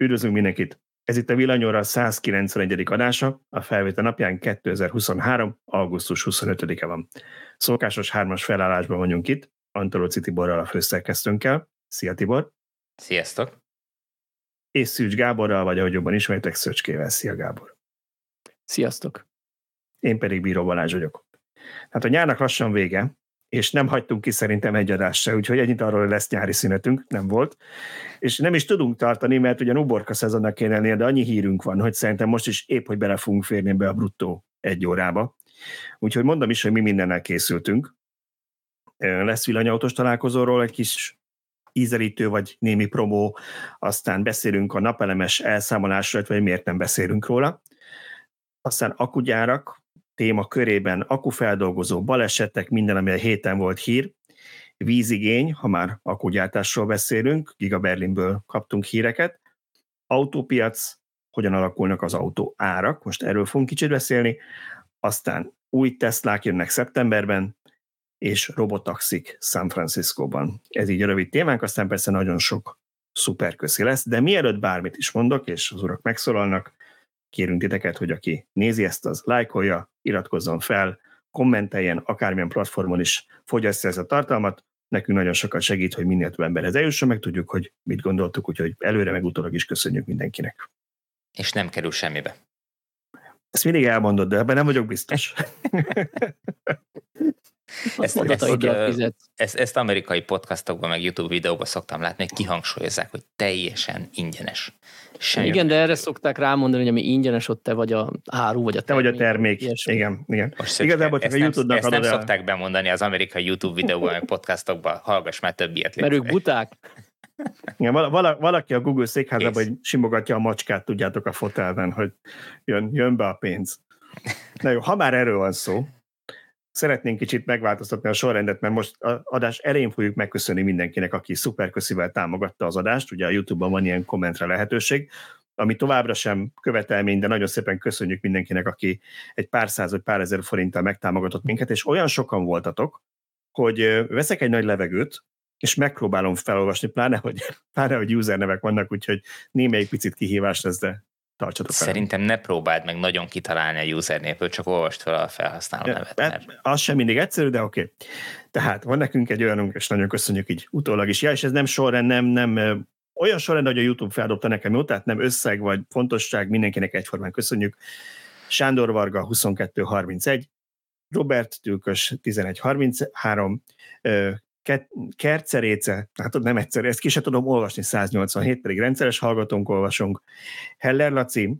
Üdvözlünk mindenkit! Ez itt a Villanyóra 191. adása, a felvétel napján 2023. augusztus 25-e van. Szokásos hármas felállásban vagyunk itt, Antolóci Tiborral a főszerkesztőnkkel. Szia Tibor! Sziasztok! És Szűcs Gáborral, vagy ahogy jobban ismertek, Szöcskével. Szia Gábor! Sziasztok! Én pedig Bíró Balázs vagyok. Hát a nyárnak lassan vége, és nem hagytunk ki szerintem egy adást se, úgyhogy ennyit arról, hogy lesz nyári szünetünk, nem volt. És nem is tudunk tartani, mert ugye uborka szezonnak kéne lennie, de annyi hírünk van, hogy szerintem most is épp, hogy bele fogunk férni be a bruttó egy órába. Úgyhogy mondom is, hogy mi mindennel készültünk. Lesz villanyautós találkozóról egy kis ízelítő vagy némi promó, aztán beszélünk a napelemes elszámolásról, vagy miért nem beszélünk róla. Aztán akugyárak, téma körében akufeldolgozó balesetek, minden, ami a héten volt hír, vízigény, ha már akugyártásról beszélünk, Giga Berlinből kaptunk híreket, autópiac, hogyan alakulnak az autó árak, most erről fogunk kicsit beszélni, aztán új Teslák jönnek szeptemberben, és robotaxik San Franciscóban. Ez így a rövid témánk, aztán persze nagyon sok szuperköszi lesz, de mielőtt bármit is mondok, és az urak megszólalnak, kérünk titeket, hogy aki nézi ezt, az lájkolja, iratkozzon fel, kommenteljen, akármilyen platformon is fogyasztja ezt a tartalmat, nekünk nagyon sokat segít, hogy minél több emberhez eljusson, meg tudjuk, hogy mit gondoltuk, úgyhogy előre meg utólag is köszönjük mindenkinek. És nem kerül semmibe. Ezt mindig elmondod, de ebben nem vagyok biztos. Ezt, ezt, ezt, ezt, ezt amerikai podcastokban, meg YouTube videóban szoktam látni, hogy kihangsúlyozzák, hogy teljesen ingyenes. Semmi igen, de erre szokták rámondani, hogy ami ingyenes, ott te vagy a áru, vagy a termék. Te vagy a termék, ilyesmi. igen. igen. Most Igazából csak a YouTube-nak ezt nem el. szokták bemondani az amerikai YouTube videóban, meg podcastokban, hallgass már több ilyet. Mert ők buták. Igen, vala, valaki a Google székházában hogy simogatja a macskát, tudjátok a fotelben, hogy jön, jön be a pénz. Na jó, ha már erről van szó, szeretnénk kicsit megváltoztatni a sorrendet, mert most a adás elején fogjuk megköszönni mindenkinek, aki szuperköszivel támogatta az adást, ugye a YouTube-ban van ilyen kommentre lehetőség, ami továbbra sem követelmény, de nagyon szépen köszönjük mindenkinek, aki egy pár száz vagy pár ezer forinttal megtámogatott minket, és olyan sokan voltatok, hogy veszek egy nagy levegőt, és megpróbálom felolvasni, pláne, hogy, pláne, hogy user nevek vannak, úgyhogy némelyik picit kihívás lesz, de tartsatok. Szerintem ne próbáld meg nagyon kitalálni a usernépől, csak olvast fel a felhasználó nevet. Mert... Az sem mindig egyszerű, de oké. Okay. Tehát van nekünk egy olyanunk, és nagyon köszönjük így utólag is. Ja, és ez nem sorrend, nem, nem olyan sorrend, hogy a YouTube feldobta nekem jó, tehát nem összeg vagy fontosság, mindenkinek egyformán köszönjük. Sándor Varga 2231, Robert Tülkös 1133, Kerceréce, hát nem egyszer, ezt ki sem tudom olvasni, 187, pedig rendszeres hallgatónk olvasunk. Heller Laci,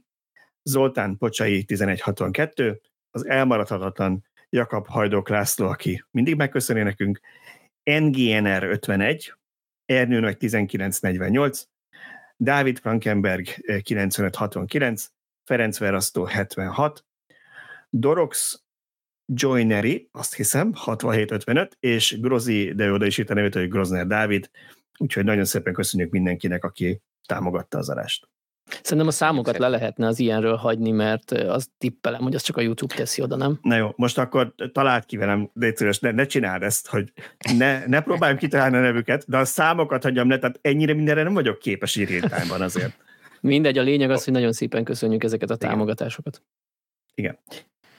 Zoltán Pocsai 1162, az elmaradhatatlan Jakab Hajdok László, aki mindig megköszöni nekünk, NGNR 51, Ernő Nagy 1948, Dávid Frankenberg 9569, Ferenc Verasztó 76, Dorox Joinery, azt hiszem, 6755, és Grozi, de oda is itt a nevét, hogy Grozner Dávid, úgyhogy nagyon szépen köszönjük mindenkinek, aki támogatta az adást. Szerintem a számokat le lehetne az ilyenről hagyni, mert az tippelem, hogy az csak a YouTube teszi oda, nem? Na jó, most akkor talált ki velem, légy szíves, ne, ne csináld ezt, hogy ne, ne próbáljam kitalálni a nevüket, de a számokat hagyjam le, tehát ennyire mindenre nem vagyok képes írítányban azért. Mindegy, a lényeg az, hogy nagyon szépen köszönjük ezeket a támogatásokat. Igen.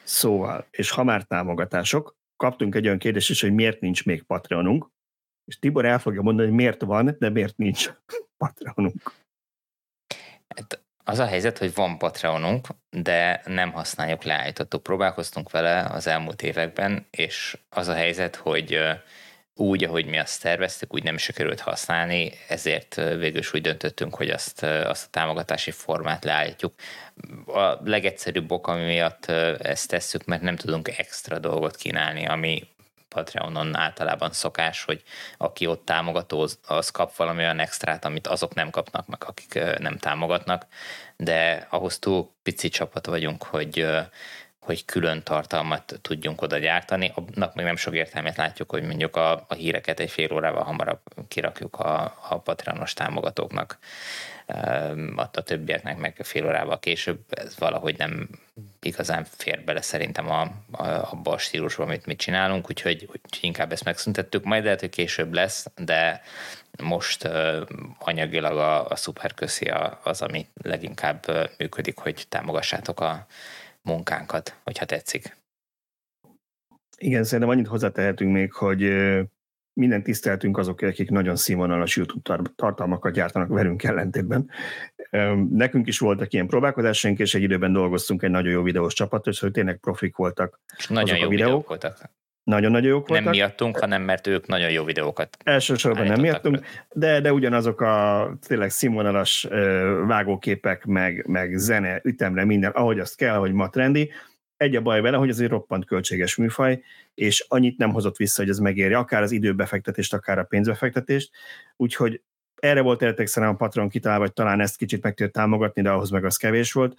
Szóval, és ha már támogatások, kaptunk egy olyan kérdést is, hogy miért nincs még Patreonunk, és Tibor el fogja mondani, hogy miért van, de miért nincs Patreonunk. Hát az a helyzet, hogy van Patreonunk, de nem használjuk leállítottuk. Próbálkoztunk vele az elmúlt években, és az a helyzet, hogy úgy, ahogy mi azt terveztük, úgy nem sikerült használni, ezért végül is úgy döntöttünk, hogy azt, azt a támogatási formát leállítjuk. A legegyszerűbb ok, ami miatt ezt tesszük, mert nem tudunk extra dolgot kínálni, ami Patreonon általában szokás, hogy aki ott támogató, az kap valami olyan extrát, amit azok nem kapnak meg, akik nem támogatnak, de ahhoz túl pici csapat vagyunk, hogy hogy külön tartalmat tudjunk oda gyártani. Annak még nem sok értelmet látjuk, hogy mondjuk a, a híreket egy fél órával hamarabb kirakjuk a, a Patreonos támogatóknak a, a többieknek meg fél órával később, ez valahogy nem igazán fér bele szerintem a, a, abba a stílusba, amit mi csinálunk, úgyhogy, úgyhogy inkább ezt megszüntettük. Majd lehet, hogy később lesz, de most uh, anyagilag a, a szuperköszi az, ami leginkább működik, hogy támogassátok a munkánkat, hogyha tetszik. Igen, szerintem annyit hozzátehetünk még, hogy minden tiszteltünk azok, akik nagyon színvonalas YouTube tartalmakat gyártanak velünk ellentétben. Nekünk is voltak ilyen próbálkozásaink, és egy időben dolgoztunk egy nagyon jó videós csapat, és hogy tényleg profik voltak. És nagyon jó videók. videók voltak. Nagyon-nagyon jók voltak. Nem miattunk, hanem mert ők nagyon jó videókat Elsősorban nem miattunk, de, de ugyanazok a tényleg színvonalas vágóképek, meg, meg zene, ütemre, minden, ahogy azt kell, ahogy ma trendi, egy a baj vele, hogy ez egy roppant költséges műfaj, és annyit nem hozott vissza, hogy ez megéri, akár az időbefektetést, akár a pénzbefektetést, úgyhogy erre volt eredetileg szerintem a Patron kitalálva, vagy talán ezt kicsit meg tudja támogatni, de ahhoz meg az kevés volt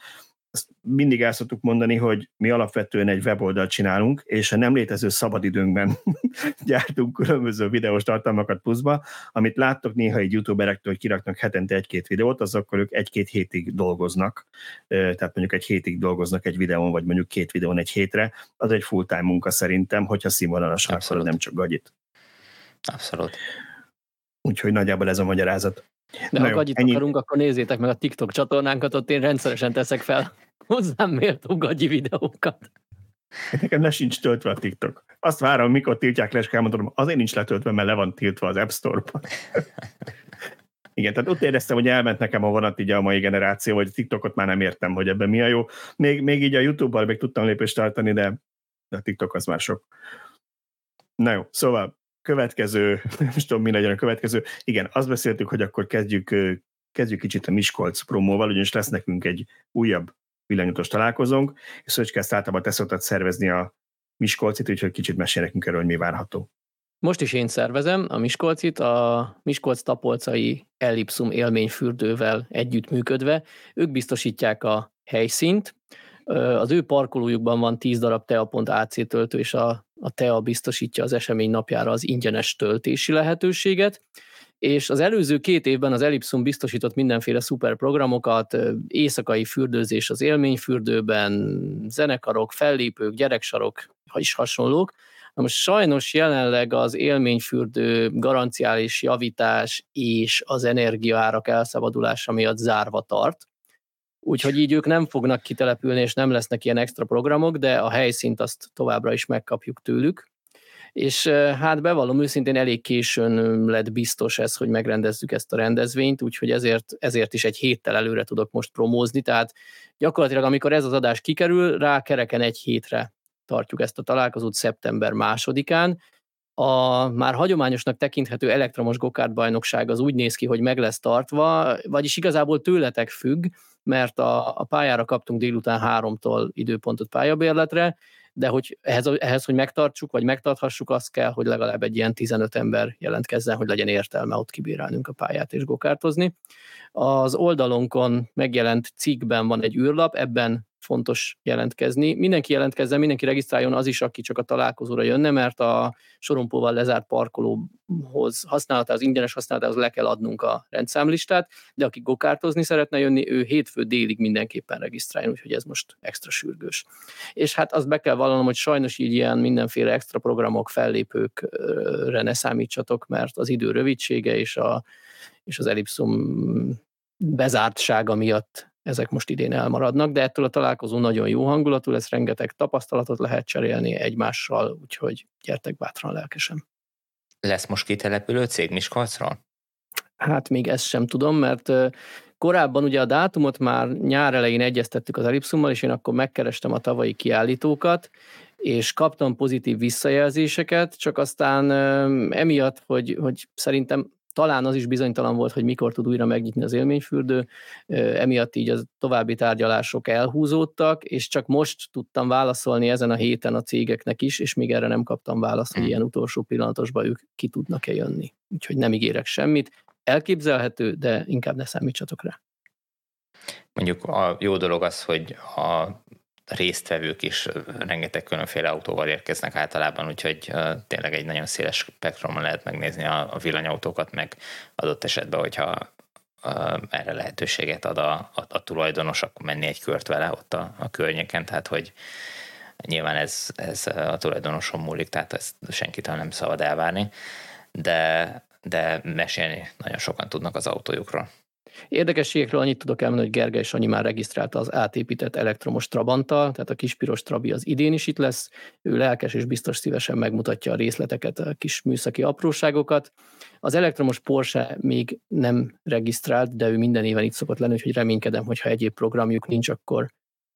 azt mindig el szoktuk mondani, hogy mi alapvetően egy weboldalt csinálunk, és a nem létező szabadidőnkben gyártunk különböző videós tartalmakat pluszba, amit láttok néha egy youtuberektől, hogy kiraknak hetente egy-két videót, az akkor ők egy-két hétig dolgoznak, tehát mondjuk egy hétig dolgoznak egy videón, vagy mondjuk két videón egy hétre, az egy full-time munka szerintem, hogyha színvonalasan akarod, nem csak gagyit. Abszolút. Úgyhogy nagyjából ez a magyarázat. De Na ha gagyit ennyi... akarunk, akkor nézzétek meg a TikTok csatornánkat, ott én rendszeresen teszek fel hozzám méltó gagyi videókat. Nekem ne sincs töltve a TikTok. Azt várom, mikor tiltják le, és elmondom, azért nincs letöltve, mert le van tiltva az App Store-ban. Igen, tehát ott éreztem, hogy elment nekem a vonat így a mai generáció, vagy a TikTokot már nem értem, hogy ebben mi a jó. Még, még így a YouTube-bal még tudtam lépést tartani, de a TikTok az már sok. Na jó, szóval következő, nem is tudom, mi legyen a következő. Igen, azt beszéltük, hogy akkor kezdjük, kezdjük kicsit a Miskolc promóval, ugyanis lesz nekünk egy újabb villanyutos találkozónk, és Szöcske ezt általában te szoktad szervezni a Miskolcit, úgyhogy kicsit mesél nekünk erről, hogy mi várható. Most is én szervezem a Miskolcit, a Miskolc tapolcai Ellipsum élményfürdővel együttműködve. Ők biztosítják a helyszínt, az ő parkolójukban van 10 darab tea.ac töltő, és a, a TEA biztosítja az esemény napjára az ingyenes töltési lehetőséget, és az előző két évben az Ellipsum biztosított mindenféle szuper programokat, éjszakai fürdőzés az élményfürdőben, zenekarok, fellépők, gyereksarok, is hasonlók. Na most sajnos jelenleg az élményfürdő garanciális javítás és az energiaárak elszabadulása miatt zárva tart, Úgyhogy így ők nem fognak kitelepülni, és nem lesznek ilyen extra programok, de a helyszínt azt továbbra is megkapjuk tőlük. És hát bevallom őszintén elég későn lett biztos ez, hogy megrendezzük ezt a rendezvényt, úgyhogy ezért, ezért is egy héttel előre tudok most promózni, tehát gyakorlatilag amikor ez az adás kikerül, rá kereken egy hétre tartjuk ezt a találkozót szeptember másodikán, a már hagyományosnak tekinthető elektromos gokárt bajnokság az úgy néz ki, hogy meg lesz tartva, vagyis igazából tőletek függ, mert a, a pályára kaptunk délután háromtól időpontot pályabérletre, de hogy ehhez, ehhez, hogy megtartsuk, vagy megtarthassuk, az kell, hogy legalább egy ilyen 15 ember jelentkezzen, hogy legyen értelme ott kibírálnunk a pályát és gokártozni. Az oldalunkon megjelent cikkben van egy űrlap, ebben fontos jelentkezni. Mindenki jelentkezzen, mindenki regisztráljon az is, aki csak a találkozóra jönne, mert a sorompóval lezárt parkolóhoz használatához, ingyenes használatához le kell adnunk a rendszámlistát, de aki gokártozni szeretne jönni, ő hétfő délig mindenképpen regisztráljon, úgyhogy ez most extra sürgős. És hát azt be kell vallanom, hogy sajnos így ilyen mindenféle extra programok, fellépőkre ne számítsatok, mert az idő rövidsége és, a, és az elipszum bezártsága miatt ezek most idén elmaradnak, de ettől a találkozó nagyon jó hangulatú lesz, rengeteg tapasztalatot lehet cserélni egymással, úgyhogy gyertek bátran lelkesen. Lesz most kitelepülő cég Miskolcról? Hát még ezt sem tudom, mert korábban ugye a dátumot már nyár elején egyeztettük az Elipsummal, és én akkor megkerestem a tavalyi kiállítókat, és kaptam pozitív visszajelzéseket, csak aztán emiatt, hogy, hogy szerintem talán az is bizonytalan volt, hogy mikor tud újra megnyitni az élményfürdő, emiatt így az további tárgyalások elhúzódtak, és csak most tudtam válaszolni ezen a héten a cégeknek is, és még erre nem kaptam választ, hogy hm. ilyen utolsó pillanatosban ők ki tudnak-e jönni. Úgyhogy nem ígérek semmit. Elképzelhető, de inkább ne számítsatok rá. Mondjuk a jó dolog az, hogy a résztvevők is rengeteg különféle autóval érkeznek általában, úgyhogy tényleg egy nagyon széles spektrumon lehet megnézni a, villanyautókat, meg adott esetben, hogyha erre lehetőséget ad a, a, a tulajdonos, akkor menni egy kört vele ott a, a környéken, tehát hogy nyilván ez, ez a tulajdonoson múlik, tehát ezt senkitől nem szabad elvárni, de, de mesélni nagyon sokan tudnak az autójukról. Érdekességekről annyit tudok elmondani, hogy Gergely Sanyi már regisztrálta az átépített elektromos Trabanttal, tehát a kispiros Trabi az idén is itt lesz. Ő lelkes és biztos szívesen megmutatja a részleteket, a kis műszaki apróságokat. Az elektromos Porsche még nem regisztrált, de ő minden éven itt szokott lenni, úgyhogy reménykedem, hogy ha egyéb programjuk nincs, akkor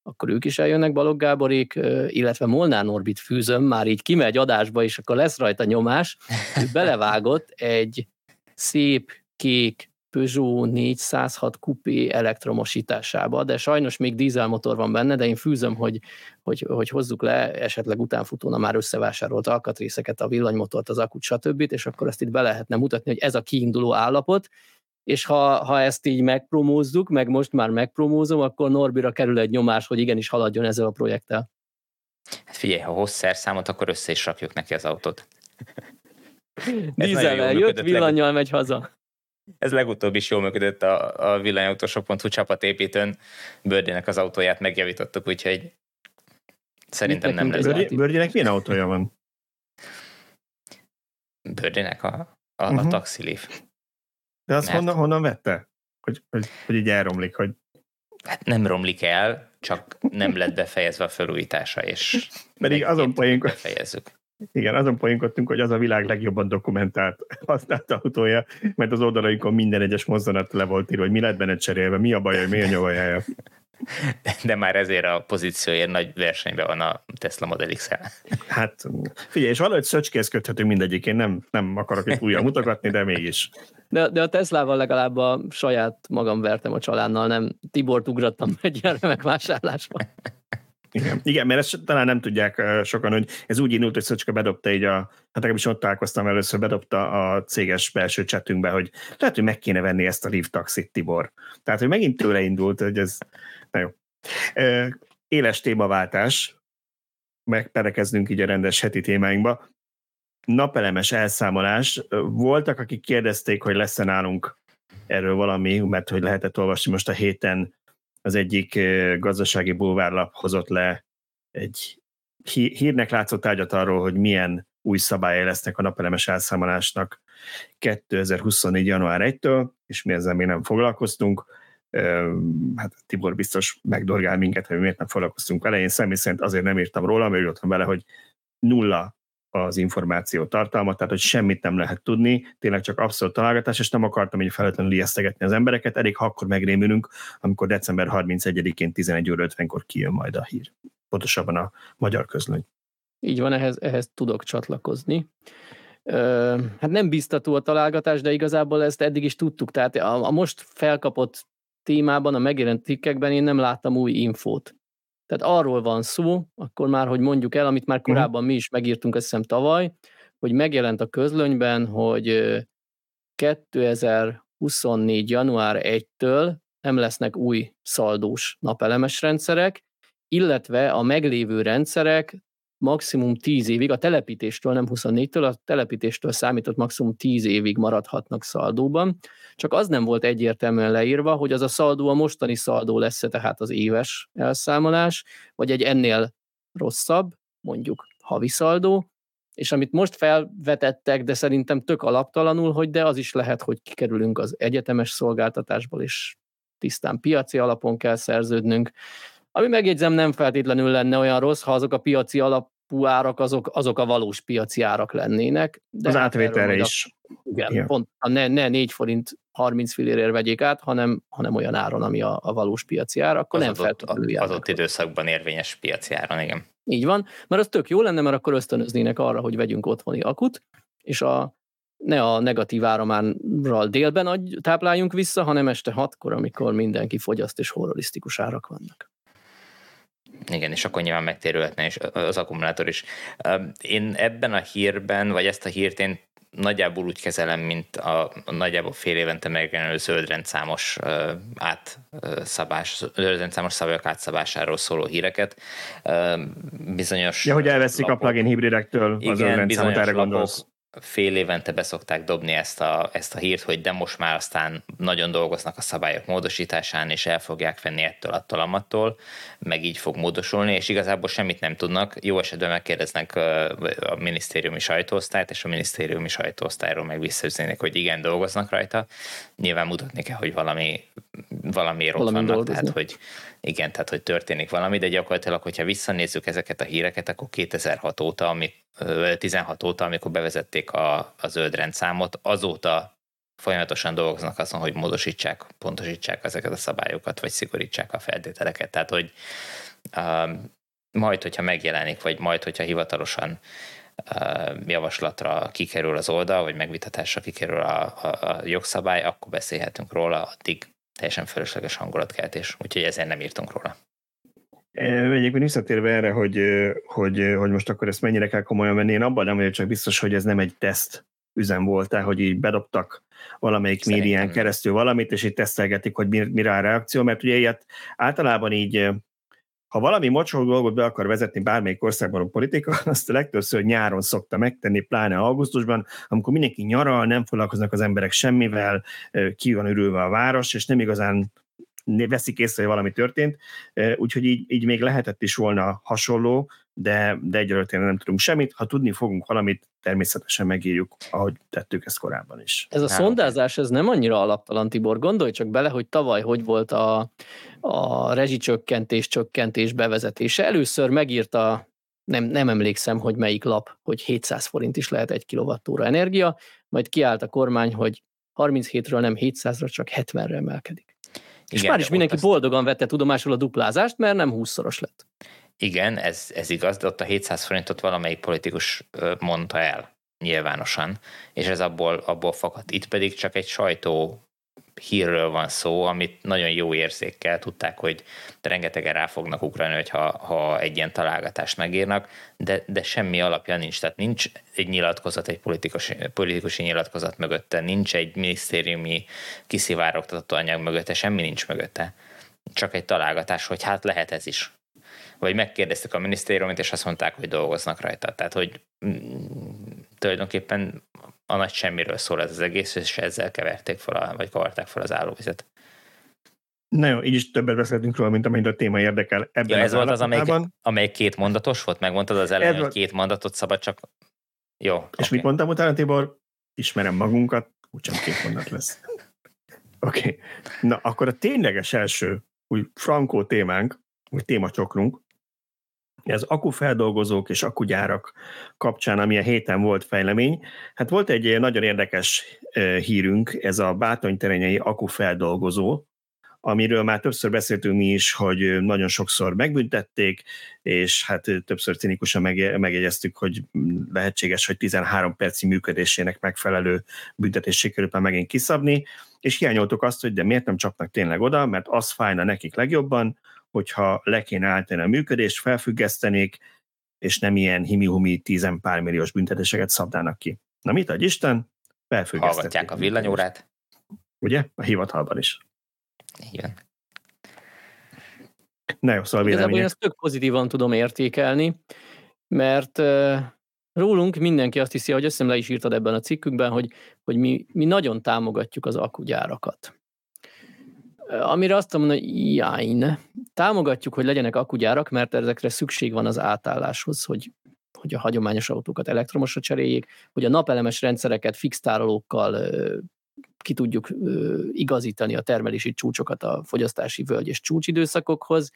akkor ők is eljönnek Balogh Gáborék, illetve Molnár Norbit fűzöm, már így kimegy adásba, és akkor lesz rajta nyomás. Ő belevágott egy szép kék Peugeot 406 kupé elektromosításába, de sajnos még dízelmotor van benne, de én fűzöm, hogy, hogy, hogy hozzuk le esetleg utánfutóna már összevásárolt alkatrészeket, a villanymotort, az akut, stb. és akkor ezt itt be lehetne mutatni, hogy ez a kiinduló állapot, és ha, ha ezt így megpromózzuk, meg most már megpromózom, akkor Norbira kerül egy nyomás, hogy igenis haladjon ezzel a projekttel. Hát figyelj, ha hossz számot, akkor össze is rakjuk neki az autót. Dízellel jött, villanyjal megy haza. Ez legutóbb is jól működött a, a villanyautósok.hu csapatépítőn. Bördének az autóját megjavítottuk, úgyhogy szerintem nem lesz. Bördének Bördének milyen autója van? Bördének a, a, uh-huh. a mhm. Taxi Leaf. De azt Mert... honnan, honnan vette? Hogy, hogy, hogy így elromlik, hogy... Hát nem romlik el, csak nem lett befejezve a felújítása, és Pedig azon poénk... befejezzük. Igen, azon poénkodtunk, hogy az a világ legjobban dokumentált használt autója, mert az oldalainkon minden egyes mozzanat le volt írva, hogy mi lett benne cserélve, mi a baj, mi a nyavajája. De, de már ezért a pozícióért nagy versenyben van a Tesla Model x -el. Hát figyelj, és valahogy szöcskézködhetünk mindegyik, én nem, nem akarok itt újra mutogatni, de mégis. De, de a Teslával legalább a saját magam vertem a csalánnal, nem Tibort ugrattam egy ilyen remek vásárlásba. Igen. Igen, mert ezt talán nem tudják sokan, hogy ez úgy indult, hogy Szöcske bedobta így a, hát is ott találkoztam először, bedobta a céges belső csetünkbe, hogy lehet, hogy meg kéne venni ezt a Live Taxit, Tibor. Tehát, hogy megint tőle indult, hogy ez, na jó. Éles témaváltás, megperekeznünk így a rendes heti témáinkba. Napelemes elszámolás. Voltak, akik kérdezték, hogy lesz-e nálunk erről valami, mert hogy lehetett olvasni most a héten az egyik gazdasági bulvárlap hozott le egy hírnek látszott tárgyat arról, hogy milyen új szabályai lesznek a napelemes elszámolásnak 2024. január 1-től, és mi ezzel még nem foglalkoztunk. Hát Tibor biztos megdorgál minket, hogy miért nem foglalkoztunk vele. Én személy szerint azért nem írtam róla, mert van vele, hogy nulla az információ tartalma, tehát hogy semmit nem lehet tudni, tényleg csak abszolút találgatás, és nem akartam így feltétlenül ijesztegetni az embereket, elég akkor megrémülünk, amikor december 31-én 11 óra 50-kor kijön majd a hír. Pontosabban a magyar közlöny. Így van, ehhez, ehhez tudok csatlakozni. Ö, hát nem biztató a találgatás, de igazából ezt eddig is tudtuk, tehát a, a most felkapott témában, a megjelent cikkekben én nem láttam új infót. Tehát arról van szó, akkor már, hogy mondjuk el, amit már mhm. korábban mi is megírtunk, azt hiszem tavaly, hogy megjelent a közlönyben, hogy 2024. január 1-től nem lesznek új szaldós napelemes rendszerek, illetve a meglévő rendszerek maximum 10 évig, a telepítéstől, nem 24-től, a telepítéstől számított maximum 10 évig maradhatnak szaldóban. Csak az nem volt egyértelműen leírva, hogy az a szaldó a mostani szaldó lesz-e tehát az éves elszámolás, vagy egy ennél rosszabb, mondjuk havi szaldó, és amit most felvetettek, de szerintem tök alaptalanul, hogy de az is lehet, hogy kikerülünk az egyetemes szolgáltatásból, és tisztán piaci alapon kell szerződnünk. Ami megjegyzem nem feltétlenül lenne olyan rossz, ha azok a piaci alap árak azok, azok a valós piaci árak lennének. De az hát átvételre is. A, igen, igen, pont ne, ne 4 forint 30 fillérért vegyék át, hanem, hanem olyan áron, ami a, a valós piaci ár, akkor az nem feltétlenül Az ott időszakban érvényes piaci áron, igen. Így van, mert az tök jó lenne, mert akkor ösztönöznének arra, hogy vegyünk otthoni akut, és a, ne a negatív áramánral délben adj, tápláljunk vissza, hanem este hatkor, amikor mindenki fogyaszt és horrorisztikus árak vannak. Igen, és akkor nyilván megtérülhetne is az akkumulátor is. Én ebben a hírben, vagy ezt a hírt én nagyjából úgy kezelem, mint a, a nagyjából fél évente megjelenő zöldrendszámos uh, átszabás, zöldrendszámos szabályok átszabásáról szóló híreket. Uh, bizonyos Ja, hogy elveszik lapok, a plugin hibridektől az zöldrendszámot, erre gondolsz fél évente beszokták dobni ezt a, ezt a hírt, hogy de most már aztán nagyon dolgoznak a szabályok módosításán, és el fogják venni ettől, attól, amattól, meg így fog módosulni, és igazából semmit nem tudnak. Jó esetben megkérdeznek a minisztériumi sajtóosztályt, és a minisztériumi sajtóosztályról meg visszaüzenik, hogy igen, dolgoznak rajta. Nyilván mutatni kell, hogy valami, valamiért valami ott vannak, dolgozni. tehát hogy igen, tehát hogy történik valami, de gyakorlatilag, hogyha visszanézzük ezeket a híreket, akkor 2006 óta, amik 16 óta, amikor bevezették a, a zöld rendszámot, azóta folyamatosan dolgoznak azon, hogy módosítsák, pontosítsák ezeket a szabályokat, vagy szigorítsák a feltételeket. Tehát, hogy um, majd, hogyha megjelenik, vagy majd, hogyha hivatalosan uh, javaslatra kikerül az oldal, vagy megvitatásra kikerül a, a, a jogszabály, akkor beszélhetünk róla, addig teljesen fölösleges hangulatkeltés, úgyhogy ezért nem írtunk róla. Egyébként visszatérve erre, hogy, hogy, hogy most akkor ezt mennyire kell komolyan venni, én abban nem vagyok csak biztos, hogy ez nem egy teszt üzem volt hogy így bedobtak valamelyik Szerintem médián keresztül valamit, és így tesztelgetik, hogy mire a reakció, mert ugye ilyet általában így, ha valami mocsol dolgot be akar vezetni bármelyik országban a politika, azt a legtöbbször nyáron szokta megtenni, pláne augusztusban, amikor mindenki nyaral, nem foglalkoznak az emberek semmivel, ki van ürülve a város, és nem igazán veszik észre, hogy valami történt, úgyhogy így, így még lehetett is volna hasonló, de, de egyelőre nem tudunk semmit. Ha tudni fogunk valamit, természetesen megírjuk, ahogy tettük ezt korábban is. Ez a Három. szondázás, ez nem annyira alaptalan, Tibor. Gondolj csak bele, hogy tavaly hogy volt a, a rezsicsökkentés, csökkentés bevezetése. Először megírta nem, nem emlékszem, hogy melyik lap, hogy 700 forint is lehet egy kilovattóra energia, majd kiállt a kormány, hogy 37-ről nem 700-ra, csak 70-re emelkedik. És Igen, már is mindenki azt... boldogan vette tudomásul a duplázást, mert nem 20-szoros lett. Igen, ez, ez igaz, de ott a 700 forintot valamelyik politikus mondta el nyilvánosan, és ez abból, abból fakadt. Itt pedig csak egy sajtó hírről van szó, amit nagyon jó érzékkel tudták, hogy rengetegen rá fognak ugrani, hogyha, ha egy ilyen találgatást megírnak, de, de semmi alapja nincs. Tehát nincs egy nyilatkozat, egy politikusi, politikusi nyilatkozat mögötte, nincs egy minisztériumi kiszivárogtató anyag mögötte, semmi nincs mögötte. Csak egy találgatás, hogy hát lehet ez is. Vagy megkérdeztük a minisztériumot, és azt mondták, hogy dolgoznak rajta. Tehát, hogy mm, tulajdonképpen a nagy semmiről szól ez az egész, és ezzel keverték fel, a, vagy kavarták fel az állóvizet. Na jó, így is többet beszéltünk róla, mint amennyit a téma érdekel ebben ja, ez volt az, amelyik, amelyik két mondatos volt? Megmondtad az elején, hogy két mondatot szabad csak... Jó. És okay. mit mondtam utána, Tibor? Ismerem magunkat, úgysem két mondat lesz. Oké. Okay. Na, akkor a tényleges első új frankó témánk, új témacsokrunk, az akufeldolgozók és akugyárak kapcsán, ami a héten volt fejlemény. Hát volt egy nagyon érdekes hírünk, ez a bátonyterenyei akufeldolgozó, amiről már többször beszéltünk mi is, hogy nagyon sokszor megbüntették, és hát többször cinikusan megjegyeztük, hogy lehetséges, hogy 13 perci működésének megfelelő büntetés sikerült már megint kiszabni, és hiányoltuk azt, hogy de miért nem csapnak tényleg oda, mert az fájna nekik legjobban, hogyha le kéne állítani a működést, felfüggesztenék, és nem ilyen himi-humi tízen pár milliós büntetéseket szabdának ki. Na mit adj Isten? Hallgatják a villanyórát. Ugye? A hivatalban is. Igen. Na jó, szóval Igazából én ezt tök pozitívan tudom értékelni, mert uh, rólunk mindenki azt hiszi, hogy azt hiszem le is írtad ebben a cikkünkben, hogy, hogy mi, mi nagyon támogatjuk az akugyárakat. Amire azt mondom, hogy jájn. Támogatjuk, hogy legyenek akugyárak, mert ezekre szükség van az átálláshoz, hogy, hogy a hagyományos autókat elektromosra cseréljék, hogy a napelemes rendszereket fix tárolókkal ki tudjuk igazítani a termelési csúcsokat a fogyasztási völgy és csúcsidőszakokhoz,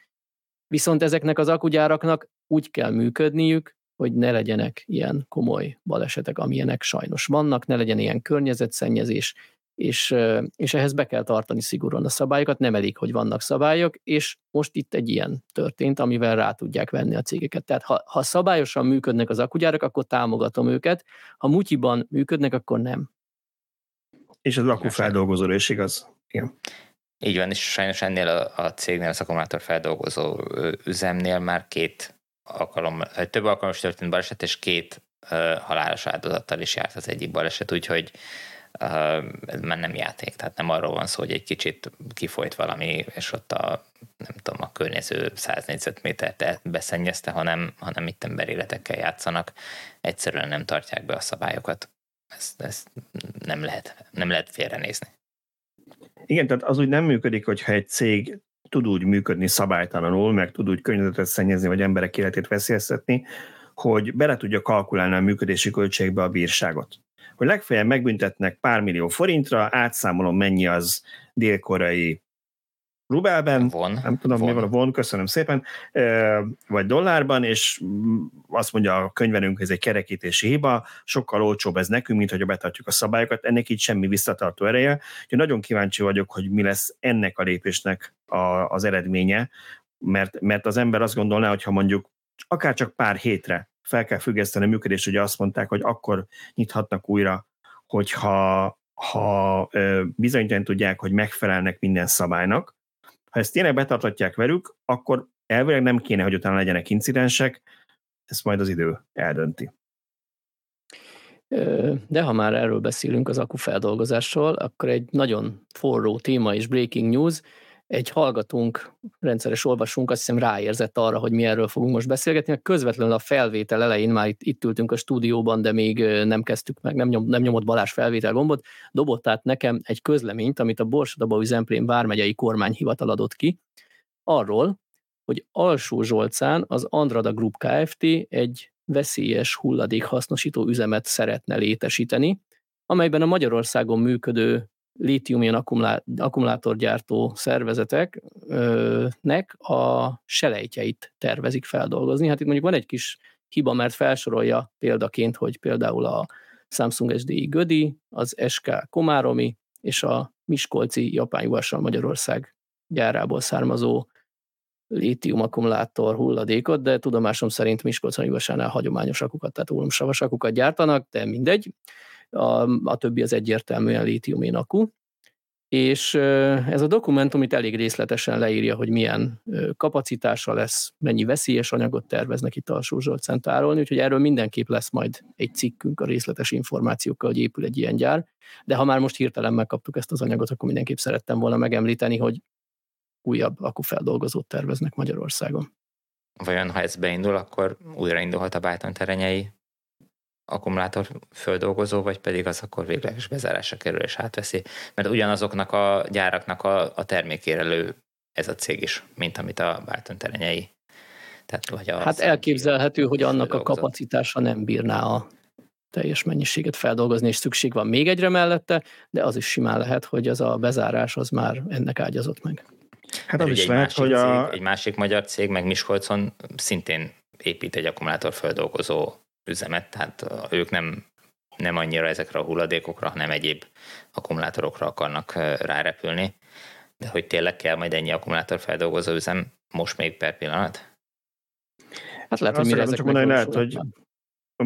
viszont ezeknek az akugyáraknak úgy kell működniük, hogy ne legyenek ilyen komoly balesetek, amilyenek sajnos vannak, ne legyen ilyen környezetszennyezés, és, és ehhez be kell tartani szigorúan a szabályokat, nem elég, hogy vannak szabályok, és most itt egy ilyen történt, amivel rá tudják venni a cégeket. Tehát ha, ha szabályosan működnek az akugyárak, akkor támogatom őket, ha mutyiban működnek, akkor nem. És az akkufeldolgozó is igaz? Igen. Így van, és sajnos ennél a, a cégnél, az akkumulátor feldolgozó üzemnél már két alkalom, több alkalommal történt baleset, és két halálos áldozattal is járt az egyik baleset, úgyhogy ez már nem játék, tehát nem arról van szó, hogy egy kicsit kifolyt valami, és ott a, nem tudom, a környező 100 négyzetmétert beszennyezte, hanem, hanem itt emberéletekkel játszanak, egyszerűen nem tartják be a szabályokat. Ezt, ezt nem, lehet, nem lehet félrenézni. Igen, tehát az úgy nem működik, hogyha egy cég tud úgy működni szabálytalanul, meg tud úgy környezetet szennyezni, vagy emberek életét veszélyeztetni, hogy bele tudja kalkulálni a működési költségbe a bírságot. Hogy legfeljebb megbüntetnek pár millió forintra, átszámolom mennyi az dél-koreai rubelben, von, nem tudom, von. mi van a von, köszönöm szépen, vagy dollárban, és azt mondja a könyvelünk, hogy ez egy kerekítési hiba, sokkal olcsóbb ez nekünk, mint hogy betartjuk a szabályokat, ennek így semmi visszatartó ereje. Úgyhogy nagyon kíváncsi vagyok, hogy mi lesz ennek a lépésnek a, az eredménye, mert, mert az ember azt gondolná, hogy ha mondjuk akár csak pár hétre fel kell függeszteni a működést, ugye azt mondták, hogy akkor nyithatnak újra, hogyha ha bizonyítani tudják, hogy megfelelnek minden szabálynak, ha ezt tényleg betartatják velük, akkor elvileg nem kéne, hogy utána legyenek incidensek, ezt majd az idő eldönti. De ha már erről beszélünk az akufeldolgozásról, akkor egy nagyon forró téma és breaking news, egy hallgatónk, rendszeres olvasunk, azt hiszem ráérzett arra, hogy mi erről fogunk most beszélgetni, mert közvetlenül a felvétel elején már itt, itt ültünk a stúdióban, de még nem kezdtük meg, nem, nyom, nem nyomott Balázs felvétel gombot, dobott át nekem egy közleményt, amit a Borsodaba Zemplén vármegyei kormányhivatal adott ki, arról, hogy Alsó Zsolcán az Andrada Group Kft. egy veszélyes hulladékhasznosító üzemet szeretne létesíteni, amelyben a Magyarországon működő lítium akkumulátorgyártó szervezeteknek a selejtjeit tervezik feldolgozni. Hát itt mondjuk van egy kis hiba, mert felsorolja példaként, hogy például a Samsung SDI Gödi, az SK Komáromi és a Miskolci Japán Magyarország gyárából származó lítium akkumulátor hulladékot, de tudomásom szerint Miskolcon Jugosánál hagyományos akukat, tehát ólomsavas akukat gyártanak, de mindegy a, a többi az egyértelműen lítium akku. És ez a dokumentum itt elég részletesen leírja, hogy milyen kapacitása lesz, mennyi veszélyes anyagot terveznek itt alsó Zsolcán tárolni, úgyhogy erről mindenképp lesz majd egy cikkünk a részletes információkkal, hogy épül egy ilyen gyár. De ha már most hirtelen megkaptuk ezt az anyagot, akkor mindenképp szerettem volna megemlíteni, hogy újabb akufeldolgozót terveznek Magyarországon. Vajon ha ez beindul, akkor újraindulhat a Báton terenyei akkumulátor földolgozó, vagy pedig az akkor végleges bezárásra kerül és átveszi. Mert ugyanazoknak a gyáraknak a, a termékére lő ez a cég is, mint amit a Bálton terenyei. Tehát, vagy a hát elképzelhető, hogy annak a kapacitása nem bírná a teljes mennyiséget feldolgozni, és szükség van még egyre mellette, de az is simán lehet, hogy az a bezárás az már ennek ágyazott meg. Hát az is lehet, hogy a... Cég, egy másik magyar cég, meg Miskolcon szintén épít egy akkumulátor feldolgozó üzemet, tehát ők nem, nem annyira ezekre a hulladékokra, hanem egyéb akkumulátorokra akarnak rárepülni. De hogy tényleg kell majd ennyi akkumulátor feldolgozó üzem most még per pillanat? Hát lehet, hogy mire ezek csak mondani, lehet, hogy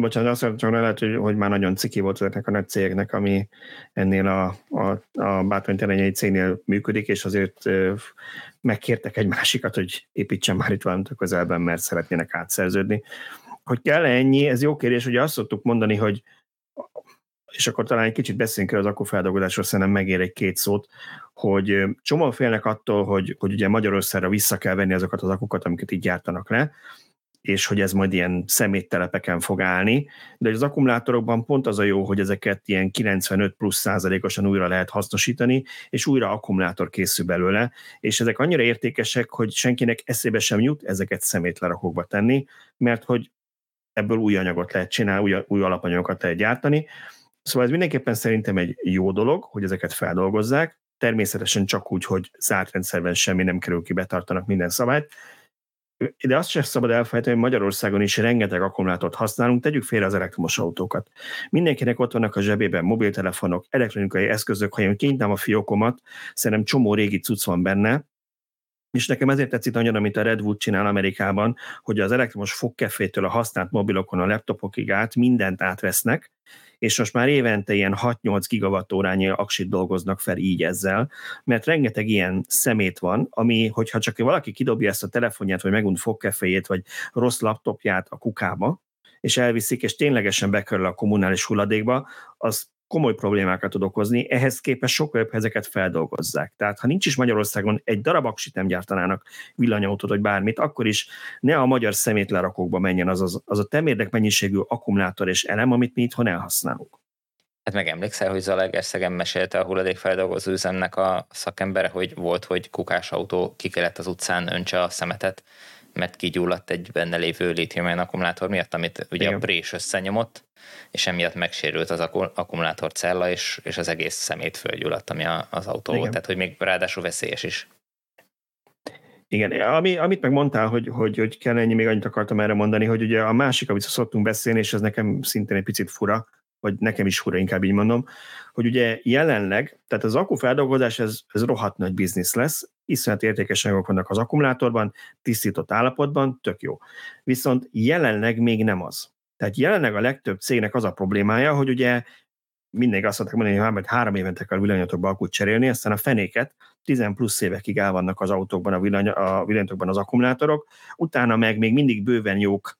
bocsánat, azt csak lehet, hogy, hogy már nagyon ciki volt ezeknek a nagy cégeknek, ami ennél a, a, a bátornyterenyei cégnél működik, és azért megkértek egy másikat, hogy építsen már itt valamit a közelben, mert szeretnének átszerződni hogy kell ennyi, ez jó kérdés, ugye azt szoktuk mondani, hogy és akkor talán egy kicsit beszéljünk el az akkufeldolgozásról, szerintem megér egy két szót, hogy csomóan félnek attól, hogy, hogy ugye Magyarországra vissza kell venni azokat az akukat, amiket így gyártanak le, és hogy ez majd ilyen szeméttelepeken fog állni, de az akkumulátorokban pont az a jó, hogy ezeket ilyen 95 plusz százalékosan újra lehet hasznosítani, és újra akkumulátor készül belőle, és ezek annyira értékesek, hogy senkinek eszébe sem jut ezeket szemétlerakókba tenni, mert hogy ebből új anyagot lehet csinálni, új, új alapanyagokat lehet gyártani. Szóval ez mindenképpen szerintem egy jó dolog, hogy ezeket feldolgozzák, természetesen csak úgy, hogy zárt rendszerben semmi nem kerül ki, betartanak minden szabályt, de azt sem szabad elfelejteni, hogy Magyarországon is rengeteg akkumulátort használunk, tegyük félre az elektromos autókat. Mindenkinek ott vannak a zsebében mobiltelefonok, elektronikai eszközök, ha én kinyitnám a fiókomat, szerintem csomó régi cucc van benne, és nekem ezért tetszik nagyon, amit a Redwood csinál Amerikában, hogy az elektromos fogkefétől a használt mobilokon a laptopokig át mindent átvesznek, és most már évente ilyen 6-8 gigawattórányi aksit dolgoznak fel így ezzel, mert rengeteg ilyen szemét van, ami, hogyha csak valaki kidobja ezt a telefonját, vagy megunt fogkeféjét, vagy rossz laptopját a kukába, és elviszik, és ténylegesen bekerül a kommunális hulladékba, az komoly problémákat tud okozni, ehhez képest sokkal jobb, ezeket feldolgozzák. Tehát ha nincs is Magyarországon egy darab aksit nem gyártanának villanyautót, vagy bármit, akkor is ne a magyar szemétlerakókba menjen az, az, az a temérdek mennyiségű akkumulátor és elem, amit mi itthon elhasználunk. Hát meg emlékszel, hogy Zalaegerszegen mesélte a hulladékfeldolgozó üzemnek a szakembere, hogy volt, hogy kukás autó ki az utcán öntse a szemetet, mert kigyulladt egy benne lévő lítium akkumulátor miatt, amit ugye Igen. a prés összenyomott, és emiatt megsérült az akkumulátor cella, és, és az egész szemét fölgyulladt, ami az autó volt, tehát hogy még ráadásul veszélyes is. Igen, ami, amit meg mondtál, hogy, hogy, hogy kell ennyi, még annyit akartam erre mondani, hogy ugye a másik, amit szoktunk beszélni, és ez nekem szintén egy picit fura, vagy nekem is fura, inkább így mondom, hogy ugye jelenleg, tehát az akkufeldolgozás, ez, ez rohadt nagy biznisz lesz, iszonyat értékes anyagok vannak az akkumulátorban, tisztított állapotban, tök jó. Viszont jelenleg még nem az. Tehát jelenleg a legtöbb cégnek az a problémája, hogy ugye mindig azt mondták mondani, hogy három évente kell villanyatokba akut cserélni, aztán a fenéket 10 plusz évekig el vannak az autókban, a, villany, a villanyatokban az akkumulátorok, utána meg még mindig bőven jók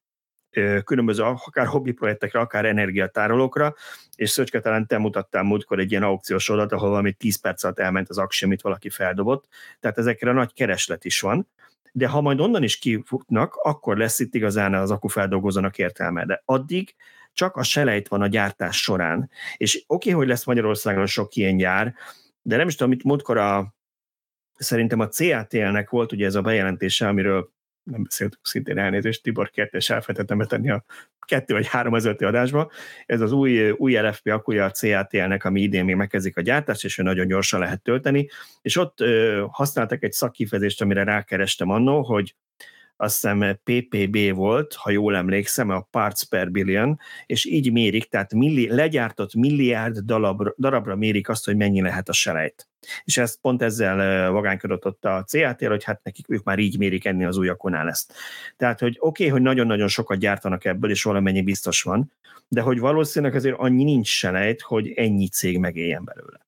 különböző akár hobbi projektekre, akár energiatárolókra, és Szöcske talán te mutattál múltkor egy ilyen aukciós oldalt, ahol valami 10 perc alatt elment az aksi, amit valaki feldobott, tehát ezekre nagy kereslet is van, de ha majd onnan is kifutnak, akkor lesz itt igazán az akkufeldolgozónak értelme, de addig csak a selejt van a gyártás során. És oké, hogy lesz Magyarországon sok ilyen gyár, de nem is tudom, mit múltkor a, szerintem a CATL-nek volt ugye ez a bejelentése, amiről nem beszéltük szintén elnézést, Tibor kért, és elfelejtettem betenni a kettő vagy három ezelőtti adásba. Ez az új, új LFP akkuja a CATL-nek, ami idén még megkezdik a gyártást, és ő nagyon gyorsan lehet tölteni, és ott ö, használtak egy szakkifejezést, amire rákerestem annó, hogy azt hiszem PPB volt, ha jól emlékszem, a parts per billion, és így mérik, tehát milli, legyártott milliárd darabra, darabra mérik azt, hogy mennyi lehet a selejt. És ezt pont ezzel vagánykodott ott a CAT, hogy hát nekik ők már így mérik enni az újakonál ezt. Tehát, hogy oké, okay, hogy nagyon-nagyon sokat gyártanak ebből, és valamennyi biztos van, de hogy valószínűleg azért annyi nincs selejt, hogy ennyi cég megéljen belőle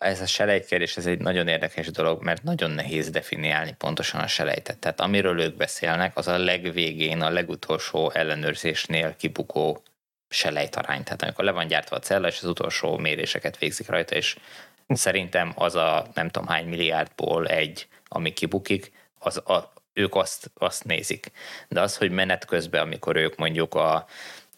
ez a selejtkérdés, ez egy nagyon érdekes dolog, mert nagyon nehéz definiálni pontosan a selejtet. Tehát amiről ők beszélnek, az a legvégén, a legutolsó ellenőrzésnél kibukó selejtarány. Tehát amikor le van gyártva a cella, és az utolsó méréseket végzik rajta, és szerintem az a nem tudom hány milliárdból egy, ami kibukik, az a, ők azt, azt nézik. De az, hogy menet közben, amikor ők mondjuk a,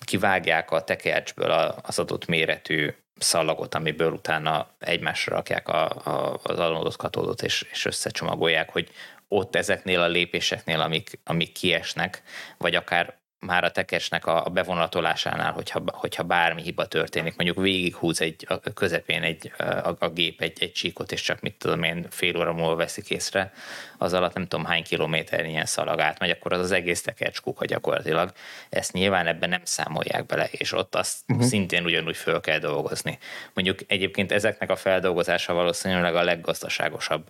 kivágják a tekercsből az adott méretű szalagot, amiből utána egymásra rakják a, a, az alonodott katódot, és, és összecsomagolják, hogy ott ezeknél a lépéseknél, amik, amik kiesnek, vagy akár már a tekesnek a, bevonatolásánál, hogyha, hogyha bármi hiba történik, mondjuk végighúz egy, a közepén egy, a, a gép egy, egy csíkot, és csak mit tudom én, fél óra múlva veszik észre, az alatt nem tudom hány kilométer ilyen szalag átmegy, akkor az az egész tekercs kuka gyakorlatilag. Ezt nyilván ebben nem számolják bele, és ott azt uh-huh. szintén ugyanúgy föl kell dolgozni. Mondjuk egyébként ezeknek a feldolgozása valószínűleg a leggazdaságosabb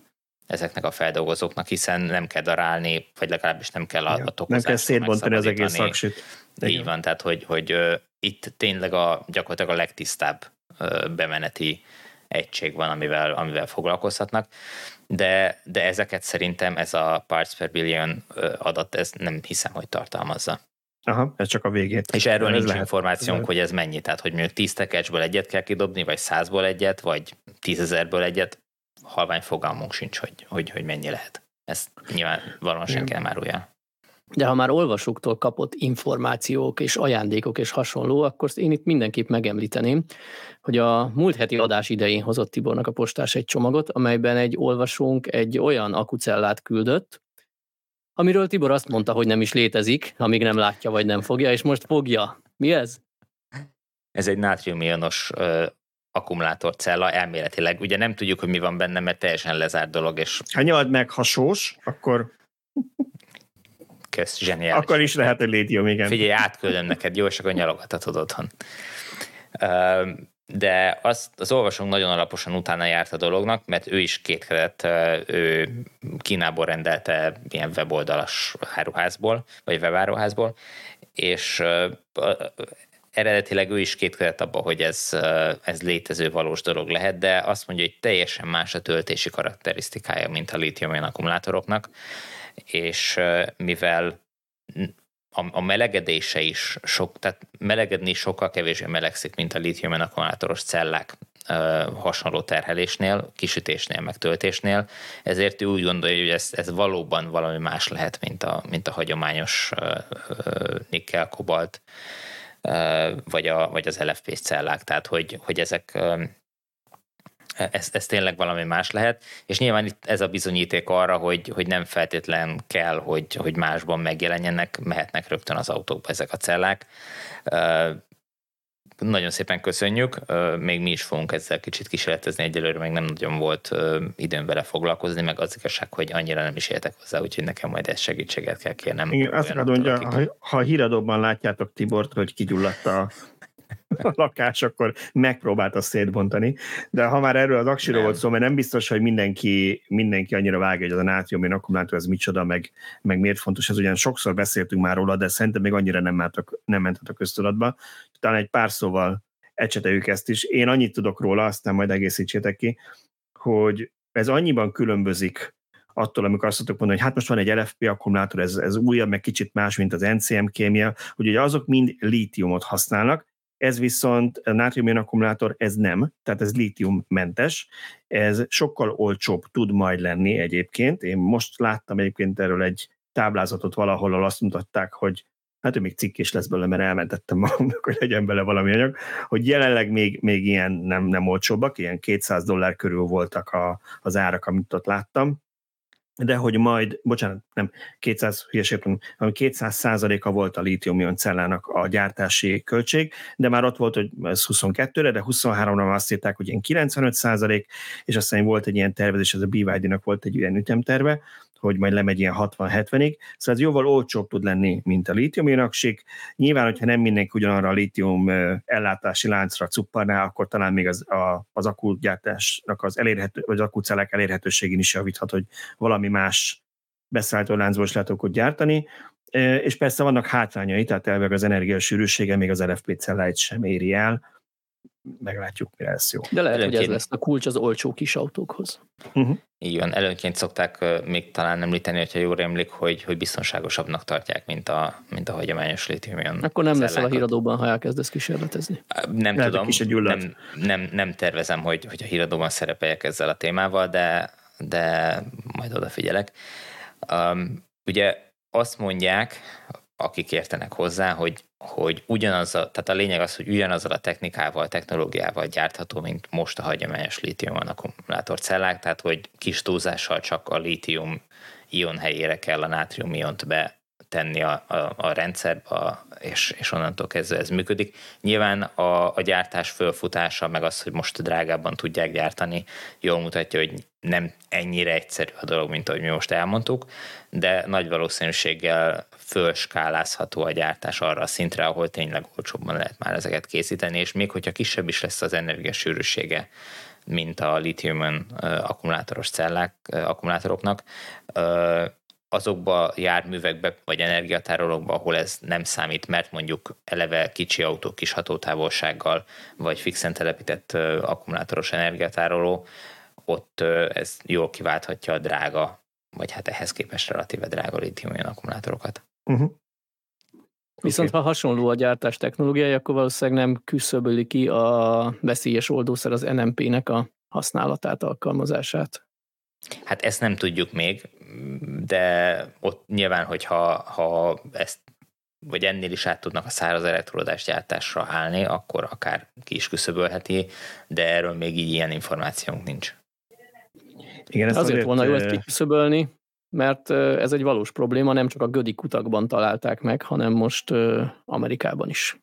ezeknek a feldolgozóknak, hiszen nem kell darálni, vagy legalábbis nem kell a, a Nem kell szétbontani az egész szaksit. Így van, tehát hogy, hogy uh, itt tényleg a, gyakorlatilag a legtisztább uh, bemeneti egység van, amivel, amivel foglalkozhatnak, de, de ezeket szerintem ez a parts per billion adat, ez nem hiszem, hogy tartalmazza. Aha, ez csak a végét. És erről ez nincs lehet, információnk, lehet. hogy ez mennyi, tehát hogy mondjuk 10 tekecsből egyet kell kidobni, vagy százból egyet, vagy tízezerből egyet, halvány fogalmunk sincs, hogy, hogy, hogy mennyi lehet. Ezt nyilván valószínűleg kell már olyan. De ha már olvasóktól kapott információk és ajándékok és hasonló, akkor én itt mindenképp megemlíteném, hogy a múlt heti adás idején hozott Tibornak a postás egy csomagot, amelyben egy olvasónk egy olyan akucellát küldött, amiről Tibor azt mondta, hogy nem is létezik, amíg nem látja vagy nem fogja, és most fogja. Mi ez? Ez egy nátriumionos akkumulátorcella elméletileg. Ugye nem tudjuk, hogy mi van benne, mert teljesen lezárt dolog. És... Ha nyald meg hasós, akkor... Kösz, zseniális. Akkor is lehet, hogy létium, igen. Figyelj, átküldöm neked, jó, és akkor nyalogathatod otthon. De azt az olvasónk nagyon alaposan utána járt a dolognak, mert ő is kétkedett, ő Kínából rendelte ilyen weboldalas áruházból, vagy webáruházból, és eredetileg ő is kétkedett abba, hogy ez, ez létező valós dolog lehet, de azt mondja, hogy teljesen más a töltési karakterisztikája, mint a lítium akkumulátoroknak, és mivel a, melegedése is sok, tehát melegedni sokkal kevésbé melegszik, mint a litium akkumulátoros cellák hasonló terhelésnél, kisütésnél, meg töltésnél, ezért ő úgy gondolja, hogy ez, ez valóban valami más lehet, mint a, mint a hagyományos nikkel, kobalt, vagy, a, vagy az LFP cellák, tehát hogy, hogy ezek ez, ez tényleg valami más lehet, és nyilván itt ez a bizonyíték arra, hogy, hogy nem feltétlen kell, hogy, hogy másban megjelenjenek, mehetnek rögtön az autókba ezek a cellák. Nagyon szépen köszönjük, még mi is fogunk ezzel kicsit kísérletezni, egyelőre meg nem nagyon volt időm vele foglalkozni, meg az igazság, hogy annyira nem is értek hozzá, úgyhogy nekem majd ezt segítséget kell kérnem. Igen, azt mondja, ha, ha híradóban látjátok Tibort, hogy kigyulladt a a lakás, akkor megpróbálta szétbontani. De ha már erről az aksiról volt szó, mert nem biztos, hogy mindenki, mindenki annyira vágja, hogy az a nátrium akkumulátor ez micsoda, meg, meg miért fontos. Ez ugyan sokszor beszéltünk már róla, de szerintem még annyira nem, mentek, nem ment a köztudatba. Talán egy pár szóval ecseteljük ezt is. Én annyit tudok róla, aztán majd egészítsétek ki, hogy ez annyiban különbözik attól, amikor azt tudok mondani, hogy hát most van egy LFP akkumulátor, ez, ez újabb, meg kicsit más, mint az NCM kémia, hogy ugye azok mind lítiumot használnak, ez viszont a nátrium akkumulátor, ez nem, tehát ez lítiummentes, ez sokkal olcsóbb tud majd lenni egyébként. Én most láttam egyébként erről egy táblázatot valahol, ahol azt mutatták, hogy hát ő még cikk is lesz belőle, mert elmentettem magamnak, hogy legyen bele valami anyag, hogy jelenleg még, még ilyen nem, nem olcsóbbak, ilyen 200 dollár körül voltak a, az árak, amit ott láttam, de hogy majd, bocsánat, nem 200, hülyeségben, hanem 200 százaléka volt a lítium cellának a gyártási költség, de már ott volt, hogy ez 22-re, de 23-ra azt írták, hogy ilyen 95 százalék, és aztán volt egy ilyen tervezés, ez a BYD-nak volt egy ilyen ütemterve, hogy majd lemegy ilyen 60-70-ig, szóval ez jóval olcsóbb tud lenni, mint a lítiuménaksik. Nyilván, hogyha nem mindenki ugyanarra a lítium ellátási láncra cupparná, akkor talán még az, a, az akkugyártásnak az elérhető, vagy az akkucellák elérhetőségén is javíthat, hogy valami más beszállító láncból is lehet gyártani, és persze vannak hátrányai, tehát elveg az energiasűrűsége még az LFP celláit sem éri el, meglátjuk, mire lesz jó. De lehet, Előnként... hogy ez lesz a kulcs az olcsó kis autókhoz. Uh-huh. Így van, előnként szokták még talán említeni, hogyha jól emlik, hogy, hogy biztonságosabbnak tartják, mint a, mint a hagyományos lítium Akkor nem lesz a híradóban, ha elkezdesz kísérletezni. Nem lehet, tudom, nem, nem, nem tervezem, hogy, hogy a híradóban szerepeljek ezzel a témával, de, de majd odafigyelek. Um, ugye azt mondják, akik értenek hozzá, hogy, hogy ugyanaz a, tehát a lényeg az, hogy ugyanazzal a technikával, technológiával gyártható, mint most a hagyományos lítium akkumulátorcellák, tehát hogy kis túlzással csak a lítium ion helyére kell a nátrium iont betenni a, a, a rendszerbe, és, és onnantól kezdve ez működik. Nyilván a, a gyártás fölfutása, meg az, hogy most drágábban tudják gyártani, jól mutatja, hogy nem ennyire egyszerű a dolog, mint ahogy mi most elmondtuk, de nagy valószínűséggel fölskálázható a gyártás arra a szintre, ahol tényleg olcsóbban lehet már ezeket készíteni, és még hogyha kisebb is lesz az energiasűrűsége, mint a litium akkumulátoros cellák, akkumulátoroknak, azokba járművekbe vagy energiatárolókba, ahol ez nem számít, mert mondjuk eleve kicsi autó kis hatótávolsággal, vagy fixen telepített akkumulátoros energiatároló, ott ez jól kiválthatja a drága, vagy hát ehhez képest relatíve drága litium akkumulátorokat. Uh-huh. Viszont okay. ha hasonló a gyártás technológiája, akkor valószínűleg nem küszöböli ki a veszélyes oldószer az NMP-nek a használatát, alkalmazását. Hát ezt nem tudjuk még, de ott nyilván, hogyha ha ezt vagy ennél is át tudnak a száraz elektrodás gyártásra állni, akkor akár ki is küszöbölheti, de erről még így ilyen információnk nincs. Igen, ez azért, azért volna jó ezt kiküszöbölni, mert ez egy valós probléma, nem csak a gödi kutakban találták meg, hanem most Amerikában is.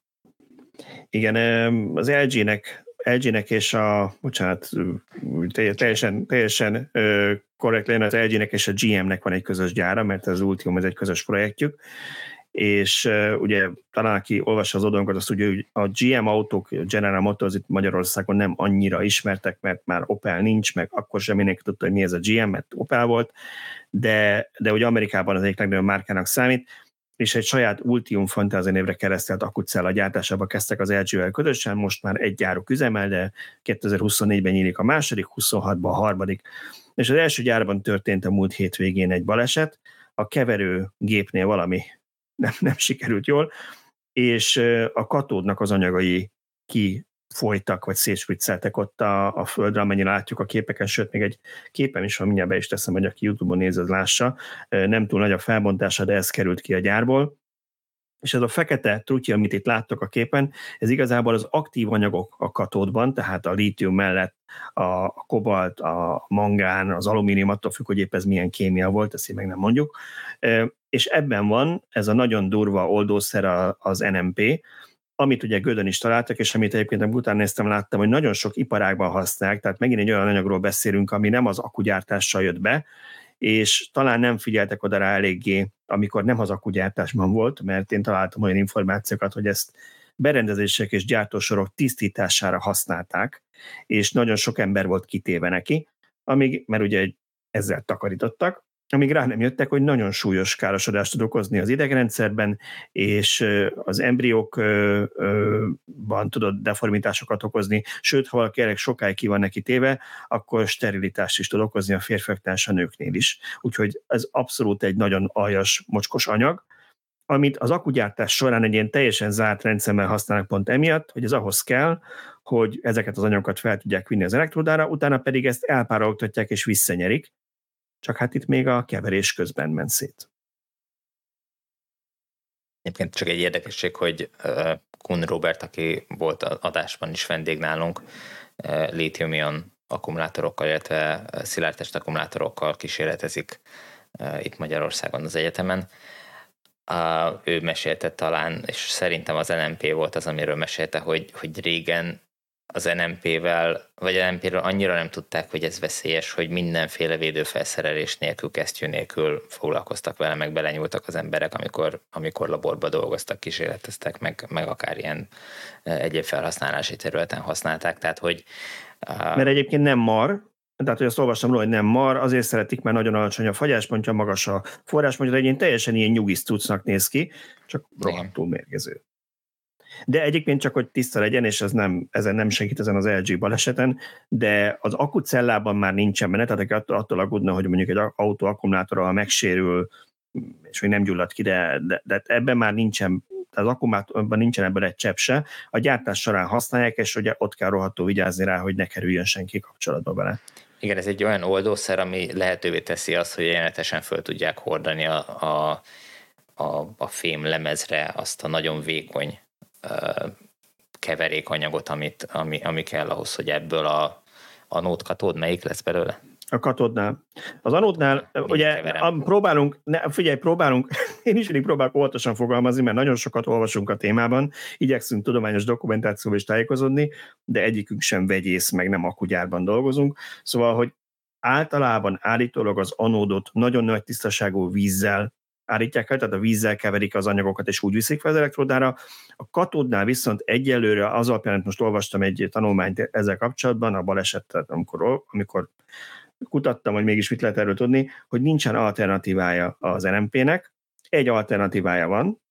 Igen, az LG-nek, LG-nek és a, bocsánat, teljesen, teljesen korrekt lenne, az LG-nek és a GM-nek van egy közös gyára, mert az Ultium ez egy közös projektjük, és ugye talán aki olvassa az oldalunkat, azt tudja, hogy a GM autók, General Motors itt Magyarországon nem annyira ismertek, mert már Opel nincs, meg akkor sem mindenki tudta, hogy mi ez a GM, mert Opel volt, de, de ugye Amerikában az egyik legnagyobb márkának számít, és egy saját Ultium Fantasia névre keresztelt akutcella gyártásába kezdtek az LG-vel közösen, most már egy gyáruk üzemel, de 2024-ben nyílik a második, 26-ban a harmadik. És az első gyárban történt a múlt hétvégén egy baleset, a keverő gépnél valami nem, nem sikerült jól, és a katódnak az anyagai ki vagy szétspricceltek ott a, a földre, amennyire látjuk a képeken, sőt, még egy képem is van, mindjárt be is teszem, hogy aki YouTube-on néz, az lássa. Nem túl nagy a felbontása, de ez került ki a gyárból. És ez a fekete trutyi, amit itt láttok a képen, ez igazából az aktív anyagok a katódban, tehát a lítium mellett a kobalt, a mangán, az alumínium, attól függ, hogy épp ez milyen kémia volt, ezt így meg nem mondjuk. És ebben van ez a nagyon durva oldószer az NMP, amit ugye Gödön is találtak, és amit egyébként utána néztem, láttam, hogy nagyon sok iparágban használják, tehát megint egy olyan anyagról beszélünk, ami nem az akugyártással jött be, és talán nem figyeltek oda rá eléggé, amikor nem az akugyártásban volt, mert én találtam olyan információkat, hogy ezt berendezések és gyártósorok tisztítására használták, és nagyon sok ember volt kitéve neki, amíg, mert ugye ezzel takarítottak, amíg rá nem jöttek, hogy nagyon súlyos károsodást tud okozni az idegrendszerben, és az embriókban tudod deformitásokat okozni, sőt, ha valaki elég sokáig ki van neki téve, akkor sterilitást is tud okozni a férfiaknál és a nőknél is. Úgyhogy ez abszolút egy nagyon aljas, mocskos anyag, amit az akugyártás során egy ilyen teljesen zárt rendszerben használnak pont emiatt, hogy ez ahhoz kell, hogy ezeket az anyagokat fel tudják vinni az elektrodára, utána pedig ezt elpárologtatják és visszanyerik, csak hát itt még a keverés közben ment szét. Egyébként csak egy érdekesség, hogy Kun Robert, aki volt adásban is vendég nálunk, lítium akkumulátorokkal, illetve szilárdtest akkumulátorokkal kísérletezik itt Magyarországon az egyetemen. Ő mesélte talán, és szerintem az NMP volt az, amiről mesélte, hogy, hogy régen az NMP-vel, vagy NMP-ről annyira nem tudták, hogy ez veszélyes, hogy mindenféle védőfelszerelés nélkül, kesztyű nélkül foglalkoztak vele, meg belenyúltak az emberek, amikor, amikor laborba dolgoztak, kísérleteztek, meg, meg akár ilyen e, egyéb felhasználási területen használták. Tehát, hogy mert egyébként nem mar, tehát, hogy azt olvastam róla, hogy nem mar, azért szeretik, mert nagyon alacsony a fagyáspontja, magas a forráspontja, de egy teljesen ilyen nyugis cuccnak néz ki, csak rohadtul mérgező. De egyébként csak, hogy tiszta legyen, és ez nem, ezen nem segít ezen az LG baleseten, de az akkucellában már nincsen benne, tehát attól, attól aggódna, hogy mondjuk egy autó akkumulátora megsérül, és hogy nem gyullad ki, de, de, de ebben már nincsen, az akkumulátorban nincsen ebből egy csepp se. A gyártás során használják, és ugye ott kell rohadtul vigyázni rá, hogy ne kerüljön senki kapcsolatba vele. Igen, ez egy olyan oldószer, ami lehetővé teszi azt, hogy jelenetesen föl tudják hordani a, a, a, a fém lemezre azt a nagyon vékony keverékanyagot, amit, ami, ami kell ahhoz, hogy ebből a anód katód, melyik lesz belőle? A katódnál. Az anódnál, Mind ugye keverem. próbálunk, ne, figyelj, próbálunk, én is mindig próbálok óvatosan fogalmazni, mert nagyon sokat olvasunk a témában, igyekszünk tudományos dokumentációval is tájékozódni, de egyikünk sem vegyész, meg nem akugyárban dolgozunk. Szóval, hogy általában állítólag az anódot nagyon nagy tisztaságú vízzel állítják el, tehát a vízzel keverik az anyagokat, és úgy viszik fel az elektrodára. A katódnál viszont egyelőre, az alapján most olvastam egy tanulmányt ezzel kapcsolatban, a balesetet, amikor, amikor kutattam, hogy mégis mit lehet erről tudni, hogy nincsen alternatívája az NMP-nek, egy alternatívája van,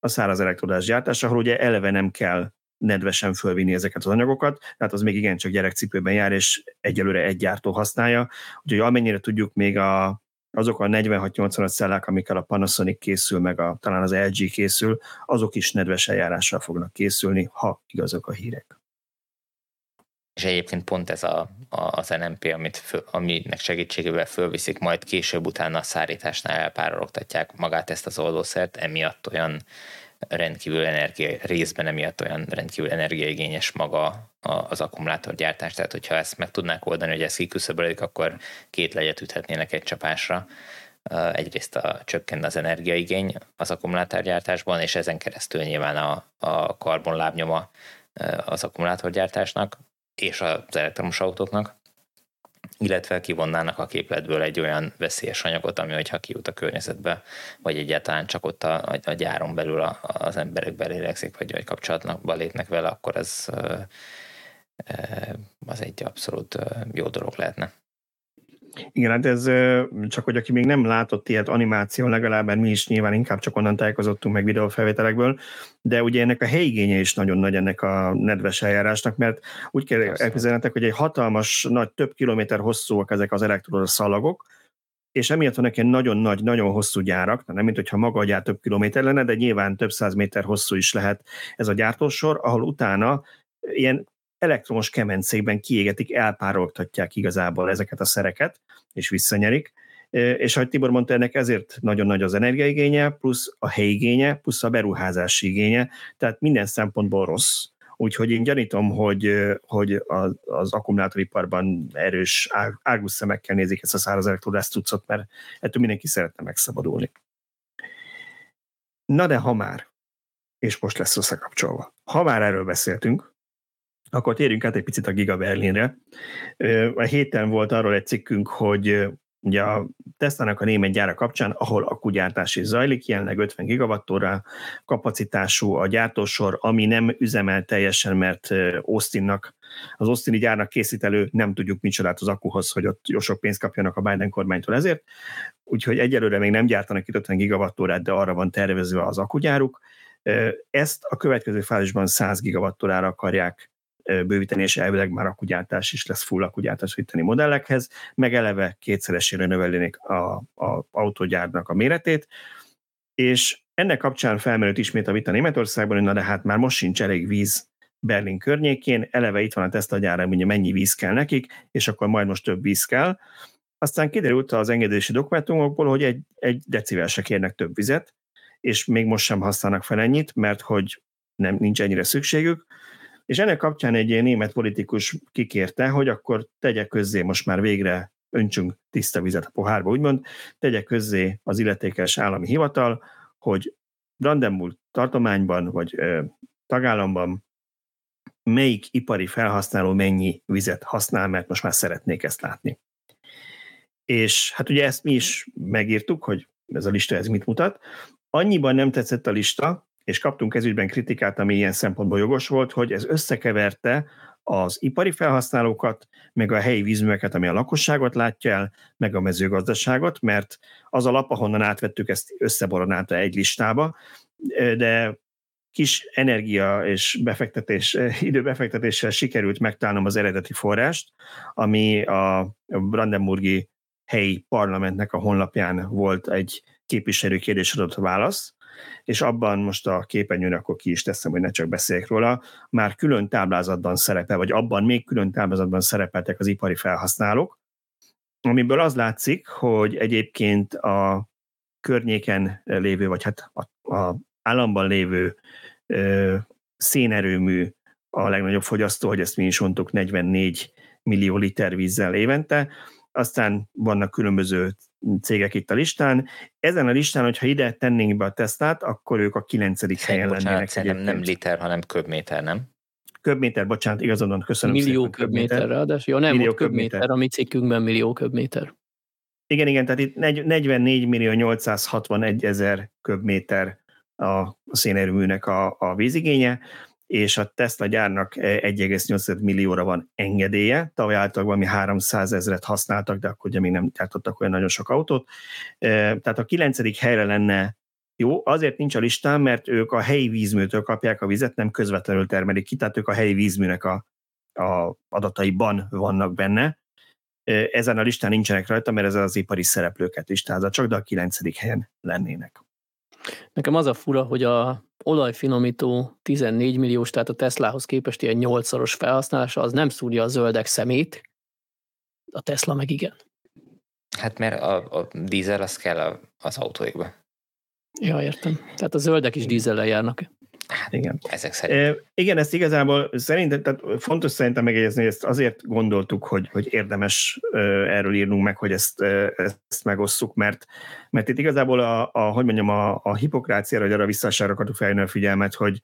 a száraz elektrodás gyártása, ahol ugye eleve nem kell nedvesen fölvinni ezeket az anyagokat, tehát az még igencsak gyerekcipőben jár, és egyelőre egy gyártó használja. Úgyhogy amennyire tudjuk, még a azok a 46-85 szellák, amikkel a Panasonic készül, meg a, talán az LG készül, azok is nedves eljárással fognak készülni, ha igazok a hírek. És egyébként pont ez a, a, az NMP, amit föl, aminek segítségével fölviszik, majd később utána a szárításnál elpárologtatják magát ezt az oldószert, emiatt olyan rendkívül energia, részben emiatt olyan rendkívül energiaigényes maga az akkumulátorgyártás, tehát hogyha ezt meg tudnák oldani, hogy ez kiküszöbölik, akkor két legyet üthetnének egy csapásra. Egyrészt a, csökken az energiaigény az akkumulátorgyártásban, és ezen keresztül nyilván a, a karbonlábnyoma az akkumulátorgyártásnak és az elektromos autóknak illetve kivonnának a képletből egy olyan veszélyes anyagot, ami hogyha kijut a környezetbe, vagy egyáltalán csak ott a, a gyáron belül a, az emberek belélegzik, vagy, vagy kapcsolatba lépnek vele, akkor ez az egy abszolút jó dolog lehetne. Igen, hát ez csak, hogy aki még nem látott ilyet animáció, legalább mi is nyilván inkább csak onnan tájékozottunk meg videófelvételekből, de ugye ennek a helyigénye is nagyon nagy ennek a nedves eljárásnak, mert úgy kell elképzelnetek, hogy egy hatalmas, nagy, több kilométer hosszúak ezek az elektrodos szalagok, és emiatt vannak ilyen nagyon nagy, nagyon hosszú gyárak, nem mint hogyha maga a gyár több kilométer lenne, de nyilván több száz méter hosszú is lehet ez a gyártósor, ahol utána ilyen elektromos kemencékben kiégetik, elpároltatják igazából ezeket a szereket, és visszanyerik. És ahogy Tibor mondta, ennek ezért nagyon nagy az energiaigénye, plusz a helyigénye, plusz a beruházási igénye, tehát minden szempontból rossz. Úgyhogy én gyanítom, hogy, hogy az, akkumulátoriparban erős águs szemekkel nézik ezt a száraz elektrodász cuccot, mert ettől mindenki szeretne megszabadulni. Na de ha már, és most lesz összekapcsolva, ha már erről beszéltünk, akkor térjünk át egy picit a Giga Berlinre. A héten volt arról egy cikkünk, hogy ugye a Tesla-nak a német gyára kapcsán, ahol akkugyártás is zajlik, jelenleg 50 gigawattóra kapacitású a gyártósor, ami nem üzemel teljesen, mert Austinnak, az Austini gyárnak készít elő, nem tudjuk micsodát az akkuhoz, hogy ott jó sok pénzt kapjanak a Biden kormánytól ezért, úgyhogy egyelőre még nem gyártanak itt 50 gigawattórát, de arra van tervezve az akkugyáruk. Ezt a következő fázisban 100 gigawattórára akarják bővíteni, és elvileg már akkugyártás is lesz full akkugyártás itteni modellekhez, meg eleve kétszeresére növelnék a, a autógyárnak a méretét, és ennek kapcsán felmerült ismét a vita Németországban, hogy na de hát már most sincs elég víz Berlin környékén, eleve itt van a Tesla mondja mennyi víz kell nekik, és akkor majd most több víz kell. Aztán kiderült az engedési dokumentumokból, hogy egy, egy decivel se kérnek több vizet, és még most sem használnak fel ennyit, mert hogy nem, nincs ennyire szükségük, és ennek kapcsán egy német politikus kikérte, hogy akkor tegye közzé most már végre öntsünk tiszta vizet a pohárba, úgymond, tegye közzé az illetékes állami hivatal, hogy Brandenburg tartományban vagy ö, tagállamban melyik ipari felhasználó mennyi vizet használ, mert most már szeretnék ezt látni. És hát ugye ezt mi is megírtuk, hogy ez a lista ez mit mutat. Annyiban nem tetszett a lista, és kaptunk ezügyben kritikát, ami ilyen szempontból jogos volt, hogy ez összekeverte az ipari felhasználókat, meg a helyi vízműveket, ami a lakosságot látja el, meg a mezőgazdaságot, mert az a lap, ahonnan átvettük, ezt összeboronálta egy listába, de kis energia és befektetés, időbefektetéssel sikerült megtalálnom az eredeti forrást, ami a Brandenburgi helyi parlamentnek a honlapján volt egy képviselő kérdés adott válasz, és abban most a képernyőn akkor ki is teszem, hogy ne csak beszéljek róla, már külön táblázatban szerepel, vagy abban még külön táblázatban szerepeltek az ipari felhasználók, amiből az látszik, hogy egyébként a környéken lévő, vagy hát a, a államban lévő ö, szénerőmű a legnagyobb fogyasztó, hogy ezt mi is mondtuk, 44 millió liter vízzel évente, aztán vannak különböző cégek itt a listán. Ezen a listán, hogyha ide tennénk be a tesztát, akkor ők a kilencedik helyen bocsánat, lennének. Szerintem nem liter, hanem köbméter, nem? Köbméter, bocsánat, igazodon, köszönöm Millió szépen. köbméter, ráadásul. Jó, nem, millió köbméter, köbméter, a mi cikkünkben millió köbméter. Igen, igen, tehát itt 44 millió 861 ezer köbméter a szénerőműnek a, a vízigénye, és a Tesla gyárnak 1,8 millióra van engedélye, tavaly általában mi 300 ezeret használtak, de akkor ugye még nem gyártottak olyan nagyon sok autót. Tehát a kilencedik helyre lenne jó, azért nincs a listán, mert ők a helyi vízműtől kapják a vizet, nem közvetlenül termelik ki, tehát ők a helyi vízműnek a, a adataiban vannak benne. Ezen a listán nincsenek rajta, mert ez az ipari szereplőket listázza, csak de a kilencedik helyen lennének. Nekem az a fura, hogy a olajfinomító 14 milliós, tehát a Teslahoz képest ilyen 8-szoros felhasználása, az nem szúrja a zöldek szemét, a Tesla meg igen. Hát mert a, a dízel az kell az autóikba. Ja, értem. Tehát a zöldek is dízellel járnak. Hát igen. Ezek szerint. E, igen, ezt igazából szerintem, tehát fontos szerintem megjegyezni, hogy ezt azért gondoltuk, hogy, hogy érdemes erről írnunk meg, hogy ezt, ezt megosszuk, mert, mert itt igazából a, a hogy mondjam, a, a hipokráciára, hogy arra visszasára akartuk felhívni a figyelmet, hogy,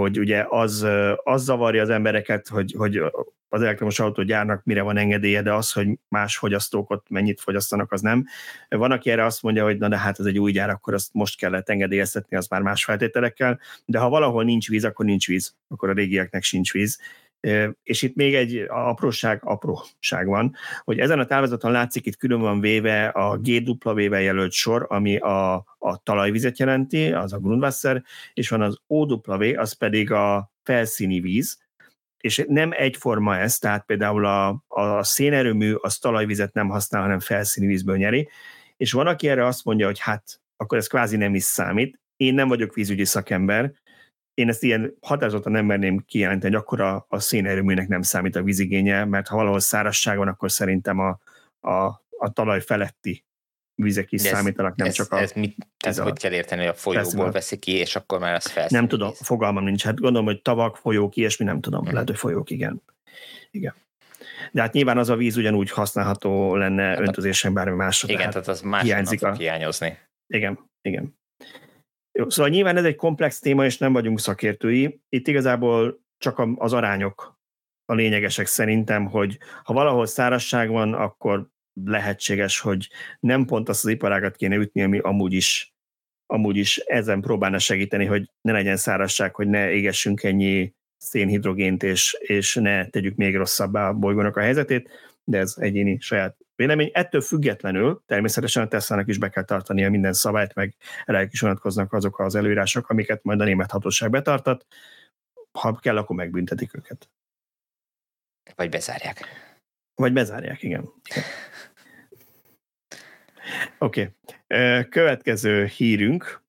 hogy ugye az, az zavarja az embereket, hogy, hogy az elektromos autógyárnak mire van engedélye, de az, hogy más fogyasztók ott mennyit fogyasztanak, az nem. Van, aki erre azt mondja, hogy na de hát ez egy új gyár, akkor azt most kellett engedélyeztetni, az már más feltételekkel, de ha valahol nincs víz, akkor nincs víz, akkor a régieknek sincs víz. És itt még egy apróság, apróság van, hogy ezen a táblázaton látszik, itt külön van véve a GW-vel jelölt sor, ami a, a talajvizet jelenti, az a Grundwasser, és van az OW, az pedig a felszíni víz, és nem egyforma ez, tehát például a, a szénerőmű az talajvizet nem használ, hanem felszíni vízből nyeri, és van, aki erre azt mondja, hogy hát akkor ez kvázi nem is számít. Én nem vagyok vízügyi szakember, én ezt ilyen határozottan nem merném kijelenteni, hogy akkor a, a szénerőműnek nem számít a vízigénye, mert ha valahol szárazság van, akkor szerintem a, a, a talaj feletti vizek is ez, számítanak, nem ez, csak a... Ez mit, ez hogy kell érteni, hogy a folyóból veszi ki, és akkor már az felszín. Nem tudom, fogalmam nincs. Hát gondolom, hogy tavak, folyók, ilyesmi, nem tudom. Hmm. Lehet, hogy folyók, igen. Igen. De hát nyilván az a víz ugyanúgy használható lenne hát öntözésen bármi másra. Igen, tehát az más hiányzik a... hiányozni. Igen, igen. Jó, szóval nyilván ez egy komplex téma, és nem vagyunk szakértői. Itt igazából csak az arányok a lényegesek szerintem, hogy ha valahol szárazság van, akkor lehetséges, hogy nem pont azt az iparágat kéne ütni, ami amúgy is, amúgy is ezen próbálna segíteni, hogy ne legyen szárazság, hogy ne égessünk ennyi szénhidrogént, és, és ne tegyük még rosszabbá a bolygónak a helyzetét, de ez egyéni saját vélemény. Ettől függetlenül természetesen a Tesla-nak is be kell tartania minden szabályt, meg elég is vonatkoznak azok az előírások, amiket majd a német hatóság betartat. Ha kell, akkor megbüntetik őket. Vagy bezárják. Vagy bezárják, igen. Oké. Okay. Következő hírünk,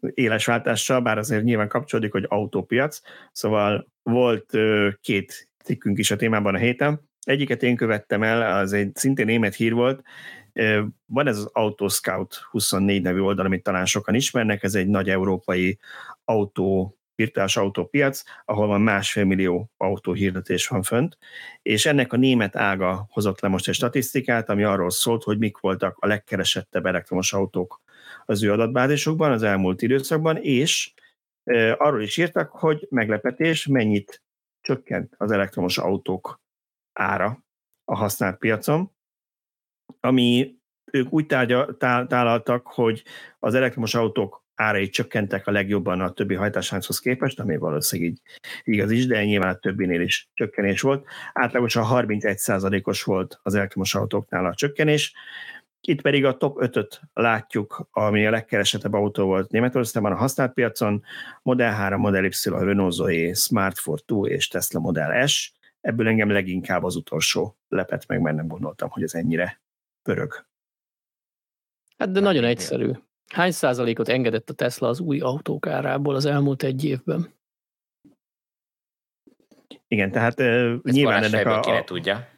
élesváltással, bár azért nyilván kapcsolódik, hogy autópiac. Szóval volt két cikkünk is a témában a héten. Egyiket én követtem el, az egy szintén német hír volt. Van ez az Autoscout 24 nevű oldal, amit talán sokan ismernek, ez egy nagy európai autó virtuális autópiac, ahol van másfél millió autóhirdetés van fönt, és ennek a német ága hozott le most egy statisztikát, ami arról szólt, hogy mik voltak a legkeresettebb elektromos autók az ő adatbázisokban az elmúlt időszakban, és arról is írtak, hogy meglepetés, mennyit csökkent az elektromos autók ára a használt piacon, ami ők úgy tárgya, tálaltak, hogy az elektromos autók árai csökkentek a legjobban a többi hajtáslánchoz képest, ami valószínűleg így igaz is, de nyilván a többinél is csökkenés volt. Átlagosan 31%-os volt az elektromos autóknál a csökkenés. Itt pedig a top 5-öt látjuk, ami a legkeresettebb autó volt Németországban a használt piacon, Model 3, Model Y, Renault Zoe, Smart Fortwo és Tesla Model S. Ebből engem leginkább az utolsó lepett meg, mert nem gondoltam, hogy ez ennyire pörög. Hát de nagyon egyszerű. Hány százalékot engedett a Tesla az új autók árából az elmúlt egy évben? Igen, tehát uh, nyilván ennek a... kéne tudja.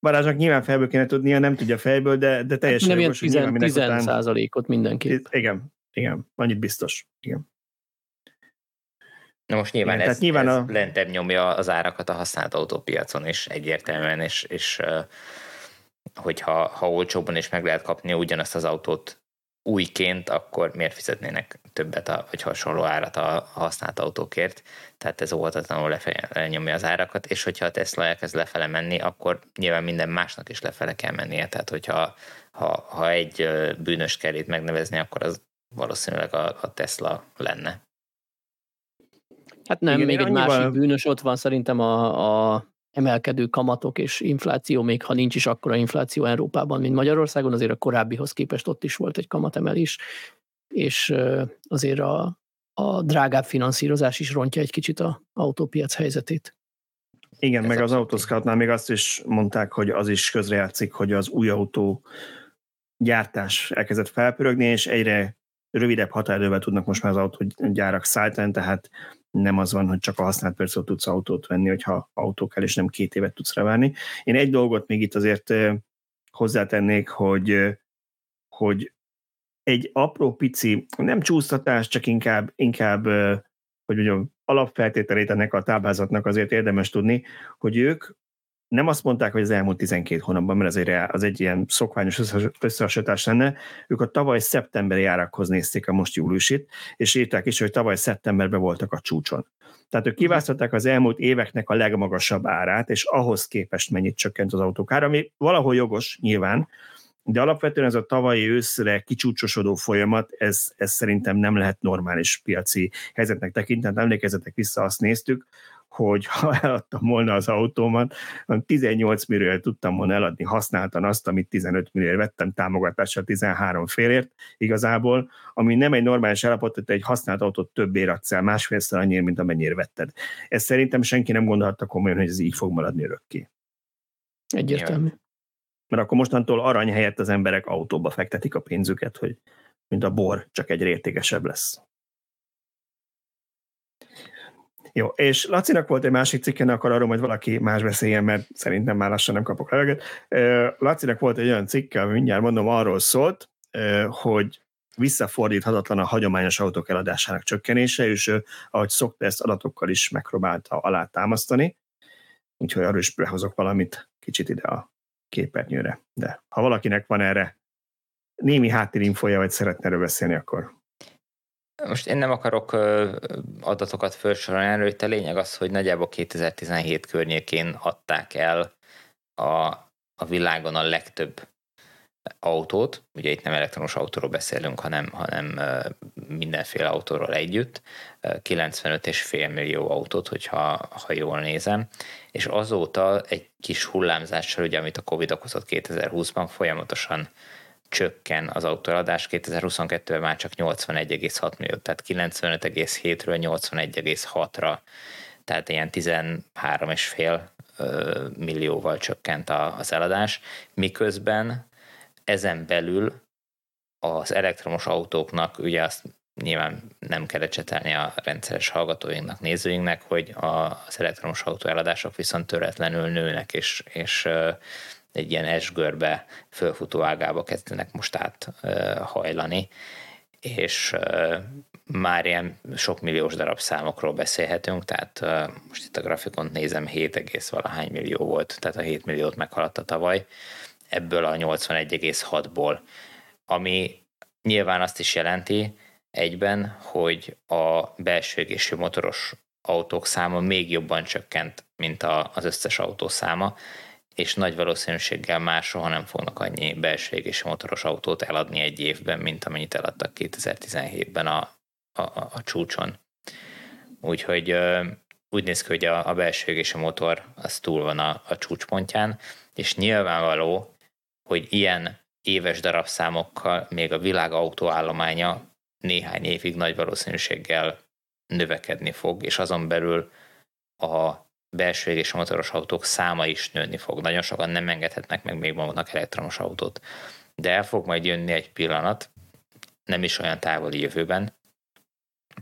Balázsnak nyilván fejből kéne tudnia, nem tudja fejből, de, de teljesen hát nem jogos, 10, 10 után... százalékot mindenki. Igen, igen, annyit biztos. Igen. Na most nyilván, igen, ez, nyilván ez a... lentebb nyomja az árakat a használt autópiacon is egyértelműen, és, és hogyha ha olcsóbban is meg lehet kapni ugyanazt az autót újként, akkor miért fizetnének többet, a, vagy hasonló árat a használt autókért, tehát ez óvatatlanul lefele nyomja az árakat, és hogyha a Tesla elkezd lefele menni, akkor nyilván minden másnak is lefele kell mennie, tehát hogyha ha, ha egy bűnös itt megnevezni, akkor az valószínűleg a, a Tesla lenne. Hát nem, Igen, még egy annyival... másik bűnös ott van szerintem a, a emelkedő kamatok és infláció, még ha nincs is akkora infláció Európában, mint Magyarországon, azért a korábbihoz képest ott is volt egy kamatemelés, és azért a, a drágább finanszírozás is rontja egy kicsit a autópiac helyzetét. Igen, Ez meg az Autoscoutnál még azt is mondták, hogy az is közrejátszik, hogy az új autó gyártás elkezdett felpörögni, és egyre rövidebb határidővel tudnak most már az autógyárak szállítani, tehát nem az van, hogy csak a használt percet tudsz autót venni, hogyha autó kell, és nem két évet tudsz rá Én egy dolgot még itt azért hozzátennék, hogy, hogy egy apró pici, nem csúsztatás, csak inkább, inkább hogy mondjam, alapfeltételét ennek a táblázatnak azért érdemes tudni, hogy ők nem azt mondták, hogy az elmúlt 12 hónapban, mert azért az egy ilyen szokványos összehasonlítás lenne, ők a tavaly szeptemberi árakhoz nézték a most júliusit, és írták is, hogy tavaly szeptemberben voltak a csúcson. Tehát ők kiválasztották az elmúlt éveknek a legmagasabb árát, és ahhoz képest mennyit csökkent az autók ára, ami valahol jogos nyilván, de alapvetően ez a tavalyi őszre kicsúcsosodó folyamat, ez, ez szerintem nem lehet normális piaci helyzetnek tekinteni. Emlékezzetek vissza, azt néztük, hogy ha eladtam volna az autómat, 18 millióért tudtam volna eladni használtan azt, amit 15 millióért vettem támogatással 13 félért igazából, ami nem egy normális állapot, hogy egy használt autót többé adsz el, másfélszer annyira, mint amennyire vetted. Ez szerintem senki nem gondolhatta komolyan, hogy ez így fog maradni örökké. Egyértelmű. Mert akkor mostantól arany helyett az emberek autóba fektetik a pénzüket, hogy mint a bor, csak egy értékesebb lesz. Jó, és Lacinak volt egy másik cikke, akkor arról majd valaki más beszéljen, mert szerintem már lassan nem kapok levegőt. Lacinak volt egy olyan cikke, ami mindjárt mondom, arról szólt, hogy visszafordíthatatlan a hagyományos autók eladásának csökkenése, és ő, ahogy szokta ezt adatokkal is megpróbálta alátámasztani, úgyhogy arról is behozok valamit kicsit ide a képernyőre. De ha valakinek van erre némi háttérinfoja, vagy szeretne erről beszélni, akkor most én nem akarok adatokat felsorolni erről, a lényeg az, hogy nagyjából 2017 környékén adták el a, a világon a legtöbb autót, ugye itt nem elektromos autóról beszélünk, hanem, hanem mindenféle autóról együtt, 95,5 millió autót, hogyha ha jól nézem, és azóta egy kis hullámzással, ugye, amit a Covid okozott 2020-ban folyamatosan csökken az autóadás, 2022-ben már csak 81,6 millió, tehát 95,7-ről 81,6-ra, tehát ilyen 13,5 millióval csökkent az eladás, miközben ezen belül az elektromos autóknak, ugye azt nyilván nem kell ecsetelni a rendszeres hallgatóinknak, nézőinknek, hogy az elektromos autó eladások viszont töretlenül nőnek, és, és egy ilyen S-görbe fölfutó ágába kezdenek most át hajlani, és már ilyen sok milliós darab számokról beszélhetünk, tehát most itt a grafikont nézem, 7, valahány millió volt, tehát a 7 milliót meghaladta tavaly, ebből a 81,6-ból, ami nyilván azt is jelenti egyben, hogy a belső égésű motoros autók száma még jobban csökkent, mint az összes autó száma, és nagy valószínűséggel már soha nem fognak annyi belső égésű motoros autót eladni egy évben, mint amennyit eladtak 2017-ben a, a, a csúcson. Úgyhogy úgy néz ki, hogy a, a belső égésű motor az túl van a, a csúcspontján, és nyilvánvaló, hogy ilyen éves darabszámokkal még a világ autóállománya néhány évig nagy valószínűséggel növekedni fog, és azon belül a belső és a motoros autók száma is nőni fog. Nagyon sokan nem engedhetnek meg még maguknak elektromos autót. De el fog majd jönni egy pillanat, nem is olyan távoli jövőben,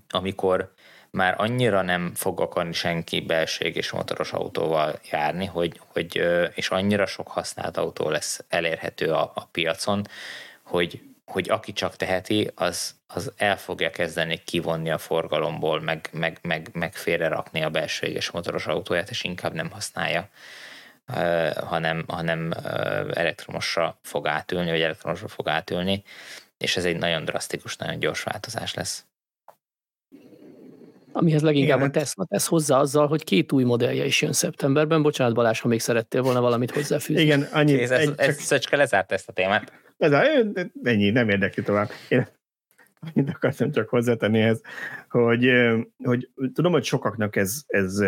amikor már annyira nem fog akarni senki belség és motoros autóval járni, hogy, hogy, és annyira sok használt autó lesz elérhető a, a piacon, hogy, hogy aki csak teheti, az, az el fogja kezdeni kivonni a forgalomból, meg, meg, meg, meg félrerakni a belső és motoros autóját, és inkább nem használja, hanem, hanem elektromosra fog átülni, vagy elektromosra fog átülni, és ez egy nagyon drasztikus, nagyon gyors változás lesz. Amihez leginkább Igen. a Tesla tesz hozzá azzal, hogy két új modellje is jön szeptemberben. Bocsánat Balázs, ha még szerettél volna valamit hozzáfűzni. Igen, annyi. Ez, ez, ez Szöcske lezárt ezt a témát. Ez a, ennyi, nem érdekli tovább. Én annyit akartam csak hozzátenni ez, hogy, hogy tudom, hogy sokaknak ez, ez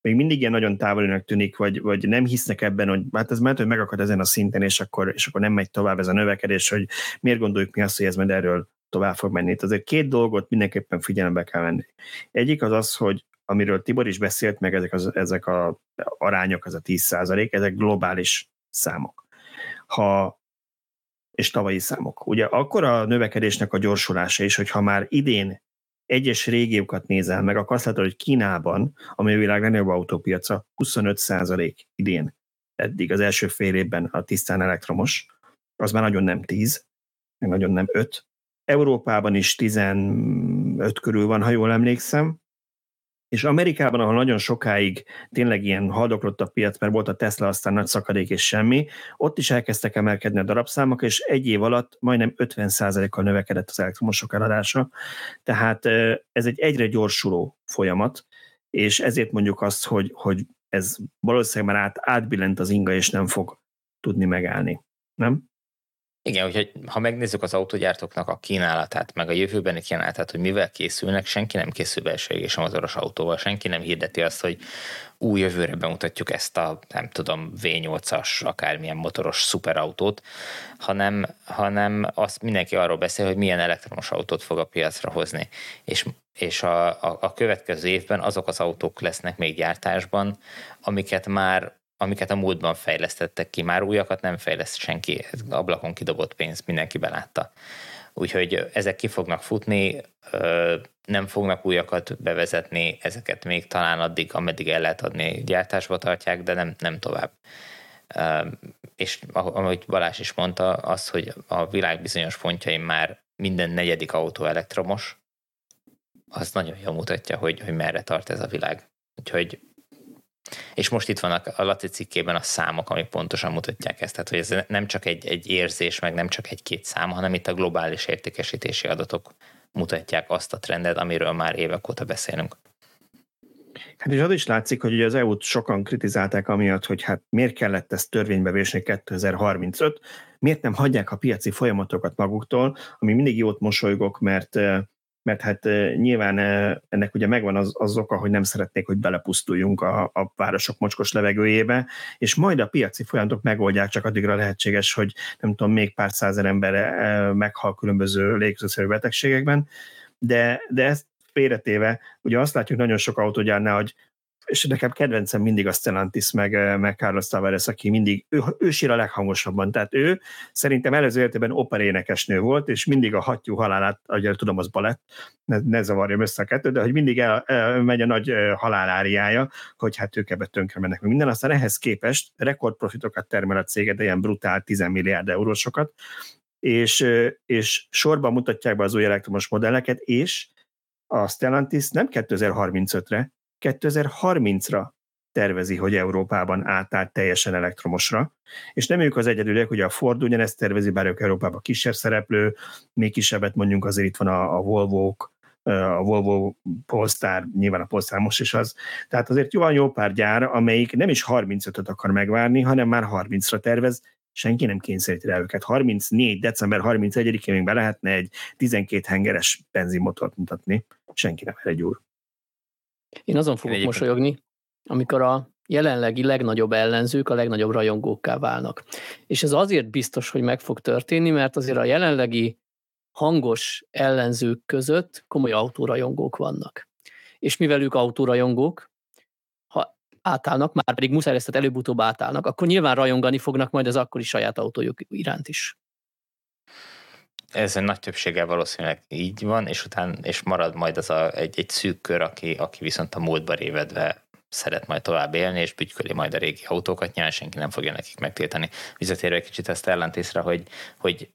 még mindig ilyen nagyon távolinak tűnik, vagy, vagy nem hisznek ebben, hogy hát ez mert, hogy megakad ezen a szinten, és akkor, és akkor nem megy tovább ez a növekedés, hogy miért gondoljuk mi azt, hogy ez majd erről tovább fog menni. Itt azért két dolgot mindenképpen figyelembe kell venni. Egyik az az, hogy amiről Tibor is beszélt, meg ezek, az, ezek a arányok, az a 10 ezek globális számok. Ha és tavalyi számok. Ugye akkor a növekedésnek a gyorsulása is, hogyha már idén egyes régiókat nézel meg, akkor azt látod, hogy Kínában, ami a világ legnagyobb autópiaca, 25% idén eddig az első fél évben a tisztán elektromos, az már nagyon nem 10, meg nagyon nem 5, Európában is 15 körül van, ha jól emlékszem, és Amerikában, ahol nagyon sokáig tényleg ilyen haldoklott a piac, mert volt a Tesla, aztán nagy szakadék és semmi, ott is elkezdtek emelkedni a darabszámok, és egy év alatt majdnem 50%-kal növekedett az elektromosok eladása. Tehát ez egy egyre gyorsuló folyamat, és ezért mondjuk azt, hogy, hogy ez valószínűleg már át, átbillent az inga, és nem fog tudni megállni. Nem? Igen, úgyhogy ha megnézzük az autógyártóknak a kínálatát, meg a jövőbeni kínálatát, hogy mivel készülnek, senki nem készül belső égési motoros autóval, senki nem hirdeti azt, hogy új jövőre bemutatjuk ezt a, nem tudom, V8-as, akármilyen motoros szuperautót, hanem, hanem azt mindenki arról beszél, hogy milyen elektromos autót fog a piacra hozni. És, és a, a, a következő évben azok az autók lesznek még gyártásban, amiket már amiket a múltban fejlesztettek ki, már újakat nem fejleszt senki, ablakon kidobott pénz, mindenki belátta. Úgyhogy ezek ki fognak futni, nem fognak újakat bevezetni, ezeket még talán addig, ameddig el lehet adni, gyártásba tartják, de nem, nem tovább. És ahogy Balázs is mondta, az, hogy a világ bizonyos pontjain már minden negyedik autó elektromos, az nagyon jól mutatja, hogy, hogy merre tart ez a világ. Úgyhogy és most itt vannak a Laci cikkében a számok, amik pontosan mutatják ezt. Tehát, hogy ez nem csak egy, egy érzés, meg nem csak egy-két szám, hanem itt a globális értékesítési adatok mutatják azt a trendet, amiről már évek óta beszélünk. Hát és az is látszik, hogy ugye az EU-t sokan kritizálták amiatt, hogy hát miért kellett ezt törvénybe vésni 2035, miért nem hagyják a piaci folyamatokat maguktól, ami mindig jót mosolygok, mert mert hát nyilván ennek ugye megvan az, az oka, hogy nem szeretnék, hogy belepusztuljunk a, a városok mocskos levegőjébe, és majd a piaci folyamatok megoldják, csak addigra lehetséges, hogy nem tudom, még pár százer ember meghal különböző légzőszerű betegségekben, de, de ezt félretéve, ugye azt látjuk nagyon sok autógyárnál, hogy és nekem kedvencem mindig a Stellantis, meg, meg Carlos Tavares, aki mindig, ő, ő sír a leghangosabban, tehát ő szerintem előző életében operénekesnő volt, és mindig a hattyú halálát, ahogy tudom, az balett, ne, ne zavarjam össze a kettőt, de hogy mindig el, el, megy a nagy haláláriája, hogy hát ők ebbe tönkre mennek meg minden, aztán ehhez képest rekordprofitokat termel a cége, de ilyen brutál 10 milliárd eurósokat, és, és sorban mutatják be az új elektromos modelleket, és a Stellantis nem 2035-re, 2030-ra tervezi, hogy Európában átállt teljesen elektromosra, és nem ők az egyedülek, hogy a Ford ugyanezt tervezi, bár ők Európában kisebb szereplő, még kisebbet mondjuk azért itt van a, a volvo a Volvo Polestar, nyilván a Polestar most is az. Tehát azért van jó pár gyár, amelyik nem is 35-öt akar megvárni, hanem már 30-ra tervez, senki nem kényszeríti rá őket. 34. december 31-én még be lehetne egy 12 hengeres benzinmotort mutatni, senki nem egy úr. Én azon fogok Én mosolyogni, amikor a jelenlegi legnagyobb ellenzők a legnagyobb rajongókká válnak. És ez azért biztos, hogy meg fog történni, mert azért a jelenlegi hangos ellenzők között komoly autórajongók vannak. És mivel ők autórajongók, ha átállnak, már pedig muszáj ezt előbb-utóbb átállnak, akkor nyilván rajongani fognak majd az akkori saját autójuk iránt is ez nagy többséggel valószínűleg így van, és utána és marad majd az a, egy, egy szűk kör, aki, aki viszont a múltba révedve szeret majd tovább élni, és bütyköli majd a régi autókat, nyilván senki nem fogja nekik megtiltani. Visszatérve egy kicsit a Stellantisra, hogy, hogy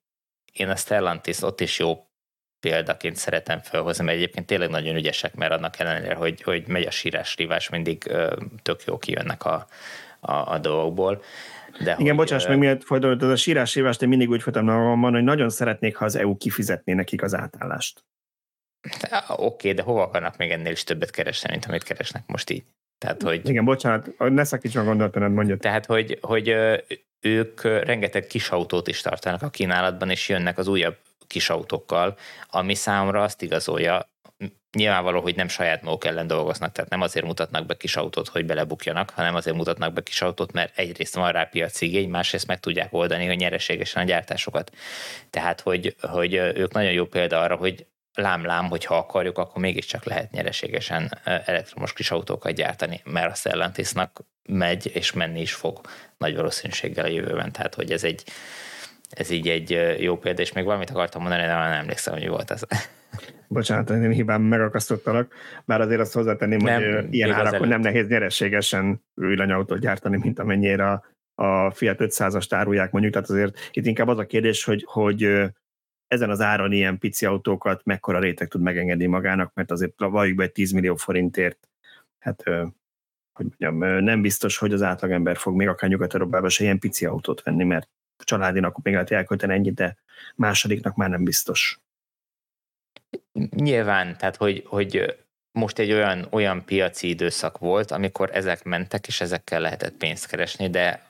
én a Stellantis ott is jó példaként szeretem felhozni, mert egyébként tényleg nagyon ügyesek, mert annak ellenére, hogy, hogy megy a sírás rívás, mindig ö, tök jó kijönnek a, a, a dolgokból. De Igen, hogy, bocsáss meg, miért folytatott ez a sírás évást, én mindig úgy folytam magamban, hogy nagyon szeretnék, ha az EU kifizetné nekik az átállást. Oké, okay, de hova akarnak még ennél is többet keresni, mint amit keresnek most így? Tehát, hogy... Igen, bocsánat, ne szakíts meg gondolatban, mondja. Tehát, hogy, hogy ők rengeteg kis autót is tartanak a kínálatban, és jönnek az újabb kis autókkal, ami számra azt igazolja, nyilvánvaló, hogy nem saját maguk ellen dolgoznak, tehát nem azért mutatnak be kis autót, hogy belebukjanak, hanem azért mutatnak be kis autót, mert egyrészt van rá piaci igény, másrészt meg tudják oldani, hogy nyereségesen a gyártásokat. Tehát, hogy, hogy ők nagyon jó példa arra, hogy lám-lám, hogy ha akarjuk, akkor mégiscsak lehet nyereségesen elektromos kis autókat gyártani, mert a Stellantisnak megy és menni is fog nagy valószínűséggel a jövőben. Tehát, hogy ez egy ez így egy jó példa, és még valamit akartam mondani, de nem emlékszem, hogy volt ez. Bocsánat, én hibám megakasztottalak, bár azért azt hozzátenném, nem, hogy ilyen árakon nem nehéz nyereségesen villanyautót gyártani, mint amennyire a, a Fiat 500-as árulják mondjuk, tehát azért itt inkább az a kérdés, hogy, hogy ezen az áron ilyen pici autókat mekkora réteg tud megengedni magának, mert azért valljuk be egy 10 millió forintért, hát hogy mondjam, nem biztos, hogy az átlagember fog még akár nyugat se ilyen pici autót venni, mert családinak még lehet elkölteni ennyit, de másodiknak már nem biztos. Nyilván, tehát hogy, hogy most egy olyan, olyan piaci időszak volt, amikor ezek mentek, és ezekkel lehetett pénzt keresni, de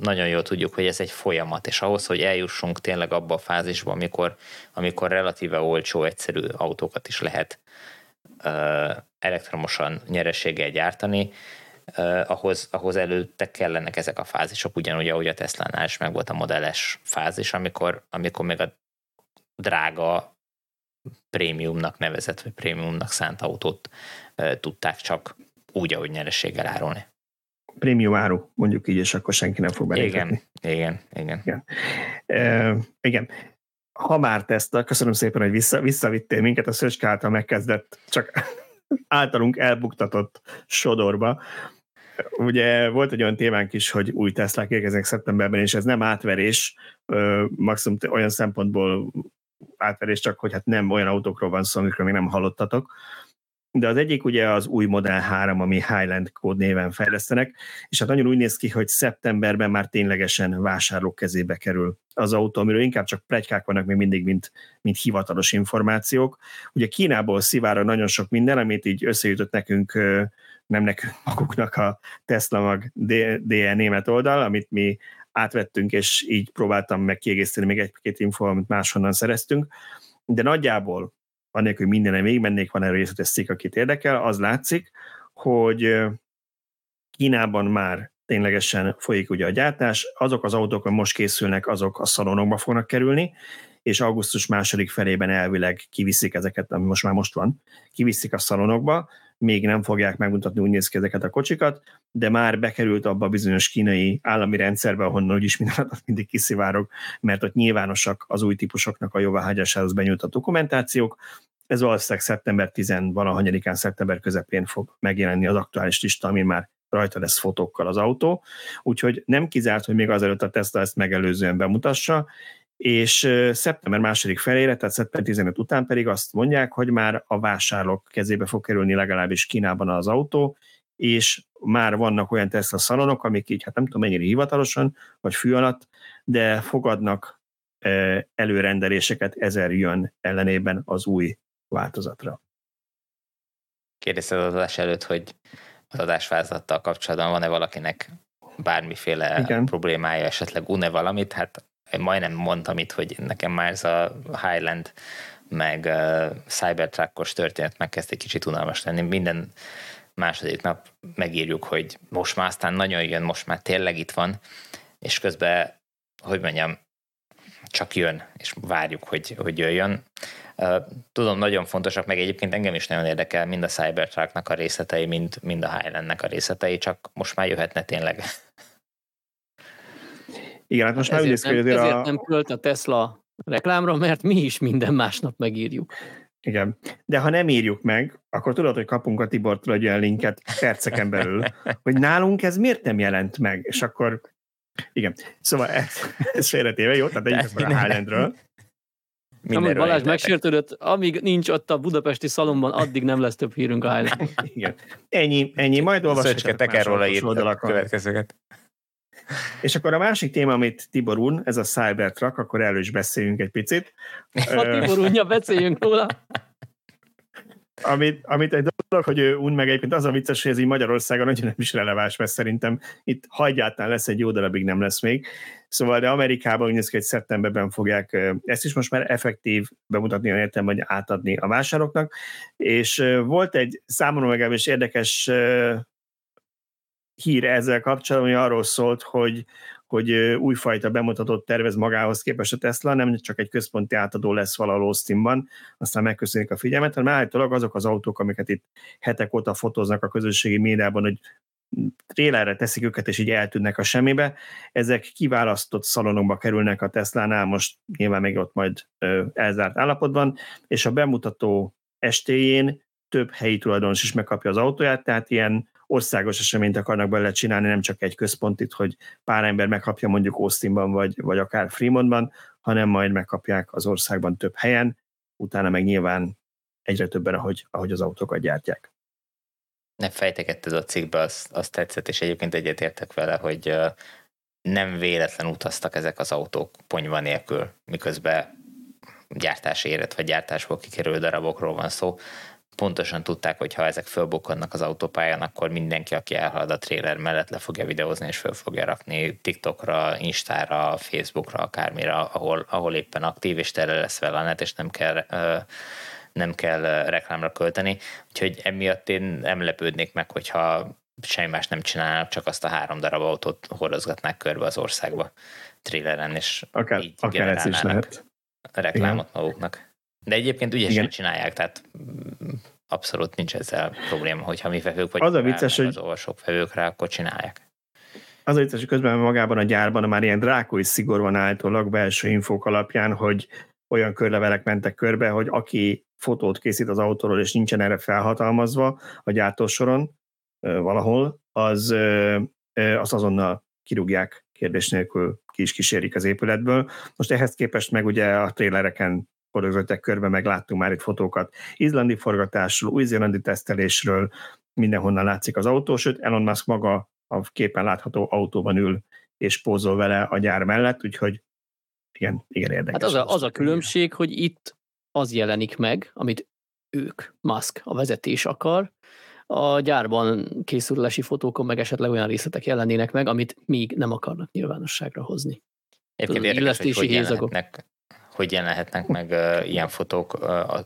nagyon jól tudjuk, hogy ez egy folyamat, és ahhoz, hogy eljussunk tényleg abba a fázisba, amikor, amikor relatíve olcsó, egyszerű autókat is lehet uh, elektromosan nyerességgel gyártani, uh, ahhoz, ahhoz előtte kellenek ezek a fázisok, ugyanúgy, ahogy a Tesla-nál is meg volt a modelles fázis, amikor, amikor még a drága prémiumnak nevezett, vagy prémiumnak szánt autót e, tudták csak úgy, ahogy nyerességgel árulni. Prémium áru, mondjuk így, és akkor senki nem fog belépni. Igen, igen, igen. Igen. E, igen. Ha már Tesla, köszönöm szépen, hogy vissza, visszavittél minket a Szöcske által megkezdett, csak általunk elbuktatott sodorba. Ugye volt egy olyan témánk is, hogy új Teslák érkeznek szeptemberben, és ez nem átverés, maximum olyan szempontból átverés, csak hogy hát nem olyan autókról van szó, amikről még nem hallottatok. De az egyik ugye az új Model 3, ami Highland kód néven fejlesztenek, és hát nagyon úgy néz ki, hogy szeptemberben már ténylegesen vásárlók kezébe kerül az autó, amiről inkább csak plegykák vannak még mindig, mint, mint hivatalos információk. Ugye Kínából szivárra nagyon sok minden, amit így összejutott nekünk, nem nekünk maguknak a Tesla mag DE német oldal, amit mi átvettünk, és így próbáltam meg kiegészíteni még egy-két info, amit máshonnan szereztünk, de nagyjából, annélkül hogy még mennék, van erről részletes cikk, akit érdekel, az látszik, hogy Kínában már ténylegesen folyik ugye a gyártás, azok az autók, amik most készülnek, azok a szalonokba fognak kerülni, és augusztus második felében elvileg kiviszik ezeket, ami most már most van, kiviszik a szalonokba, még nem fogják megmutatni, úgy néz ki ezeket a kocsikat, de már bekerült abba a bizonyos kínai állami rendszerbe, ahonnan úgyis minden mindig kiszivárok, mert ott nyilvánosak az új típusoknak a jóváhagyásához benyújtott dokumentációk. Ez valószínűleg szeptember 10 valahanyadikán szeptember közepén fog megjelenni az aktuális lista, ami már rajta lesz fotókkal az autó, úgyhogy nem kizárt, hogy még azelőtt a Tesla ezt megelőzően bemutassa, és szeptember második felére, tehát szeptember 15 után pedig azt mondják, hogy már a vásárlók kezébe fog kerülni legalábbis Kínában az autó, és már vannak olyan Tesla szalonok, amik így, hát nem tudom mennyire hivatalosan, vagy fű alatt, de fogadnak előrendeléseket ezer jön ellenében az új változatra. Kérdezted az adás előtt, hogy az adásvázattal kapcsolatban van-e valakinek bármiféle Igen. problémája, esetleg une valamit, hát majdnem mondtam itt, hogy nekem már ez a Highland meg uh, Cybertruckos történet megkezd egy kicsit unalmas lenni. Minden második nap megírjuk, hogy most már aztán nagyon jön, most már tényleg itt van, és közben, hogy mondjam, csak jön, és várjuk, hogy, hogy jöjjön. Tudom, nagyon fontosak, meg egyébként engem is nagyon érdekel mind a Cybertrucknak a részletei, mind, mind a Highlandnek a részletei, csak most már jöhetne tényleg igen, hát most már ezért, nem, ezért a... nem költ a Tesla reklámra, mert mi is minden másnap megírjuk. Igen, de ha nem írjuk meg, akkor tudod, hogy kapunk a Tibortól egy olyan linket perceken belül, hogy nálunk ez miért nem jelent meg, és akkor igen, szóval ez, ez félretéve, jó? Tehát egyik a Highlandről. Amit Balázs megsértődött, amíg nincs ott a budapesti szalomban, addig nem lesz több hírünk a Highland. Igen. Ennyi, ennyi, majd olvassatok más oldalakon. következőket. És akkor a másik téma, amit Tibor un, ez a Cybertruck, akkor erről is beszéljünk egy picit. A Tibor unja, beszéljünk róla. Amit, amit egy dolog, hogy ő un meg egyébként az a vicces, hogy ez így Magyarországon nagyon nem is releváns, mert szerintem itt ha egyáltalán lesz egy jó darabig nem lesz még. Szóval de Amerikában úgy néz ki, hogy szeptemberben fogják ezt is most már effektív bemutatni, olyan értem, hogy átadni a vásároknak. És volt egy számomra megállás érdekes hír ezzel kapcsolatban, hogy arról szólt, hogy, hogy újfajta bemutatót tervez magához képest a Tesla, nem csak egy központi átadó lesz valahol Austinban, aztán megköszönik a figyelmet, hanem állítólag azok az autók, amiket itt hetek óta fotóznak a közösségi médiában, hogy trélerre teszik őket, és így eltűnnek a semmibe. Ezek kiválasztott szalonokba kerülnek a Tesla-nál, most nyilván még ott majd elzárt állapotban, és a bemutató estéjén több helyi tulajdonos is megkapja az autóját, tehát ilyen országos eseményt akarnak belőle csinálni, nem csak egy központit, hogy pár ember megkapja mondjuk Austinban, vagy, vagy akár Fremontban, hanem majd megkapják az országban több helyen, utána meg nyilván egyre többen, ahogy, ahogy az autókat gyártják. Ne fejtegetted a cikkbe, azt, azt tetszett, és egyébként egyetértek vele, hogy nem véletlen utaztak ezek az autók ponyva nélkül, miközben gyártási éret vagy gyártásból kikerülő darabokról van szó pontosan tudták, hogy ha ezek fölbukkannak az autópályán, akkor mindenki, aki elhalad a trailer mellett le fogja videózni, és föl fogja rakni TikTokra, Instára, Facebookra, akármire, ahol, ahol éppen aktív, és tele lesz vele a net, és nem kell nem kell reklámra költeni, úgyhogy emiatt én nem lepődnék meg, hogyha semmi más nem csinálnak, csak azt a három darab autót hordozgatnák körbe az országba traileren, és akár, így akár ez is lehet. reklámot Igen. maguknak. De egyébként ügyesen Igen. csinálják, tehát mm, abszolút nincs ezzel probléma, hogyha mi vevők vagy az a vicces, hogy az olvasók vevők rá, akkor csinálják. Az a vicces, hogy közben magában a gyárban már ilyen drákói szigor van állítólag belső infók alapján, hogy olyan körlevelek mentek körbe, hogy aki fotót készít az autóról, és nincsen erre felhatalmazva a gyártósoron valahol, az, az azonnal kirúgják kérdés nélkül ki is kísérik az épületből. Most ehhez képest meg ugye a trélereken forogottak körbe, meg láttunk már itt fotókat izlandi forgatásról, új-zélandi tesztelésről, mindenhonnan látszik az autó, sőt Elon Musk maga a képen látható autóban ül és pózol vele a gyár mellett, úgyhogy igen, igen érdekes. Hát az a, az a különbség, hogy itt az jelenik meg, amit ők, Musk, a vezetés akar, a gyárban készülési fotókon meg esetleg olyan részletek jelennének meg, amit még nem akarnak nyilvánosságra hozni. Egyébként érdekes, hogy hogy jelenhetnek, hogy jelenhetnek meg uh, ilyen fotók. Uh,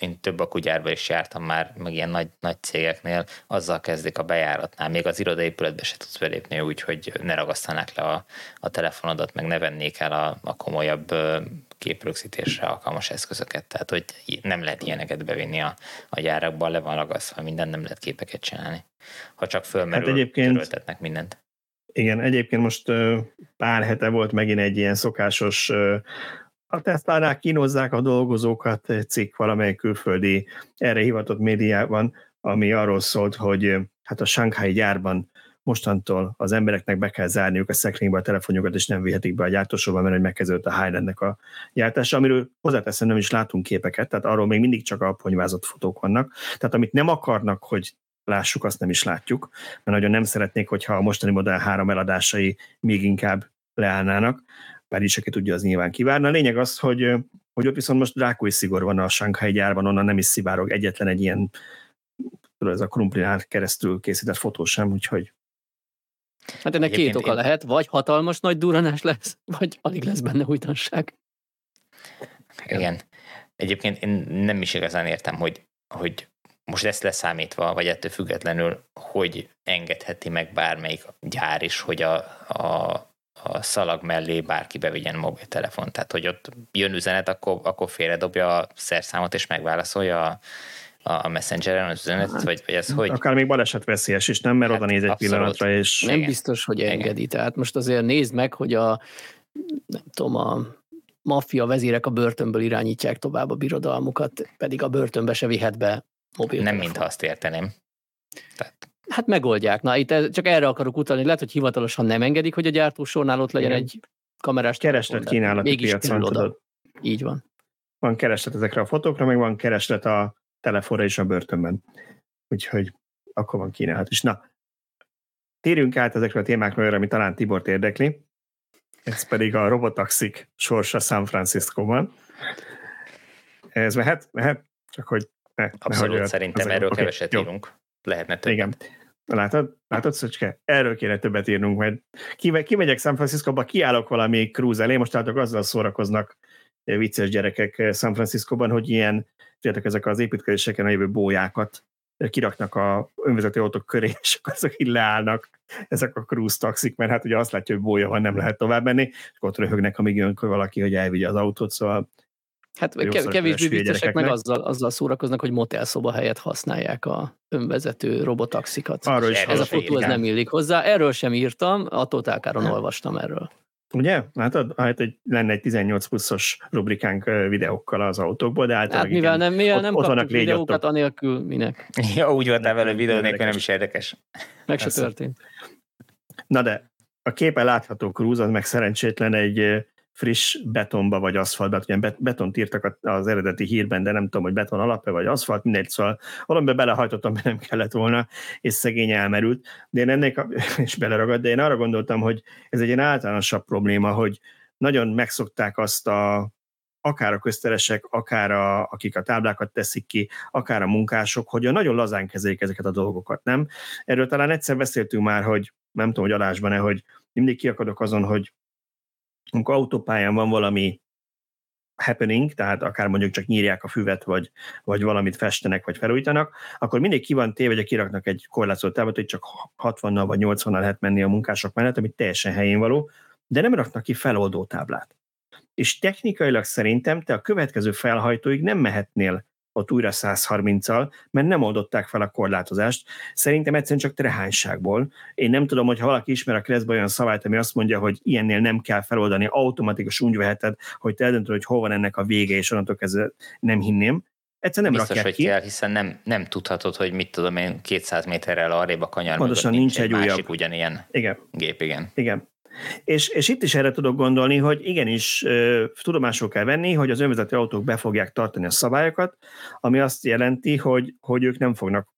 én több akugyárba is jártam már, meg ilyen nagy, nagy cégeknél, azzal kezdik a bejáratnál. Még az irodaépületbe se tudsz belépni úgy, hogy ne ragasztanák le a, a telefonodat, meg ne vennék el a, a komolyabb képrögzítésre alkalmas eszközöket. Tehát, hogy nem lehet ilyeneket bevinni a, a gyárakban, le van ragasztva, minden nem lehet képeket csinálni. Ha csak fölmerül, hát egyébként, töröltetnek mindent. Igen, egyébként most pár hete volt megint egy ilyen szokásos a Tesla-nál kínozzák a dolgozókat cikk valamelyik külföldi erre hivatott médiában, ami arról szólt, hogy hát a Shanghai gyárban mostantól az embereknek be kell zárniuk a szekrénybe a telefonjukat, és nem vihetik be a gyártósóba, mert hogy megkezdődött a Highlandnek a gyártása, amiről hozzáteszem nem is látunk képeket, tehát arról még mindig csak a ponyvázott fotók vannak. Tehát amit nem akarnak, hogy lássuk, azt nem is látjuk, mert nagyon nem szeretnék, hogyha a mostani Model 3 eladásai még inkább leállnának, bár is, aki tudja, az nyilván kivárna. A lényeg az, hogy, hogy ott viszont most drákói szigor van a Shanghai gyárban, onnan nem is szivárog egyetlen egy ilyen ez a krumplinál keresztül készített fotó sem, úgyhogy Hát ennek Egyébként két oka én... lehet, vagy hatalmas nagy duranás lesz, vagy alig lesz benne újdonság. Igen. Egyébként én nem is igazán értem, hogy, hogy most ezt leszámítva, vagy ettől függetlenül, hogy engedheti meg bármelyik gyár is, hogy a, a, a szalag mellé bárki bevigyen mobiltelefon. Tehát, hogy ott jön üzenet, akkor, akkor félredobja a szerszámot és megválaszolja a, a Messengeren az üzenet, hát, vagy, vagy ez hogy? Akár még baleset veszélyes is, nem? Mert hát, oda néz egy abszolút. pillanatra, és... Nem Igen. biztos, hogy engedi. Igen. Tehát most azért nézd meg, hogy a nem tudom, a maffia vezérek a börtönből irányítják tovább a birodalmukat, pedig a börtönbe se vihet be mobil. Nem mintha azt érteném. Tehát... Hát megoldják. Na, itt csak erre akarok utalni. Lehet, hogy hivatalosan nem engedik, hogy a gyártósornál ott legyen Igen. egy kamerás. Kereslet kínálati piacon, tudod. Így van. Van kereslet ezekre a fotókra, meg van kereslet a telefonra is a börtönben. Úgyhogy akkor van kínálhat is. Na, térjünk át ezekre a témákra, ami talán Tibort érdekli. Ez pedig a robotaxik sorsa San Francisco-ban. Ez mehet? Mehet? Csak hogy ne, Abszolút, ne, szerintem erről okay, keveset jó. írunk. Lehetne több. Igen. Látod? Látod, Szöcske? Erről kéne többet írnunk, mert kimegyek San Francisco-ba, kiállok valami cruise elé, most látok azzal szórakoznak vicces gyerekek San Francisco-ban, hogy ilyen tudjátok, ezek az építkezéseken jövő bójákat kiraknak a önvezető autók köré, és akkor azok így leállnak, ezek a cruise taxik, mert hát ugye azt látja, hogy bója van, nem lehet tovább menni, és ott röhögnek, amíg jön valaki, hogy elvigye az autót, szóval Hát kevésbé viccesek meg azzal, azzal szórakoznak, hogy motelszoba helyett használják a önvezető robotaxikat. Arról is Ez a fotó ez nem illik hozzá. Erről sem írtam, a Totálkáron olvastam erről. Ugye? Látod? Hát egy, lenne egy 18 pluszos rubrikánk videókkal az autókból, de általában hát mivel nem, mivel ott, nem ott kaptuk videókat, anélkül minek? Ja, úgy voltál vele videó nélkül, nem is érdekes. Meg se történt. Na de a képen látható Cruz, az meg szerencsétlen egy friss betonba vagy aszfaltba, ugye betont írtak az eredeti hírben, de nem tudom, hogy beton alapja vagy aszfalt, mindegy, szóval valamiben belehajtottam, mert nem kellett volna, és szegény elmerült, de én ennek, és beleragadt, de én arra gondoltam, hogy ez egy ilyen általánosabb probléma, hogy nagyon megszokták azt a akár a közteresek, akár a, akik a táblákat teszik ki, akár a munkások, hogy nagyon lazán kezelik ezeket a dolgokat, nem? Erről talán egyszer beszéltünk már, hogy nem tudom, hogy adásban-e, hogy mindig kiakadok azon, hogy amikor autópályán van valami happening, tehát akár mondjuk csak nyírják a füvet, vagy, vagy valamit festenek, vagy felújítanak, akkor mindig ki van téve, hogy kiraknak egy korlátozott távot, hogy csak 60-nal vagy 80-nal lehet menni a munkások mellett, ami teljesen helyén való, de nem raknak ki feloldó táblát. És technikailag szerintem te a következő felhajtóig nem mehetnél ott újra 130-al, mert nem oldották fel a korlátozást. Szerintem egyszerűen csak trehányságból. Én nem tudom, hogy ha valaki ismer a keresztbe olyan szabályt, ami azt mondja, hogy ilyennél nem kell feloldani, automatikus úgy veheted, hogy te eldöntöd, hogy hol van ennek a vége, és onnantól kezdve nem hinném. Egyszerűen nem Biztos, rakják hogy ki. kell, hiszen nem, nem tudhatod, hogy mit tudom én 200 méterrel arrébb a kanyar Pontosan, nincs egy másik újabb. ugyanilyen Igen, gép, igen. igen. És, és itt is erre tudok gondolni, hogy igenis tudomásul kell venni, hogy az önvezető autók be fogják tartani a szabályokat, ami azt jelenti, hogy, hogy ők nem fognak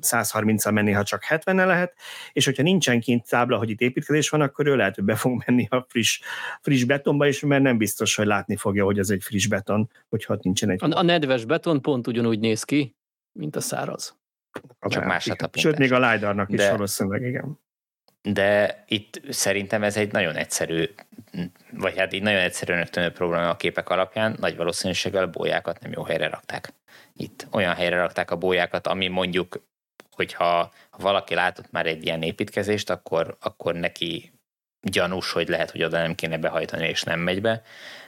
130-al menni, ha csak 70-nel lehet, és hogyha nincsen kint tábla, hogy itt építkezés van, akkor ő lehet, hogy be fog menni a friss, friss betonba is, mert nem biztos, hogy látni fogja, hogy ez egy friss beton, hogyha ott nincsen egy A, a nedves beton pont ugyanúgy néz ki, mint a száraz. csak más a. Sőt, még a LiDAR-nak is De- valószínűleg, igen. De itt szerintem ez egy nagyon egyszerű, vagy hát így nagyon egyszerűen tűnő probléma a képek alapján, nagy valószínűséggel a bójákat nem jó helyre rakták. Itt olyan helyre rakták a bójákat, ami mondjuk, hogyha ha valaki látott már egy ilyen építkezést, akkor, akkor neki gyanús, hogy lehet, hogy oda nem kéne behajtani, és nem megy be,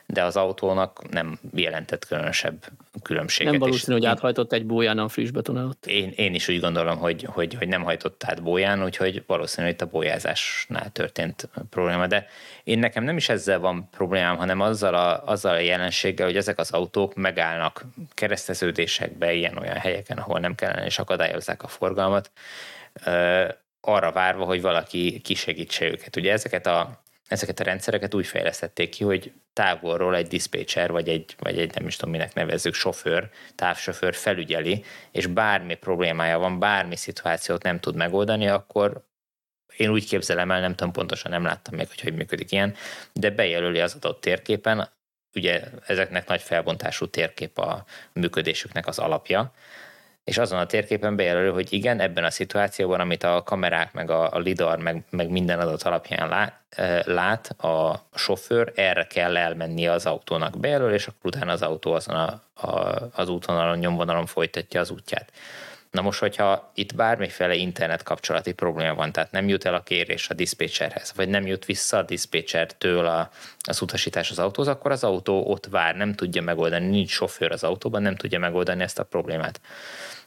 de az autónak nem jelentett különösebb különbséget. Nem és valószínű, hogy én- áthajtott egy bóján a friss beton előtt. én, én is úgy gondolom, hogy, hogy, hogy nem hajtott át bóján, úgyhogy valószínűleg itt a bójázásnál történt probléma. De én nekem nem is ezzel van problémám, hanem azzal a, azzal a jelenséggel, hogy ezek az autók megállnak kereszteződésekbe, ilyen-olyan helyeken, ahol nem kellene, és akadályozzák a forgalmat, arra várva, hogy valaki kisegítse őket. Ugye ezeket a, ezeket a rendszereket úgy fejlesztették ki, hogy távolról egy dispatcher, vagy egy, vagy egy nem is tudom minek nevezzük, sofőr, távsofőr felügyeli, és bármi problémája van, bármi szituációt nem tud megoldani, akkor én úgy képzelem el, nem tudom pontosan, nem láttam még, hogy hogy működik ilyen, de bejelöli az adott térképen, ugye ezeknek nagy felbontású térkép a működésüknek az alapja, és azon a térképen bejelöli, hogy igen, ebben a szituációban, amit a kamerák, meg a, lidar, meg, meg minden adat alapján lát, lát a sofőr, erre kell elmennie az autónak bejelöl, és akkor utána az autó azon a, a, az útvonalon, nyomvonalon folytatja az útját. Na most, hogyha itt bármiféle internet kapcsolati probléma van, tehát nem jut el a kérés a diszpécserhez, vagy nem jut vissza a diszpécsertől a, az utasítás az autóhoz, akkor az autó ott vár, nem tudja megoldani, nincs sofőr az autóban, nem tudja megoldani ezt a problémát.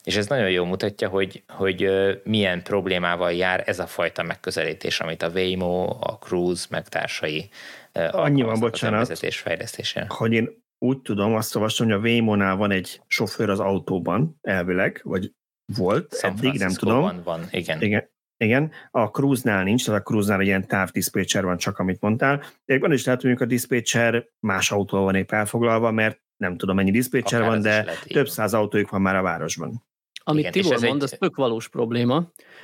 És ez nagyon jól mutatja, hogy, hogy milyen problémával jár ez a fajta megközelítés, amit a Waymo, a Cruise, meg társai alkalmaznak az bocsánat. önvezetés fejlesztésére. Hogy én úgy tudom, azt olvastam, hogy a Waymo-nál van egy sofőr az autóban, elvileg, vagy volt, San eddig nem tudom. Van, igen. Igen, igen, a Cruise-nál nincs, tehát a Cruise-nál ilyen távdiszpécser van csak, amit mondtál. Van is lehet, hogy a diszpécser más autóval van épp elfoglalva, mert nem tudom mennyi diszpécser van, de lehet, több van. száz autójuk van már a városban. Amit Igen, Tibor ez egy- mond, az tök valós probléma.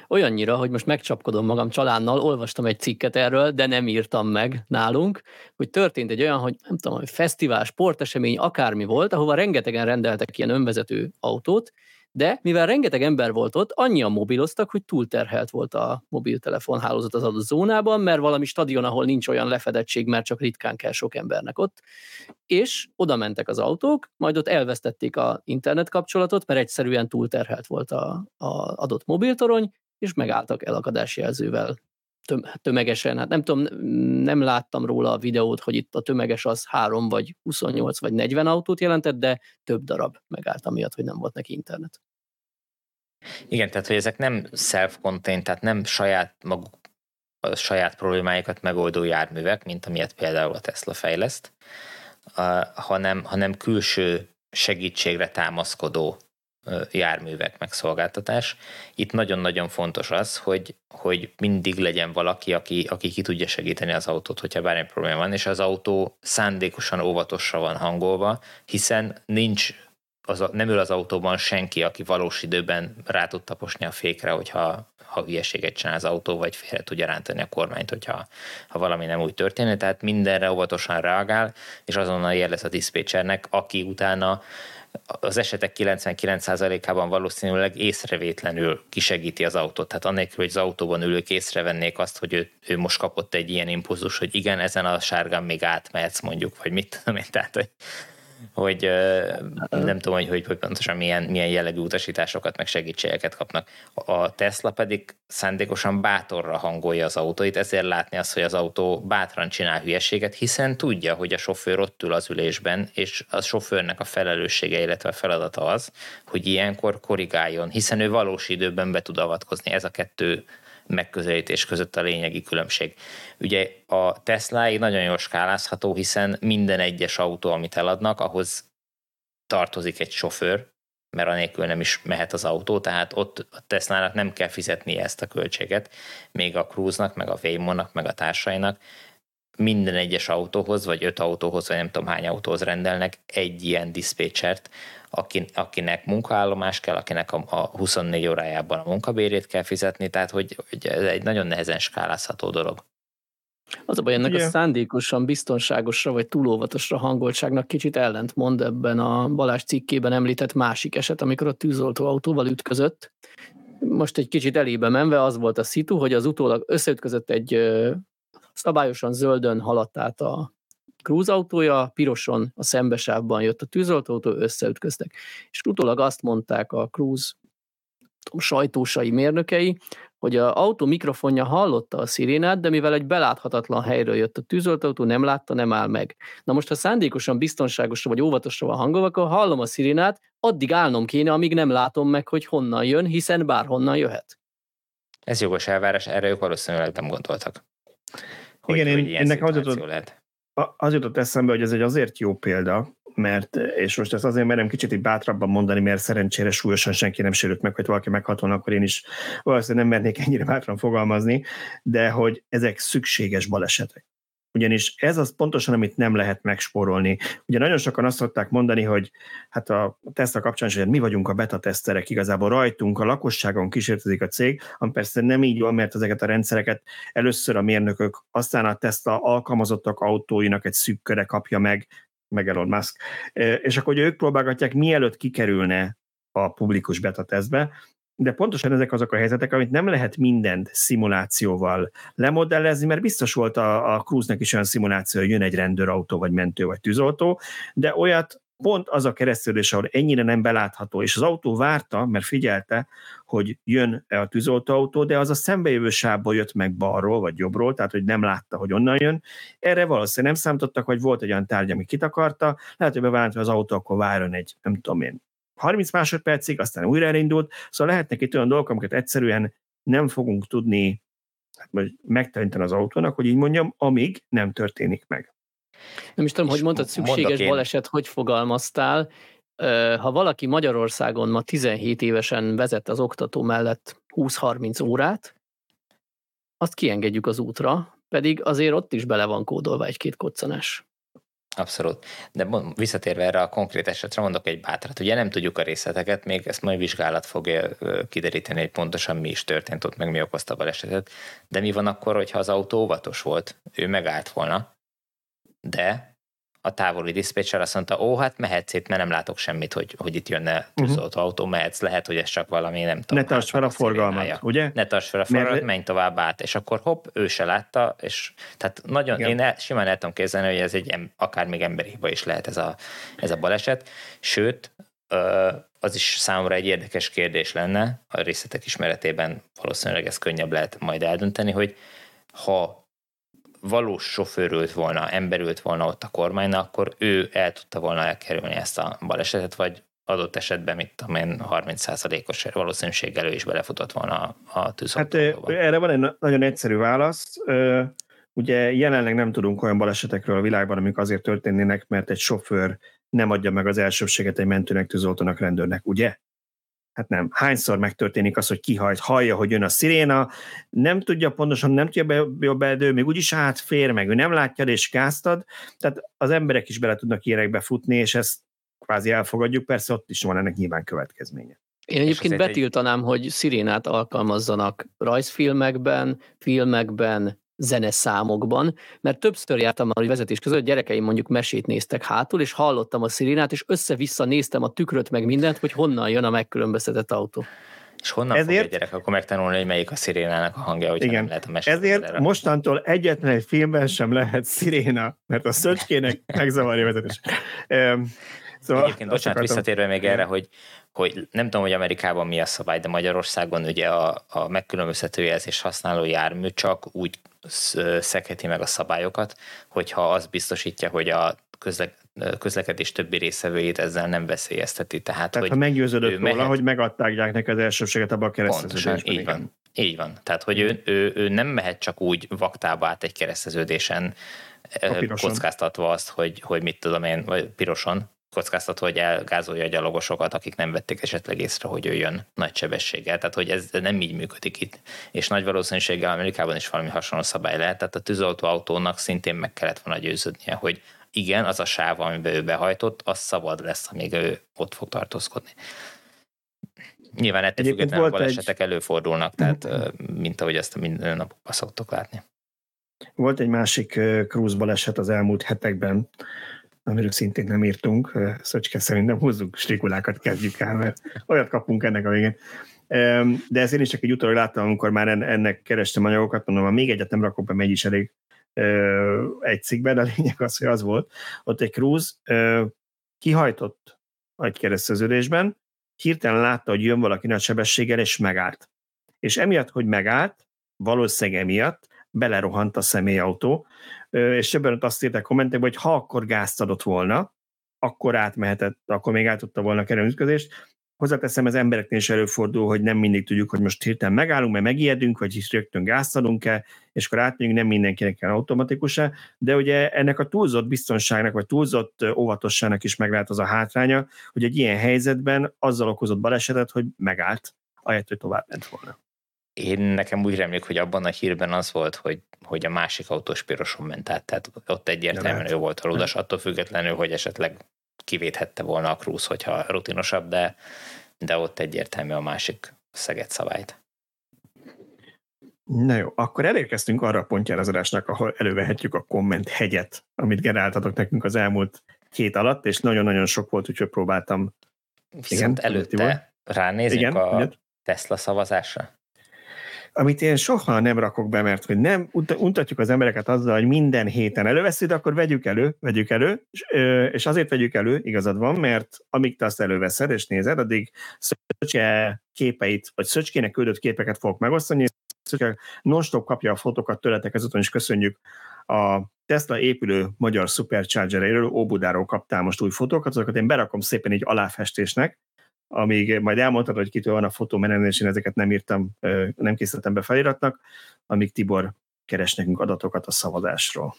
Olyannyira, hogy most megcsapkodom magam csalánnal, olvastam egy cikket erről, de nem írtam meg nálunk, hogy történt egy olyan, hogy nem tudom, hogy fesztivál, sportesemény, akármi volt, ahova rengetegen rendeltek ilyen önvezető autót, de mivel rengeteg ember volt ott, annyian mobiloztak, hogy túlterhelt volt a mobiltelefon hálózat az adott zónában, mert valami stadion, ahol nincs olyan lefedettség, mert csak ritkán kell sok embernek ott, és oda mentek az autók, majd ott elvesztették a internet kapcsolatot, mert egyszerűen túlterhelt volt a, a adott mobiltorony, és megálltak elakadási jelzővel töm- tömegesen. Hát nem tudom, nem láttam róla a videót, hogy itt a tömeges az 3 vagy 28 vagy 40 autót jelentett, de több darab megállt amiatt, hogy nem volt neki internet. Igen, tehát hogy ezek nem self-contained, tehát nem saját maguk a saját problémáikat megoldó járművek, mint amilyet például a Tesla fejleszt, hanem, hanem külső segítségre támaszkodó járművek megszolgáltatás. Itt nagyon-nagyon fontos az, hogy, hogy mindig legyen valaki, aki, aki ki tudja segíteni az autót, hogyha bármi probléma van, és az autó szándékosan óvatosra van hangolva, hiszen nincs az, a- nem ül az autóban senki, aki valós időben rá tud taposni a fékre, hogyha ha hülyeséget csinál az autó, vagy félre tudja rántani a kormányt, hogyha ha valami nem úgy történik. Tehát mindenre óvatosan reagál, és azonnal jelez a diszpécsernek, aki utána az esetek 99%-ában valószínűleg észrevétlenül kisegíti az autót. Tehát annélkül, hogy az autóban ülők észrevennék azt, hogy ő, ő most kapott egy ilyen impulzus, hogy igen, ezen a sárgán még átmehetsz mondjuk, vagy mit tudom én, tehát hogy hogy nem tudom, hogy, hogy, pontosan milyen, milyen jellegű utasításokat, meg segítségeket kapnak. A Tesla pedig szándékosan bátorra hangolja az autóit, ezért látni azt, hogy az autó bátran csinál hülyeséget, hiszen tudja, hogy a sofőr ott ül az ülésben, és a sofőrnek a felelőssége, illetve a feladata az, hogy ilyenkor korrigáljon, hiszen ő valós időben be tud avatkozni. Ez a kettő megközelítés között a lényegi különbség. Ugye a Tesla nagyon jól skálázható, hiszen minden egyes autó, amit eladnak, ahhoz tartozik egy sofőr, mert anélkül nem is mehet az autó, tehát ott a Tesla-nak nem kell fizetni ezt a költséget, még a Cruise-nak, meg a Waymo-nak, meg a társainak minden egyes autóhoz, vagy öt autóhoz, vagy nem tudom hány autóhoz rendelnek egy ilyen diszpécsert, akinek munkaállomás kell, akinek a, a 24 órájában a munkabérét kell fizetni, tehát hogy, hogy ez egy nagyon nehezen skálázható dolog. Az a baj, ennek yeah. a szándékosan biztonságosra vagy túlóvatosra hangoltságnak kicsit ellentmond ebben a Balázs cikkében említett másik eset, amikor a tűzoltó autóval ütközött. Most egy kicsit elébe menve az volt a szitu, hogy az utólag összeütközött egy szabályosan zöldön haladt át a cruise autója, piroson a szembesávban jött a tűzoltóautó, összeütköztek. És utólag azt mondták a cruise sajtósai mérnökei, hogy a autó mikrofonja hallotta a szirénát, de mivel egy beláthatatlan helyről jött a tűzoltóautó, nem látta, nem áll meg. Na most, ha szándékosan biztonságosra vagy óvatosra van hangolva, akkor hallom a szirénát, addig állnom kéne, amíg nem látom meg, hogy honnan jön, hiszen bárhonnan jöhet. Ez jogos elvárás, erre ők valószínűleg nem gondoltak. Hogy, Igen, hogy én, ennek az jutott, lehet. Az jutott eszembe, hogy ez egy azért jó példa, mert, és most ezt azért merem kicsit így bátrabban mondani, mert szerencsére súlyosan senki nem sérült meg, hogy valaki meghat volna, akkor én is valószínűleg nem mernék ennyire bátran fogalmazni, de hogy ezek szükséges balesetek. Ugyanis ez az pontosan, amit nem lehet megspórolni. Ugye nagyon sokan azt szokták mondani, hogy hát a Tesla kapcsán hogy mi vagyunk a beta teszterek, igazából rajtunk, a lakosságon kísértezik a cég, ami persze nem így van, mert ezeket a rendszereket először a mérnökök, aztán a Tesla alkalmazottak autóinak egy szűk köre kapja meg, meg Elon Musk, és akkor ők próbálgatják, mielőtt kikerülne a publikus beta tesztbe, de pontosan ezek azok a helyzetek, amit nem lehet mindent szimulációval lemodellezni, mert biztos volt a, a Cruise-nek is olyan szimuláció, hogy jön egy rendőrautó, vagy mentő, vagy tűzoltó, de olyat pont az a keresztülés, ahol ennyire nem belátható, és az autó várta, mert figyelte, hogy jön a tűzoltóautó, de az a szembejövő sávból jött meg balról, vagy jobbról, tehát hogy nem látta, hogy onnan jön. Erre valószínűleg nem számítottak, hogy volt egy olyan tárgy, ami kitakarta, lehet, hogy bevált, hogy az autó akkor várjon egy, nem tudom én, 30 másodpercig, aztán újra elindult, szóval lehetnek itt olyan dolgok, amiket egyszerűen nem fogunk tudni hát megtanítani az autónak, hogy így mondjam, amíg nem történik meg. Nem is tudom, hogy mondtad, szükséges baleset, hogy fogalmaztál. Ha valaki Magyarországon ma 17 évesen vezet az oktató mellett 20-30 órát, azt kiengedjük az útra, pedig azért ott is bele van kódolva egy-két koccanás. Abszolút. De visszatérve erre a konkrét esetre mondok egy bátrat. Ugye nem tudjuk a részleteket, még ezt majd vizsgálat fogja kideríteni, hogy pontosan mi is történt ott, meg mi okozta a balesetet. De mi van akkor, hogyha az autó óvatos volt? Ő megállt volna, de a távoli diszpécser azt mondta, ó, hát mehetsz itt, mert nem látok semmit, hogy, hogy itt jönne tűzoltó uh-huh. autó, mehetsz, lehet, hogy ez csak valami, nem tudom. Ne tarts fel a forgalmat, ugye? Ne tarts fel a forgalmat, mert... menj tovább át, és akkor hopp, ő se látta, és tehát nagyon, Igen. én el, simán el tudom képzelni, hogy ez egy, akár még emberi hiba is lehet ez a, ez a baleset, sőt, az is számomra egy érdekes kérdés lenne, a részletek ismeretében valószínűleg ez könnyebb lehet majd eldönteni, hogy ha valós sofőr ült volna, ember ült volna ott a kormánynál, akkor ő el tudta volna elkerülni ezt a balesetet, vagy adott esetben, mit tudom én, 30%-os valószínűséggel ő is belefutott volna a, a tűzoltóba. Hát erre van egy nagyon egyszerű válasz. Ugye jelenleg nem tudunk olyan balesetekről a világban, amik azért történnének, mert egy sofőr nem adja meg az elsőbséget egy mentőnek, tűzoltónak, rendőrnek, ugye? Hát nem, hányszor megtörténik az, hogy kihajt, hallja, hogy jön a sziréna, nem tudja pontosan, nem tudja be, de ő még úgyis átfér, meg ő nem látja, és gáztad, tehát az emberek is bele tudnak ilyenekbe futni, és ezt kvázi elfogadjuk, persze ott is van ennek nyilván következménye. Én egyébként betiltanám, egy... hogy szirénát alkalmazzanak rajzfilmekben, filmekben, zeneszámokban, mert többször jártam a vezetés között, hogy gyerekeim mondjuk mesét néztek hátul, és hallottam a szirénát, és össze-vissza néztem a tükröt meg mindent, hogy honnan jön a megkülönböztetett autó. És honnan ezért, fog egy gyerek akkor megtanulni, hogy melyik a szirénának a hangja, hogy igen, nem lehet a mesét Ezért erre. mostantól egyetlen egy filmben sem lehet sziréna, mert a szöcskének megzavarja a vezetés. Szóval Egyébként, bocsánat, visszatérve még erre, hogy, hogy nem tudom, hogy Amerikában mi a szabály, de Magyarországon ugye a, a megkülönböztető jelzés használó jármű csak úgy szekheti meg a szabályokat, hogyha az biztosítja, hogy a közle, közlekedés többi részevőjét ezzel nem veszélyezteti. Tehát, Tehát hogy ha meggyőződött róla, mehet, hogy megadták neki az elsőbséget abban a kereszteződésben. Pontosan, így van. Így van. Tehát, hogy ő, ő, ő nem mehet csak úgy vaktába át egy kereszteződésen, kockáztatva azt, hogy, hogy mit tudom én, vagy piroson, kockáztatva, hogy elgázolja a gyalogosokat, akik nem vették esetleg észre, hogy ő jön nagy sebességgel. Tehát, hogy ez nem így működik itt. És nagy valószínűséggel Amerikában is valami hasonló szabály lehet. Tehát a tűzoltó autónak szintén meg kellett volna győződnie, hogy igen, az a sáv, amiben ő behajtott, az szabad lesz, amíg ő ott fog tartózkodni. Nyilván ettől függetlenül balesetek egy... előfordulnak, tehát mint ahogy ezt a minden napokban szoktok látni. Volt egy másik cruise baleset az elmúlt hetekben, amiről szintén nem írtunk. Szöcske szerintem húzzuk strikulákat, kezdjük el, mert olyat kapunk ennek a végén. De ez én is csak egy utólag láttam, amikor már ennek kerestem anyagokat, mondom, ha még egyet nem rakok be, megy is elég egy cikkbe, de a lényeg az, hogy az volt, ott egy cruise kihajtott egy kereszteződésben, hirtelen látta, hogy jön valaki nagy sebességgel, és megállt. És emiatt, hogy megállt, valószínűleg emiatt belerohant a személyautó, és ebben azt írták kommentekben, hogy ha akkor gázt adott volna, akkor átmehetett, akkor még át tudta volna kerülni ütközést. Hozzáteszem, az embereknél is előfordul, hogy nem mindig tudjuk, hogy most hirtelen megállunk, mert megijedünk, vagy is rögtön gázt adunk-e, és akkor átmegyünk, nem mindenkinek kell automatikusan, de ugye ennek a túlzott biztonságnak, vagy túlzott óvatosságnak is meg lehet az a hátránya, hogy egy ilyen helyzetben azzal okozott balesetet, hogy megállt, ahelyett, hogy tovább ment volna. Én nekem úgy remlik, hogy abban a hírben az volt, hogy, hogy a másik autós piroson ment át, tehát ott egyértelműen ő volt a ludas, attól függetlenül, hogy esetleg kivéthette volna a Cruise, hogyha rutinosabb, de, de ott egyértelmű a másik szeget szabályt. Na jó, akkor elérkeztünk arra a pontjára az adásnak, ahol elővehetjük a komment hegyet, amit generáltatok nekünk az elmúlt hét alatt, és nagyon-nagyon sok volt, úgyhogy próbáltam. Viszont Igen, előtte ránézünk Igen, a Tesla szavazásra? Amit én soha nem rakok be, mert hogy nem untatjuk az embereket azzal, hogy minden héten előveszünk, akkor vegyük elő, vegyük elő, és azért vegyük elő, igazad van, mert amíg te azt előveszed és nézed, addig Szöcske képeit, vagy Szöcskének küldött képeket fogok megosztani, Szöcske non-stop kapja a fotókat tőletek, ezúton is köszönjük a Tesla épülő magyar superchargereiről, Óbudáról kaptál most új fotókat, azokat én berakom szépen így aláfestésnek, amíg majd elmondtad, hogy kitől van a fotó, mert én ezeket nem írtam, nem készítettem be feliratnak, amíg Tibor keres nekünk adatokat a szavazásról.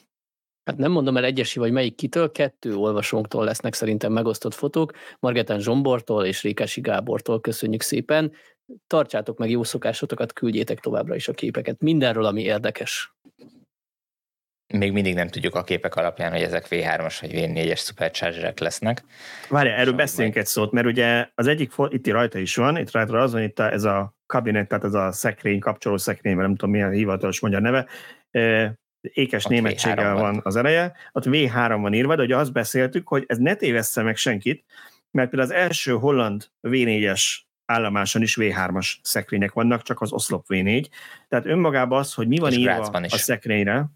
Hát nem mondom el egyesi, vagy melyik kitől, kettő olvasónktól lesznek szerintem megosztott fotók, Margetán Zsombortól és Rékási Gábortól köszönjük szépen. Tartsátok meg jó szokásotokat, küldjétek továbbra is a képeket mindenről, ami érdekes még mindig nem tudjuk a képek alapján, hogy ezek V3-as vagy V4-es superchargerek lesznek. Várj, erről beszéljünk majd... egy szót, mert ugye az egyik, itt rajta is van, itt rajta az van, itt ez a kabinet, tehát ez a szekrény, kapcsoló szekrény, nem tudom milyen hivatalos magyar neve, ékes ott németséggel van. van az eleje, ott V3 van írva, de ugye azt beszéltük, hogy ez ne tévessze meg senkit, mert például az első holland V4-es állomáson is V3-as szekrények vannak, csak az oszlop V4. Tehát önmagában az, hogy mi van És írva a szekrényre,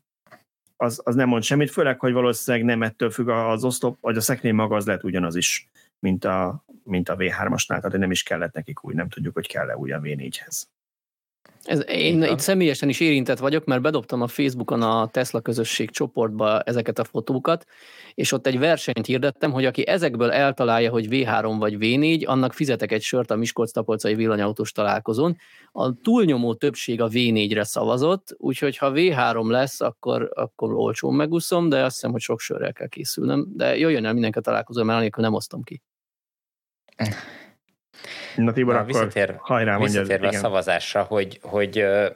az, az nem mond semmit, főleg, hogy valószínűleg nem ettől függ az oszlop, vagy a szekrény maga az lehet ugyanaz is, mint a, mint a V3-asnál, tehát nem is kellett nekik új, nem tudjuk, hogy kell-e új a V4-hez. Ez, én itt személyesen is érintett vagyok, mert bedobtam a Facebookon a Tesla közösség csoportba ezeket a fotókat, és ott egy versenyt hirdettem, hogy aki ezekből eltalálja, hogy V3 vagy V4, annak fizetek egy sört a Miskolc-Tapolcai villanyautós találkozón. A túlnyomó többség a V4-re szavazott, úgyhogy ha V3 lesz, akkor, akkor olcsón megúszom, de azt hiszem, hogy sok sörrel kell készülnem. De jöjjön el mindenki találkozó, mert anélkül nem osztom ki. Na Tibor, Na, akkor visszatér, hajrá visszatérve a szavazásra, hogy, hogy uh,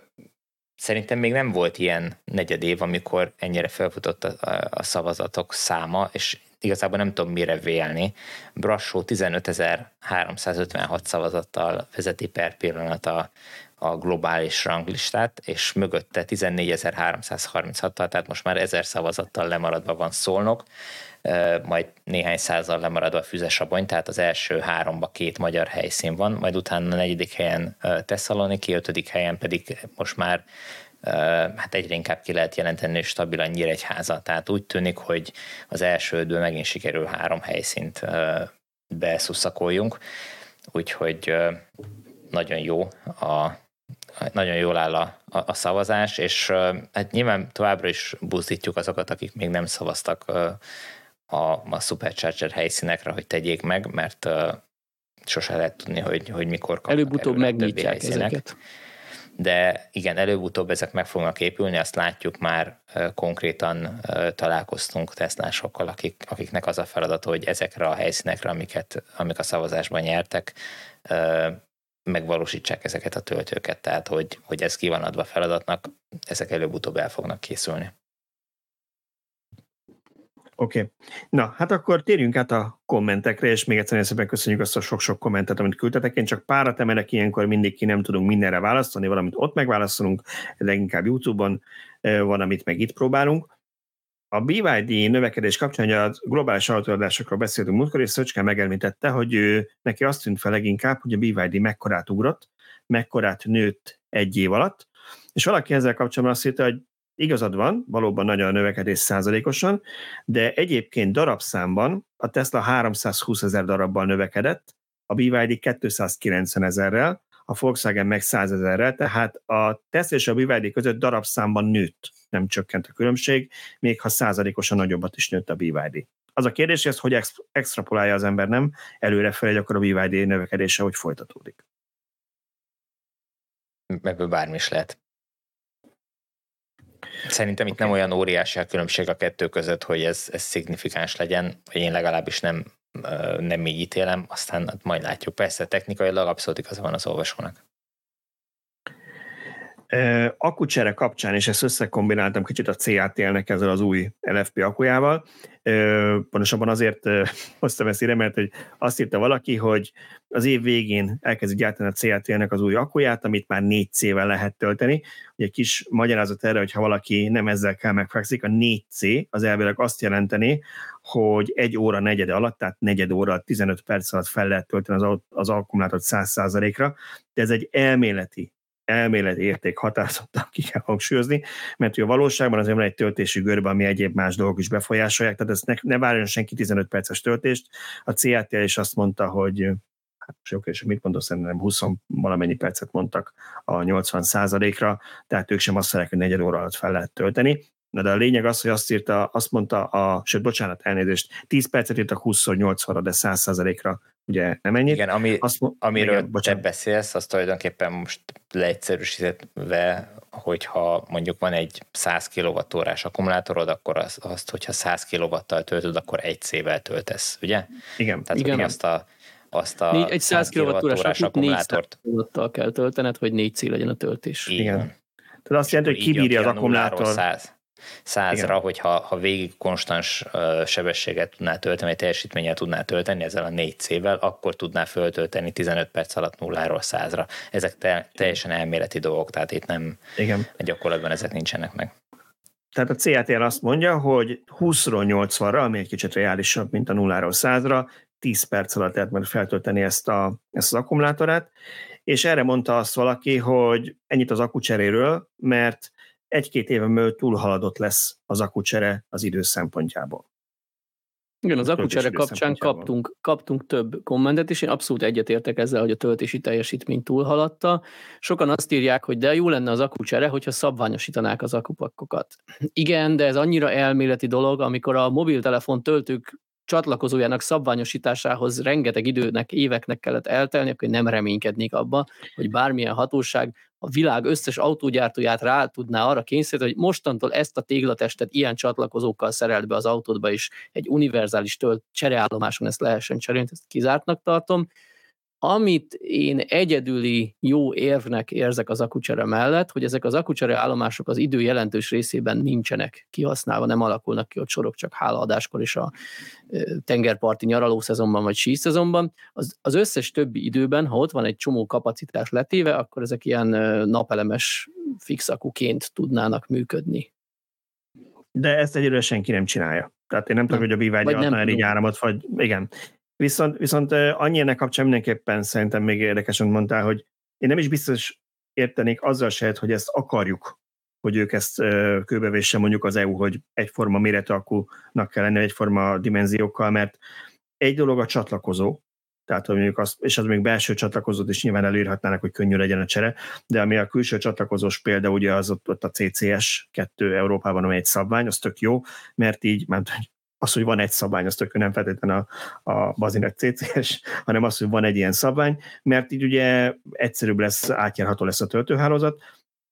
szerintem még nem volt ilyen negyed év, amikor ennyire felfutott a, a, a szavazatok száma, és igazából nem tudom mire vélni. Brassó 15.356 szavazattal vezeti per pillanat a, a globális ranglistát, és mögötte 14.336-tal, tehát most már 1000 szavazattal lemaradva van szólnok, majd néhány százal lemaradva Füzesabony, tehát az első háromba két magyar helyszín van, majd utána a negyedik helyen Tesszaloniki, ötödik helyen pedig most már hát egyre inkább ki lehet jelenteni, hogy stabilan Nyíregyháza. Tehát úgy tűnik, hogy az elsődből megint sikerül három helyszínt beszuszakoljunk, úgyhogy nagyon jó a, nagyon jól áll a, a, a szavazás, és hát nyilván továbbra is buzdítjuk azokat, akik még nem szavaztak a, a Supercharger helyszínekre, hogy tegyék meg, mert sose lehet tudni, hogy, hogy mikor kapnak Előbb-utóbb megnyitják ezeket. De igen, előbb-utóbb ezek meg fognak épülni, azt látjuk már konkrétan találkoztunk tesztlásokkal, akik, akiknek az a feladat, hogy ezekre a helyszínekre, amiket, amik a szavazásban nyertek, megvalósítsák ezeket a töltőket, tehát hogy, hogy ez ki van adva feladatnak, ezek előbb-utóbb el fognak készülni. Oké. Okay. Na, hát akkor térjünk át a kommentekre, és még egyszer szépen köszönjük azt a sok-sok kommentet, amit küldtetek. Én csak párat emelek ilyenkor, mindig ki nem tudunk mindenre válaszolni, valamit ott megválaszolunk, leginkább YouTube-on, van, amit meg itt próbálunk. A BYD növekedés kapcsán, hogy a globális autóadásokról beszéltünk múltkor, és Szöcske megelmítette, hogy ő, neki azt tűnt fel leginkább, hogy a BYD mekkorát ugrott, mekkorát nőtt egy év alatt, és valaki ezzel kapcsolatban azt hitte, hogy igazad van, valóban nagyon a növekedés százalékosan, de egyébként darabszámban a Tesla 320 ezer darabbal növekedett, a BYD 290 ezerrel, a Volkswagen meg 100 ezerrel, tehát a Tesla és a BYD között darabszámban nőtt, nem csökkent a különbség, még ha százalékosan nagyobbat is nőtt a BYD. Az a kérdés, hogy ezt hogy extrapolálja az ember, nem előrefelé, akkor a BYD növekedése hogy folytatódik. Ebből bármi is lehet. Szerintem itt okay. nem olyan óriási a különbség a kettő között, hogy ez, ez szignifikáns legyen, vagy én legalábbis nem, nem így ítélem, aztán majd látjuk. Persze technikailag abszolút igaza van az olvasónak. Akkucsere kapcsán, és ezt összekombináltam kicsit a CATL-nek ezzel az új LFP akujával, pontosabban azért hoztam ezt ide, mert hogy azt írta valaki, hogy az év végén elkezdi gyártani a CATL-nek az új akuját, amit már 4C-vel lehet tölteni. Ugye kis magyarázat erre, hogyha valaki nem ezzel kell megfekszik, a 4C az elvileg azt jelenteni, hogy egy óra negyede alatt, tehát negyed óra, 15 perc alatt fel lehet tölteni az, az akkumulátort 100%-ra, de ez egy elméleti elméleti érték határozottan ki kell hangsúlyozni, mert a valóságban azért van egy töltési görbe, ami egyéb más dolgok is befolyásolják, tehát ezt ne, ne várjon senki 15 perces töltést. A CATL is azt mondta, hogy hát sok, és mit mondott, szerintem 20 valamennyi percet mondtak a 80 ra tehát ők sem azt szeretnék, hogy negyed óra alatt fel lehet tölteni. Na de a lényeg az, hogy azt írta, azt mondta, a, sőt, bocsánat, elnézést, 10 percet írtak 20-80-ra, de 100 ra ugye nem ennyit. Igen, ami, azt, amiről igen, te beszélsz, az tulajdonképpen most leegyszerűsítve, hogyha mondjuk van egy 100 kWh akkumulátorod, akkor az, azt, hogyha 100 kW-tal töltöd, akkor egy C-vel töltesz, ugye? Igen. Tehát igen. azt a azt a Négy, egy 100 kWh-s akkumulátort kw kell töltened, hogy 4 C legyen a töltés. Igen. Tehát azt jelenti, hogy kibírja az akkumulátor. 100 százra, hogyha ha végig konstans sebességet tudná tölteni, vagy teljesítménnyel tudná tölteni ezzel a 4C-vel, akkor tudná föltölteni 15 perc alatt nulláról százra. Ezek te, teljesen elméleti dolgok, tehát itt nem, Igen. gyakorlatban ezek nincsenek meg. Tehát a CATL azt mondja, hogy 20-ról 80-ra, ami egy kicsit reálisabb, mint a nulláról százra, 10 perc alatt lehet meg feltölteni ezt, a, ezt az akkumulátorát, és erre mondta azt valaki, hogy ennyit az akkucseréről, mert egy-két éven belül túlhaladott lesz az akucsere az idő szempontjából. Igen, az akucsere kapcsán kaptunk, kaptunk több kommentet, és én abszolút egyetértek ezzel, hogy a töltési teljesítmény túlhaladta. Sokan azt írják, hogy de jó lenne az akucsere, hogyha szabványosítanák az akupakkokat. Igen, de ez annyira elméleti dolog, amikor a mobiltelefon töltők csatlakozójának szabványosításához rengeteg időnek, éveknek kellett eltelni, akkor nem reménykednék abba, hogy bármilyen hatóság a világ összes autógyártóját rá tudná arra kényszeríteni, hogy mostantól ezt a téglatestet ilyen csatlakozókkal szerelt be az autódba, és egy univerzális tölt csereállomáson ezt lehessen cserélni, ezt kizártnak tartom. Amit én egyedüli jó érvnek érzek az akucsere mellett, hogy ezek az akucsere állomások az idő jelentős részében nincsenek kihasználva, nem alakulnak ki ott sorok csak hálaadáskor is a tengerparti nyaraló szezonban vagy sí szezonban. Az, az összes többi időben, ha ott van egy csomó kapacitás letéve, akkor ezek ilyen napelemes fixakuként tudnának működni. De ezt egyelőre senki nem csinálja. Tehát én nem, tudom, hogy a Bivágy adna elég áramot, vagy igen. Viszont, viszont annyi ennek kapcsán mindenképpen szerintem még érdekes, amit mondtál, hogy én nem is biztos értenék azzal se, hogy ezt akarjuk, hogy ők ezt kőbevésse mondjuk az EU, hogy egyforma méretű akkunak kell lenni, egyforma dimenziókkal, mert egy dolog a csatlakozó, tehát mondjuk azt, és az még belső csatlakozót is nyilván előírhatnának, hogy könnyű legyen a csere, de ami a külső csatlakozós példa, ugye az ott, ott a CCS 2 Európában, ami egy szabvány, az tök jó, mert így, mert az, hogy van egy szabvány, az tök nem feltétlenül a, a bazinet CCS, hanem az, hogy van egy ilyen szabvány, mert így ugye egyszerűbb lesz, átjárható lesz a töltőhálózat,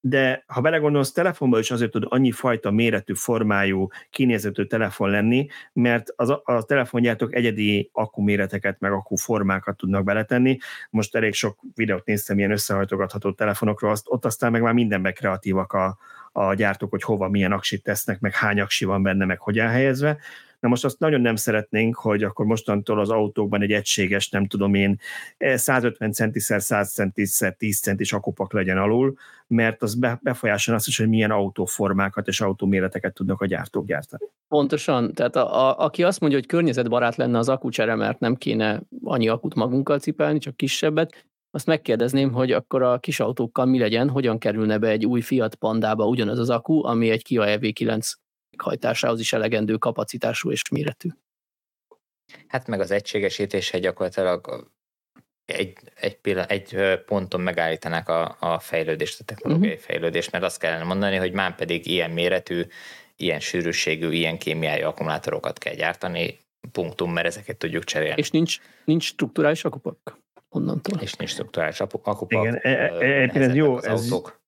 de ha belegondolsz, telefonban is azért tud annyi fajta méretű, formájú, kinézetű telefon lenni, mert az, a telefongyártók egyedi akkuméreteket, meg akkuformákat tudnak beletenni. Most elég sok videót néztem ilyen összehajtogatható telefonokról, azt, ott aztán meg már mindenbe kreatívak a, a gyártók, hogy hova milyen aksit tesznek, meg hány aksi van benne, meg hogyan helyezve. Na most azt nagyon nem szeretnénk, hogy akkor mostantól az autókban egy egységes, nem tudom én, 150 centiszer 100 centiszer 10 centis akupak legyen alul, mert az befolyásolja azt is, hogy milyen autóformákat és autóméreteket tudnak a gyártók gyártani. Pontosan, tehát a, a, aki azt mondja, hogy környezetbarát lenne az akucsere, mert nem kéne annyi akut magunkkal cipelni, csak kisebbet, azt megkérdezném, hogy akkor a kis autókkal mi legyen, hogyan kerülne be egy új Fiat Pandába ugyanaz az akku, ami egy Kia EV9 meghajtásához is elegendő kapacitású és méretű. Hát meg az egységesítése gyakorlatilag egy, egy, pillan, egy ponton megállítanák a, a fejlődést, a technológiai uh-huh. fejlődést, mert azt kellene mondani, hogy már pedig ilyen méretű, ilyen sűrűségű, ilyen kémiai akkumulátorokat kell gyártani, punktum, mert ezeket tudjuk cserélni. És nincs, nincs strukturális akupak onnantól. És nincs strukturális akupak. Igen, e, e, e, ez jó, ez, autók.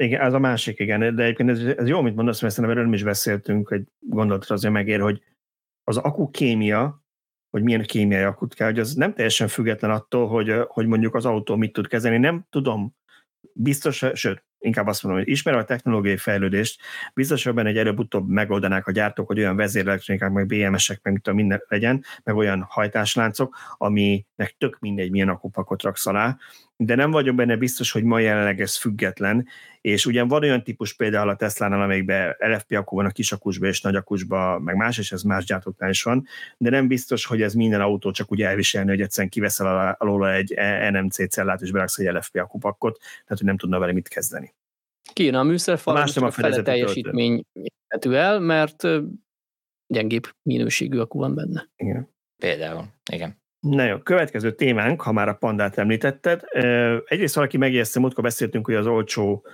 Igen, ez a másik, igen, de egyébként ez, ez jó, amit mondasz, mert szerintem erről is beszéltünk, egy gondolatot azért megér, hogy az akukémia, hogy milyen kémiai akut kell, hogy az nem teljesen független attól, hogy, hogy mondjuk az autó mit tud kezelni. Nem tudom, biztos, sőt, inkább azt mondom, hogy ismerve a technológiai fejlődést, biztos, hogy egy előbb-utóbb megoldanák a gyártók, hogy olyan vezérelektronikák, meg BMS-ek, meg mit minden legyen, meg olyan hajtásláncok, aminek tök mindegy, milyen akupakot raksz alá, de nem vagyok benne biztos, hogy ma jelenleg ez független, és ugyan van olyan típus például a Tesla-nál, amelyikben LFP akku van a kis akusba és nagy akusba, meg más, és ez más gyártóknál is van, de nem biztos, hogy ez minden autó csak úgy elviselni, hogy egyszerűen kiveszel alól egy NMC cellát, és beraksz egy LFP akupakot, tehát hogy nem tudna vele mit kezdeni. Kéne a műszerfal, más nem a fele teljesítmény el, mert gyengébb minőségű akku van benne. Igen. Például, igen. Na jó, következő témánk, ha már a pandát említetted. Egyrészt valaki megjegyezte, múltkor beszéltünk, hogy az olcsó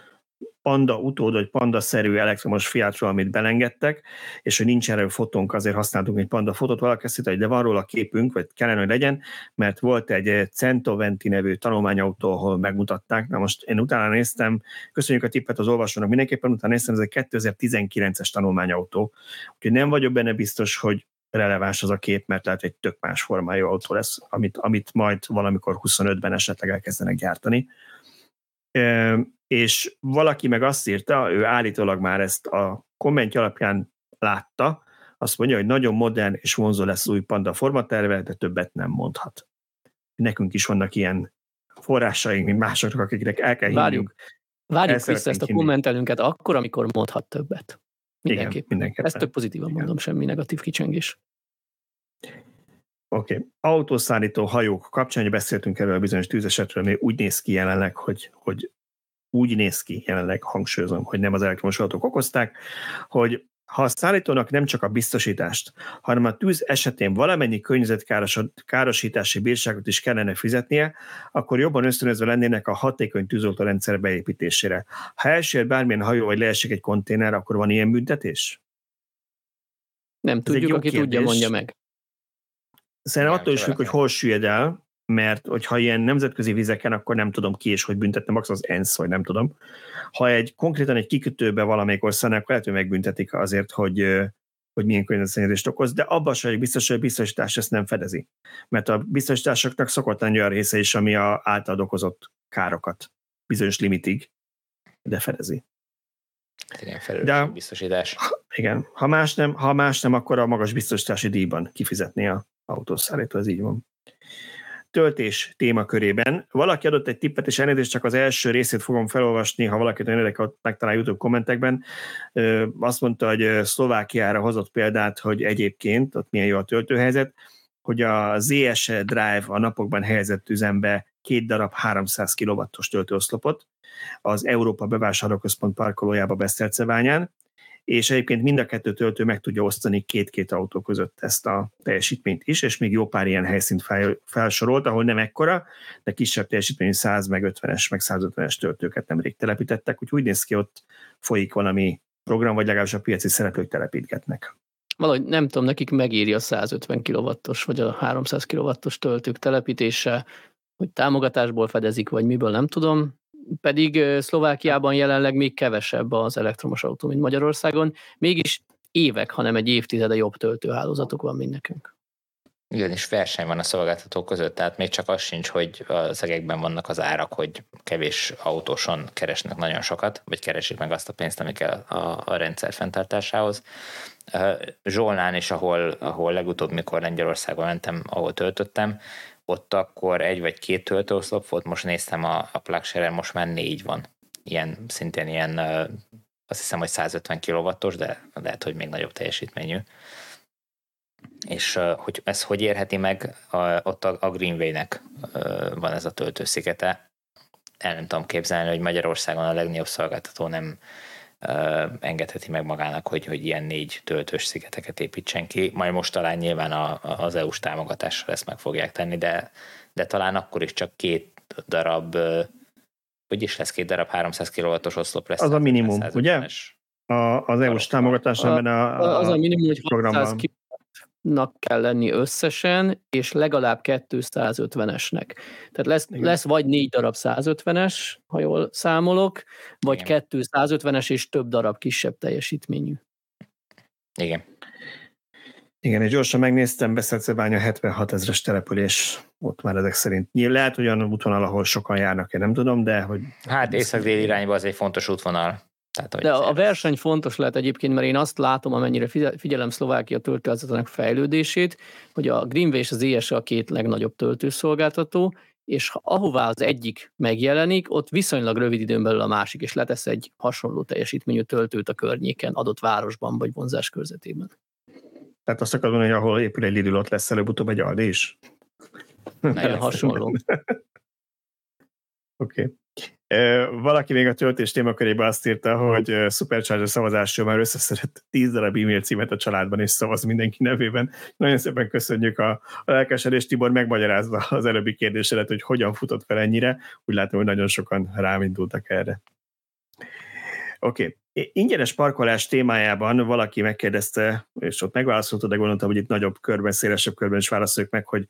panda utód, vagy panda-szerű elektromos fiátról, amit belengedtek, és hogy nincs erről fotónk, azért használtunk egy panda fotót, valaki azt hogy de van róla képünk, vagy kellene, hogy legyen, mert volt egy Centoventi nevű tanulmányautó, ahol megmutatták. Na most én utána néztem, köszönjük a tippet az olvasónak, mindenképpen utána néztem, ez egy 2019-es tanulmányautó. Úgyhogy nem vagyok benne biztos, hogy releváns az a kép, mert lehet egy tök más formájú autó lesz, amit, amit majd valamikor 25-ben esetleg elkezdenek gyártani. E, és valaki meg azt írta, ő állítólag már ezt a kommentja alapján látta, azt mondja, hogy nagyon modern és vonzó lesz új Panda formaterve, de többet nem mondhat. Nekünk is vannak ilyen forrásaink, mint másoknak, akiknek el kell Várjuk. Várjuk vissza ezt a kommentelünket akkor, amikor mondhat többet. Mindenképp. Igen, mindenképpen. Ezt tök pozitívan Igen. mondom, semmi negatív kicsengés. Oké. Okay. Autószállító hajók kapcsán, beszéltünk erről a bizonyos tűzesetről, ami úgy néz ki jelenleg, hogy, hogy úgy néz ki jelenleg, hangsúlyozom, hogy nem az elektromos autók okozták, hogy ha a szállítónak nem csak a biztosítást, hanem a tűz esetén valamennyi környezetkárosítási bírságot is kellene fizetnie, akkor jobban ösztönözve lennének a hatékony tűzoltórendszer beépítésére. Ha elsőr bármilyen hajó vagy leesik egy konténer, akkor van ilyen büntetés? Nem Ez tudjuk, aki kérdés. tudja, mondja meg. Szerintem attól is függ, hogy hol süllyed el, mert hogyha ilyen nemzetközi vizeken, akkor nem tudom ki és hogy büntetne, max az ENSZ, vagy nem tudom. Ha egy konkrétan egy kikötőbe valamelyik országnak, akkor lehet, hogy megbüntetik azért, hogy hogy milyen környezetszennyezést okoz, de abban sem biztos, hogy a biztosítás ezt nem fedezi. Mert a biztosításoknak szokott lenni olyan része is, ami a által okozott károkat bizonyos limitig, de fedezi. Igen, de, biztosítás. Igen, ha más, nem, ha más nem, akkor a magas biztosítási díjban kifizetni a autószállító, ez így van töltés témakörében. Valaki adott egy tippet, és elnézést csak az első részét fogom felolvasni, ha valakit olyan érdekel, megtalál YouTube kommentekben. Azt mondta, hogy Szlovákiára hozott példát, hogy egyébként ott milyen jó a töltőhelyzet, hogy a ZSE Drive a napokban helyezett üzembe két darab 300 kW-os töltőoszlopot az Európa Bevásárlóközpont parkolójába Beszterceványán, és egyébként mind a kettő töltő meg tudja osztani két-két autó között ezt a teljesítményt is, és még jó pár ilyen helyszínt fel, felsorolt, ahol nem ekkora, de kisebb teljesítményű 100 meg 50-es, meg 150-es töltőket nemrég telepítettek, úgyhogy úgy néz ki, ott folyik valami program, vagy legalábbis a piaci szereplők telepítgetnek. Valahogy nem tudom, nekik megéri a 150 kW-os vagy a 300 kW-os töltők telepítése, hogy támogatásból fedezik, vagy miből nem tudom, pedig Szlovákiában jelenleg még kevesebb az elektromos autó, mint Magyarországon. Mégis évek, hanem egy évtizede jobb töltőhálózatok van, mint nekünk. Igen, és verseny van a szolgáltatók között, tehát még csak az sincs, hogy az egekben vannak az árak, hogy kevés autóson keresnek nagyon sokat, vagy keresik meg azt a pénzt, ami kell a, a rendszer fenntartásához. Zsolnán is, ahol, ahol legutóbb, mikor Lengyelországban mentem, ahol töltöttem, ott akkor egy vagy két töltőoszlop volt, most néztem a, a plugshare most már négy van. Ilyen, szintén ilyen, azt hiszem, hogy 150 kW-os, de lehet, hogy még nagyobb teljesítményű. És hogy ez hogy érheti meg, ott a, a Greenway-nek van ez a töltőszigete. El nem tudom képzelni, hogy Magyarországon a legnagyobb szolgáltató nem, engedheti meg magának, hogy, hogy ilyen négy töltős szigeteket építsen ki. Majd most talán nyilván a, az EU-s támogatással ezt meg fogják tenni, de, de talán akkor is csak két darab, hogy is lesz két darab 300 kW-os oszlop lesz. Az a minimum, ugye? A, az EU-s támogatás, a, a, a, az a minimum, hogy 600 nak kell lenni összesen, és legalább 250-esnek. Tehát lesz, lesz vagy négy darab 150-es, ha jól számolok, vagy Igen. 250-es és több darab kisebb teljesítményű. Igen. Igen, és gyorsan megnéztem, Beszedszebánya 76 ezres település, ott már ezek szerint. Lehet olyan útvonal, ahol sokan járnak, én nem tudom, de hogy... Hát észak-dél irányba az egy fontos útvonal. Tehát, De a verseny fontos lehet egyébként, mert én azt látom, amennyire figyelem Szlovákia töltőházatanak fejlődését, hogy a Greenway és az ES a két legnagyobb töltőszolgáltató, és ha ahová az egyik megjelenik, ott viszonylag rövid időn belül a másik is letesz egy hasonló teljesítményű töltőt a környéken, adott városban vagy vonzás körzetében. Tehát azt akarod mondani, hogy ahol épül egy Lidl, ott lesz előbb-utóbb egy Aldi is? Nagyon hasonló. Oké. okay. Valaki még a töltés témakörében azt írta, hogy Supercharger szavazásról már összeszedett 10 darab e-mail címet a családban, és szavaz mindenki nevében. Nagyon szépen köszönjük a, a lelkesedést, Tibor megmagyarázva az előbbi kérdésedet, hogy hogyan futott fel ennyire. Úgy látom, hogy nagyon sokan rámindultak erre. Oké. Okay. Ingyenes parkolás témájában valaki megkérdezte, és ott megválaszolta, de gondoltam, hogy itt nagyobb körben, szélesebb körben is válaszoljuk meg, hogy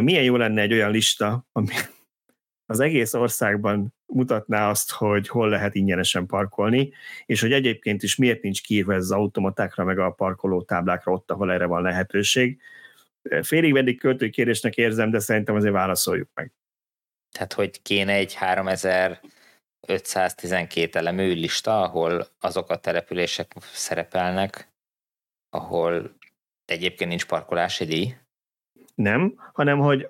milyen jó lenne egy olyan lista, ami az egész országban mutatná azt, hogy hol lehet ingyenesen parkolni, és hogy egyébként is miért nincs kiírva ez az automatákra, meg a parkoló táblákra ott, ahol erre van lehetőség. Félig meddig költői kérdésnek érzem, de szerintem azért válaszoljuk meg. Tehát, hogy kéne egy 3512 elemű lista, ahol azok a települések szerepelnek, ahol egyébként nincs parkolási díj? Nem, hanem hogy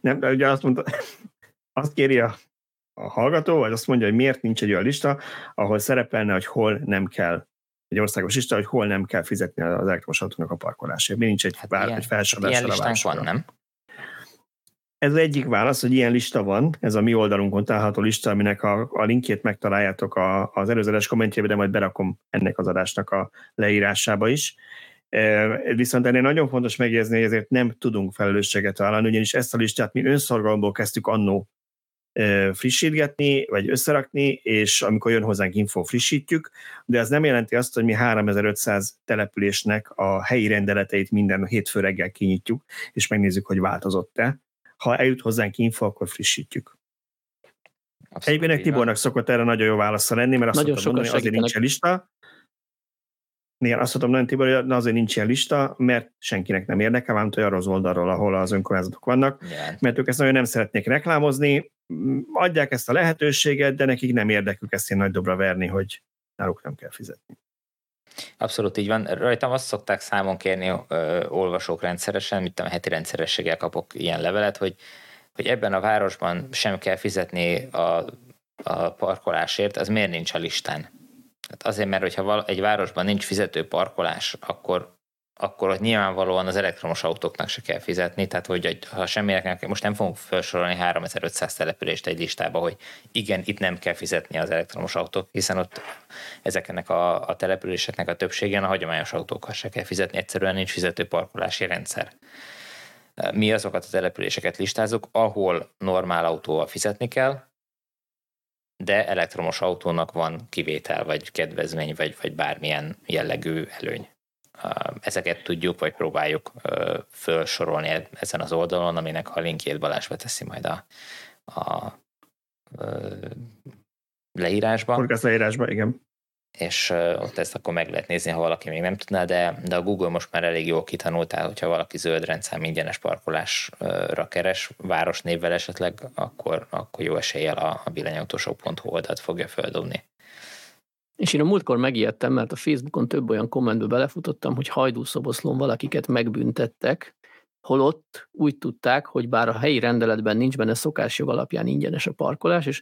nem, de ugye azt mondta, azt kéri a, a hallgató, vagy azt mondja, hogy miért nincs egy olyan lista, ahol szerepelne, hogy hol nem kell egy országos lista, hogy hol nem kell fizetni az elektromos autónak a parkolásért. Mi nincs egy, hát bár, ilyen, egy felsorolás hát ilyen van, nem? Ez egyik válasz, hogy ilyen lista van, ez a mi oldalunkon található lista, aminek a, a linkjét megtaláljátok a, az előzetes kommentjében, de majd berakom ennek az adásnak a leírásába is. Viszont ennél nagyon fontos megjegyezni, hogy ezért nem tudunk felelősséget vállalni, ugyanis ezt a listát mi önszorgalomból kezdtük annó frissítgetni, vagy összerakni, és amikor jön hozzánk info, frissítjük, de ez nem jelenti azt, hogy mi 3500 településnek a helyi rendeleteit minden hétfő reggel kinyitjuk, és megnézzük, hogy változott-e. Ha eljut hozzánk info, akkor frissítjük. Egyébként Tibornak szokott erre nagyon jó válasza lenni, mert azt nagyon szokott mondani, azért nincs lista, Igen, azt mondom, nagyon Tibor, hogy azért nincs ilyen lista, mert senkinek nem érdekel, vám arra az oldalról, ahol az önkormányzatok vannak, yeah. mert ők ezt nagyon nem szeretnék reklámozni, adják ezt a lehetőséget, de nekik nem érdekük ezt ilyen nagy dobra verni, hogy náluk nem kell fizetni. Abszolút így van. Rajtam azt szokták számon kérni ö, olvasók rendszeresen, mint a heti rendszerességgel kapok ilyen levelet, hogy, hogy ebben a városban sem kell fizetni a, a parkolásért, az miért nincs a listán? Hát azért, mert hogyha egy városban nincs fizető parkolás, akkor akkor ott nyilvánvalóan az elektromos autóknak se kell fizetni, tehát hogy ha semminek most nem fogunk felsorolni 3500 települést egy listába, hogy igen, itt nem kell fizetni az elektromos autók, hiszen ott ezeknek a, a településeknek a többségen a hagyományos autókkal se kell fizetni, egyszerűen nincs fizető parkolási rendszer. Mi azokat a településeket listázunk, ahol normál autóval fizetni kell, de elektromos autónak van kivétel, vagy kedvezmény, vagy, vagy bármilyen jellegű előny. Ezeket tudjuk, vagy próbáljuk felsorolni e-, ezen az oldalon, aminek a linkjét Balázs beteszi majd a, a, a leírásba. Podcast leírásba, igen. És ott ezt akkor meg lehet nézni, ha valaki még nem tudná, de, de a Google most már elég jól kitanultál, hogyha valaki zöld rendszám ingyenes parkolásra keres, városnévvel esetleg, akkor, akkor jó eséllyel a, a villanyautósok.hu oldalt fogja földobni. És én a múltkor megijedtem, mert a Facebookon több olyan kommentbe belefutottam, hogy hajdúszoboszlón valakiket megbüntettek, holott úgy tudták, hogy bár a helyi rendeletben nincs benne szokásjog alapján ingyenes a parkolás, és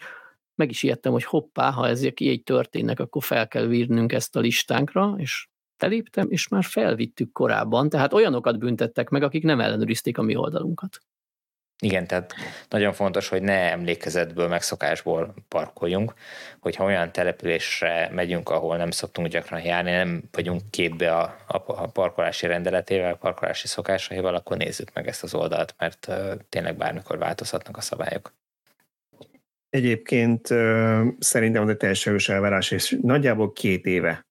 meg is ijedtem, hogy hoppá, ha ezek így történnek, akkor fel kell vírnünk ezt a listánkra, és teléptem, és már felvittük korábban, tehát olyanokat büntettek meg, akik nem ellenőrizték a mi oldalunkat. Igen, tehát nagyon fontos, hogy ne emlékezetből, megszokásból parkoljunk, hogyha olyan településre megyünk, ahol nem szoktunk gyakran járni, nem vagyunk képbe a, a parkolási rendeletével, a parkolási szokásaival, akkor nézzük meg ezt az oldalt, mert tényleg bármikor változhatnak a szabályok. Egyébként szerintem az egy teljesen elvárás, és nagyjából két éve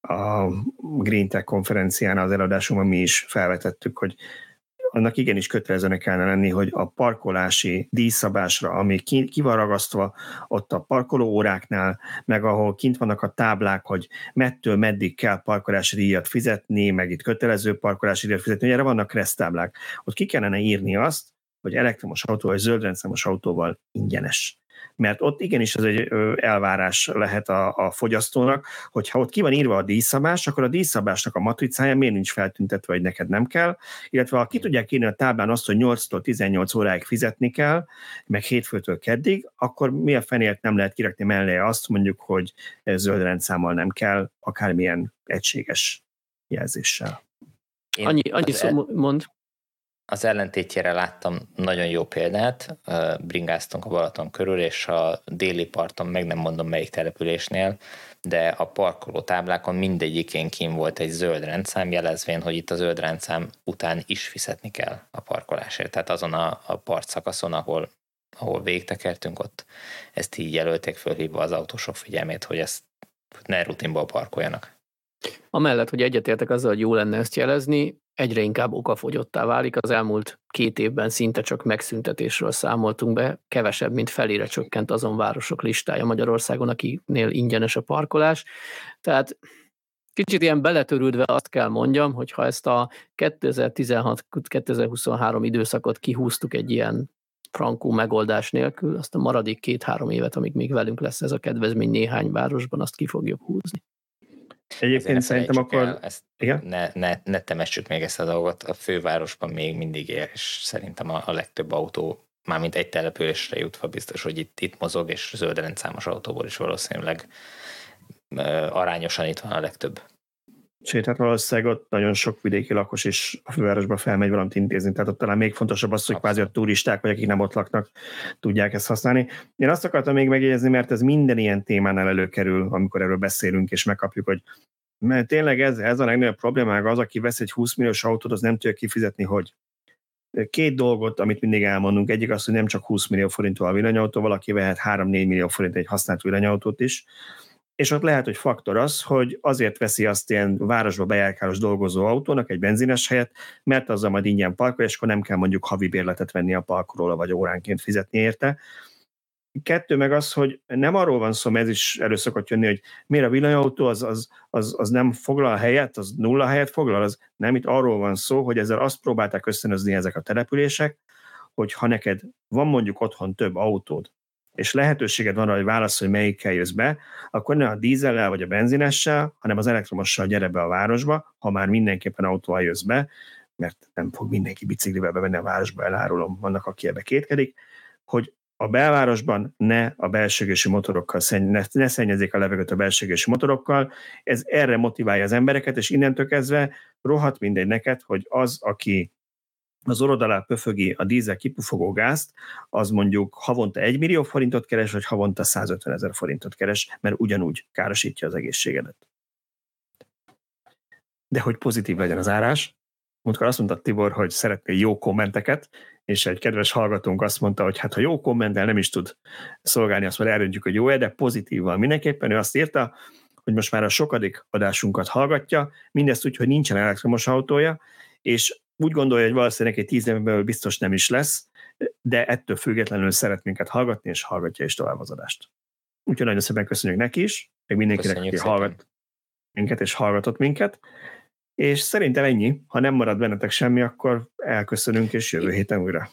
a Green Tech konferencián az eladásunkban mi is felvetettük, hogy annak igenis kötelezőnek kellene lenni, hogy a parkolási díjszabásra, ami ki, ki van ragasztva ott a parkoló óráknál, meg ahol kint vannak a táblák, hogy mettől meddig kell parkolási díjat fizetni, meg itt kötelező parkolási díjat fizetni, hogy erre vannak keresztáblák. Ott ki kellene írni azt, hogy elektromos autó vagy zöldrendszámos autóval ingyenes mert ott igenis ez egy elvárás lehet a, a fogyasztónak, hogyha ott ki van írva a díjszabás, akkor a díjszabásnak a matricája miért nincs feltüntetve, hogy neked nem kell, illetve ha ki tudják írni a táblán azt, hogy 8-tól 18 óráig fizetni kell, meg hétfőtől keddig, akkor mi a fenért nem lehet kirakni mellé azt, mondjuk, hogy zöld rendszámmal nem kell, akármilyen egységes jelzéssel. Én annyi, annyi szó, mond az ellentétjére láttam nagyon jó példát, bringáztunk a Balaton körül, és a déli parton, meg nem mondom melyik településnél, de a parkoló táblákon mindegyikén kim volt egy zöld rendszám, jelezvén, hogy itt a zöld rendszám után is fizetni kell a parkolásért. Tehát azon a, a part szakaszon, ahol, ahol végtekertünk, ott ezt így jelölték fölhívva az autósok figyelmét, hogy ezt ne rutinból parkoljanak. Amellett, hogy egyetértek azzal, hogy jó lenne ezt jelezni, egyre inkább okafogyottá válik. Az elmúlt két évben szinte csak megszüntetésről számoltunk be, kevesebb, mint felére csökkent azon városok listája Magyarországon, akinél ingyenes a parkolás. Tehát kicsit ilyen beletörődve azt kell mondjam, hogy ha ezt a 2016-2023 időszakot kihúztuk egy ilyen frankó megoldás nélkül, azt a maradék két-három évet, amíg még velünk lesz ez a kedvezmény néhány városban, azt ki fogjuk húzni. Egyébként szerintem akkor... Ezt igen? Ne, ne, ne temessük még ezt a dolgot, a fővárosban még mindig él, és szerintem a, a legtöbb autó mármint egy településre jutva biztos, hogy itt, itt mozog, és zöld rendszámos autóból is valószínűleg arányosan itt van a legtöbb. Sőt, hát valószínűleg ott nagyon sok vidéki lakos is a fővárosba felmegy valamit intézni, tehát ott talán még fontosabb az, hogy kvázi a turisták, vagy akik nem ott laknak, tudják ezt használni. Én azt akartam még megjegyezni, mert ez minden ilyen témánál előkerül, amikor erről beszélünk, és megkapjuk, hogy mert tényleg ez, ez a legnagyobb problémák az, aki vesz egy 20 milliós autót, az nem tudja kifizetni, hogy két dolgot, amit mindig elmondunk. Egyik az, hogy nem csak 20 millió forintú a villanyautó, valaki vehet 3-4 millió forint egy használt villanyautót is, és ott lehet, hogy faktor az, hogy azért veszi azt ilyen városba bejárkálós dolgozó autónak egy benzines helyet, mert azzal majd ingyen parkol, és akkor nem kell mondjuk havi bérletet venni a parkolóra, vagy óránként fizetni érte. kettő meg az, hogy nem arról van szó, mert ez is elő szokott jönni, hogy miért a villanyautó az, az, az, az nem foglal helyet, az nulla helyet foglal, az nem, itt arról van szó, hogy ezzel azt próbálták összönözni ezek a települések, hogy ha neked van mondjuk otthon több autód, és lehetőséged van arra, hogy válaszolj, hogy melyikkel jössz be, akkor ne a dízellel vagy a benzinessel, hanem az elektromossal gyere be a városba, ha már mindenképpen autóval jössz be, mert nem fog mindenki biciklivel bevenni a városba, elárulom, vannak, aki ebbe kétkedik, hogy a belvárosban ne a belsőgési motorokkal, ne, ne a levegőt a belsőgési motorokkal, ez erre motiválja az embereket, és innentől kezdve rohadt mindegy neked, hogy az, aki az orrod alá pöfögi a dízel kipufogó gázt, az mondjuk havonta 1 millió forintot keres, vagy havonta 150 ezer forintot keres, mert ugyanúgy károsítja az egészségedet. De hogy pozitív legyen az árás, múltkor azt mondta Tibor, hogy szeretné jó kommenteket, és egy kedves hallgatónk azt mondta, hogy hát ha jó kommenttel nem is tud szolgálni, azt már eldöntjük, hogy jó-e, de pozitívval mindenképpen. Ő azt írta, hogy most már a sokadik adásunkat hallgatja, mindezt úgy, hogy nincsen elektromos autója, és úgy gondolja, hogy valószínűleg egy tíz évben belül biztos nem is lesz, de ettől függetlenül szeret minket hallgatni, és hallgatja is tovább az adást. Úgyhogy nagyon szépen köszönjük neki is, meg mindenkinek, Köszönjük aki szépen. hallgat minket és hallgatott minket. És szerintem ennyi. Ha nem marad bennetek semmi, akkor elköszönünk, és jövő héten újra.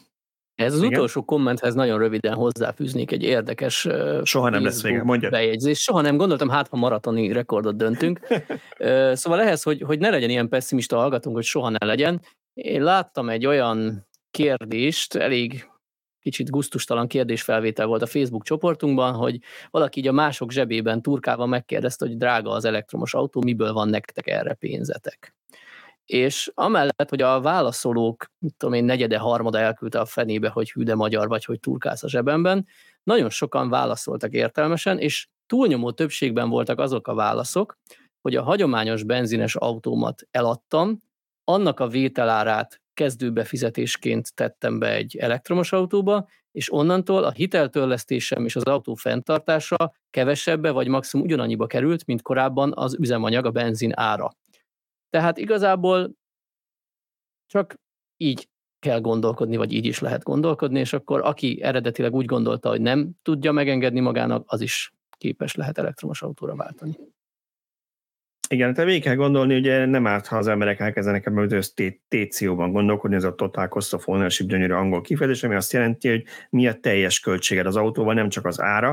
Ez az Igen? utolsó kommenthez nagyon röviden hozzáfűznék egy érdekes Soha nem lesz vége, mondja. bejegyzés. Soha nem gondoltam, hát ha maratoni rekordot döntünk. szóval ehhez, hogy, hogy ne legyen ilyen pessimista hallgatunk, hogy soha ne legyen. Én láttam egy olyan kérdést, elég kicsit guztustalan kérdésfelvétel volt a Facebook csoportunkban, hogy valaki így a mások zsebében turkával megkérdezte, hogy drága az elektromos autó, miből van nektek erre pénzetek. És amellett, hogy a válaszolók, mit tudom én, negyede, harmada elküldte a fenébe, hogy hűde magyar vagy, hogy turkálsz a zsebemben, nagyon sokan válaszoltak értelmesen, és túlnyomó többségben voltak azok a válaszok, hogy a hagyományos benzines autómat eladtam, annak a vételárát kezdőbefizetésként tettem be egy elektromos autóba, és onnantól a hiteltörlesztésem és az autó fenntartása kevesebbe vagy maximum ugyanannyiba került, mint korábban az üzemanyag, a benzin ára. Tehát igazából csak így kell gondolkodni, vagy így is lehet gondolkodni, és akkor aki eredetileg úgy gondolta, hogy nem tudja megengedni magának, az is képes lehet elektromos autóra váltani. Igen, te végig kell gondolni, ugye nem árt, ha az emberek elkezdenek ebben az TCO-ban gondolkodni, ez a Total Cost of Ownership gyönyörű angol kifejezés, ami azt jelenti, hogy mi a teljes költséged az autóval, nem csak az ára,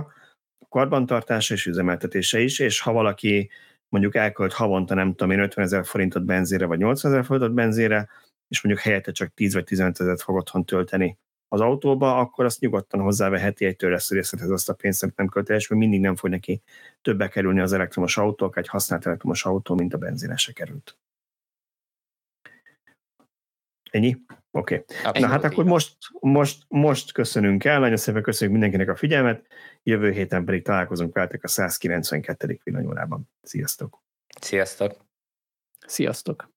a karbantartása és üzemeltetése is, és ha valaki mondjuk elkölt havonta, nem tudom én, 50 ezer forintot benzére, vagy 80 ezer forintot benzére, és mondjuk helyette csak 10 vagy 15 ezer fog otthon tölteni az autóba, akkor azt nyugodtan hozzáveheti egy törlesztőrészethez azt a pénzt, amit nem köteles, mert mindig nem fog neki többe kerülni az elektromos autó, egy használt elektromos autó, mint a benzinese került. Ennyi? Oké. Okay. Na hát akkor most, most, most köszönünk el, nagyon szépen köszönjük mindenkinek a figyelmet, jövő héten pedig találkozunk veletek a 192. villanyórában. Sziasztok! Sziasztok! Sziasztok!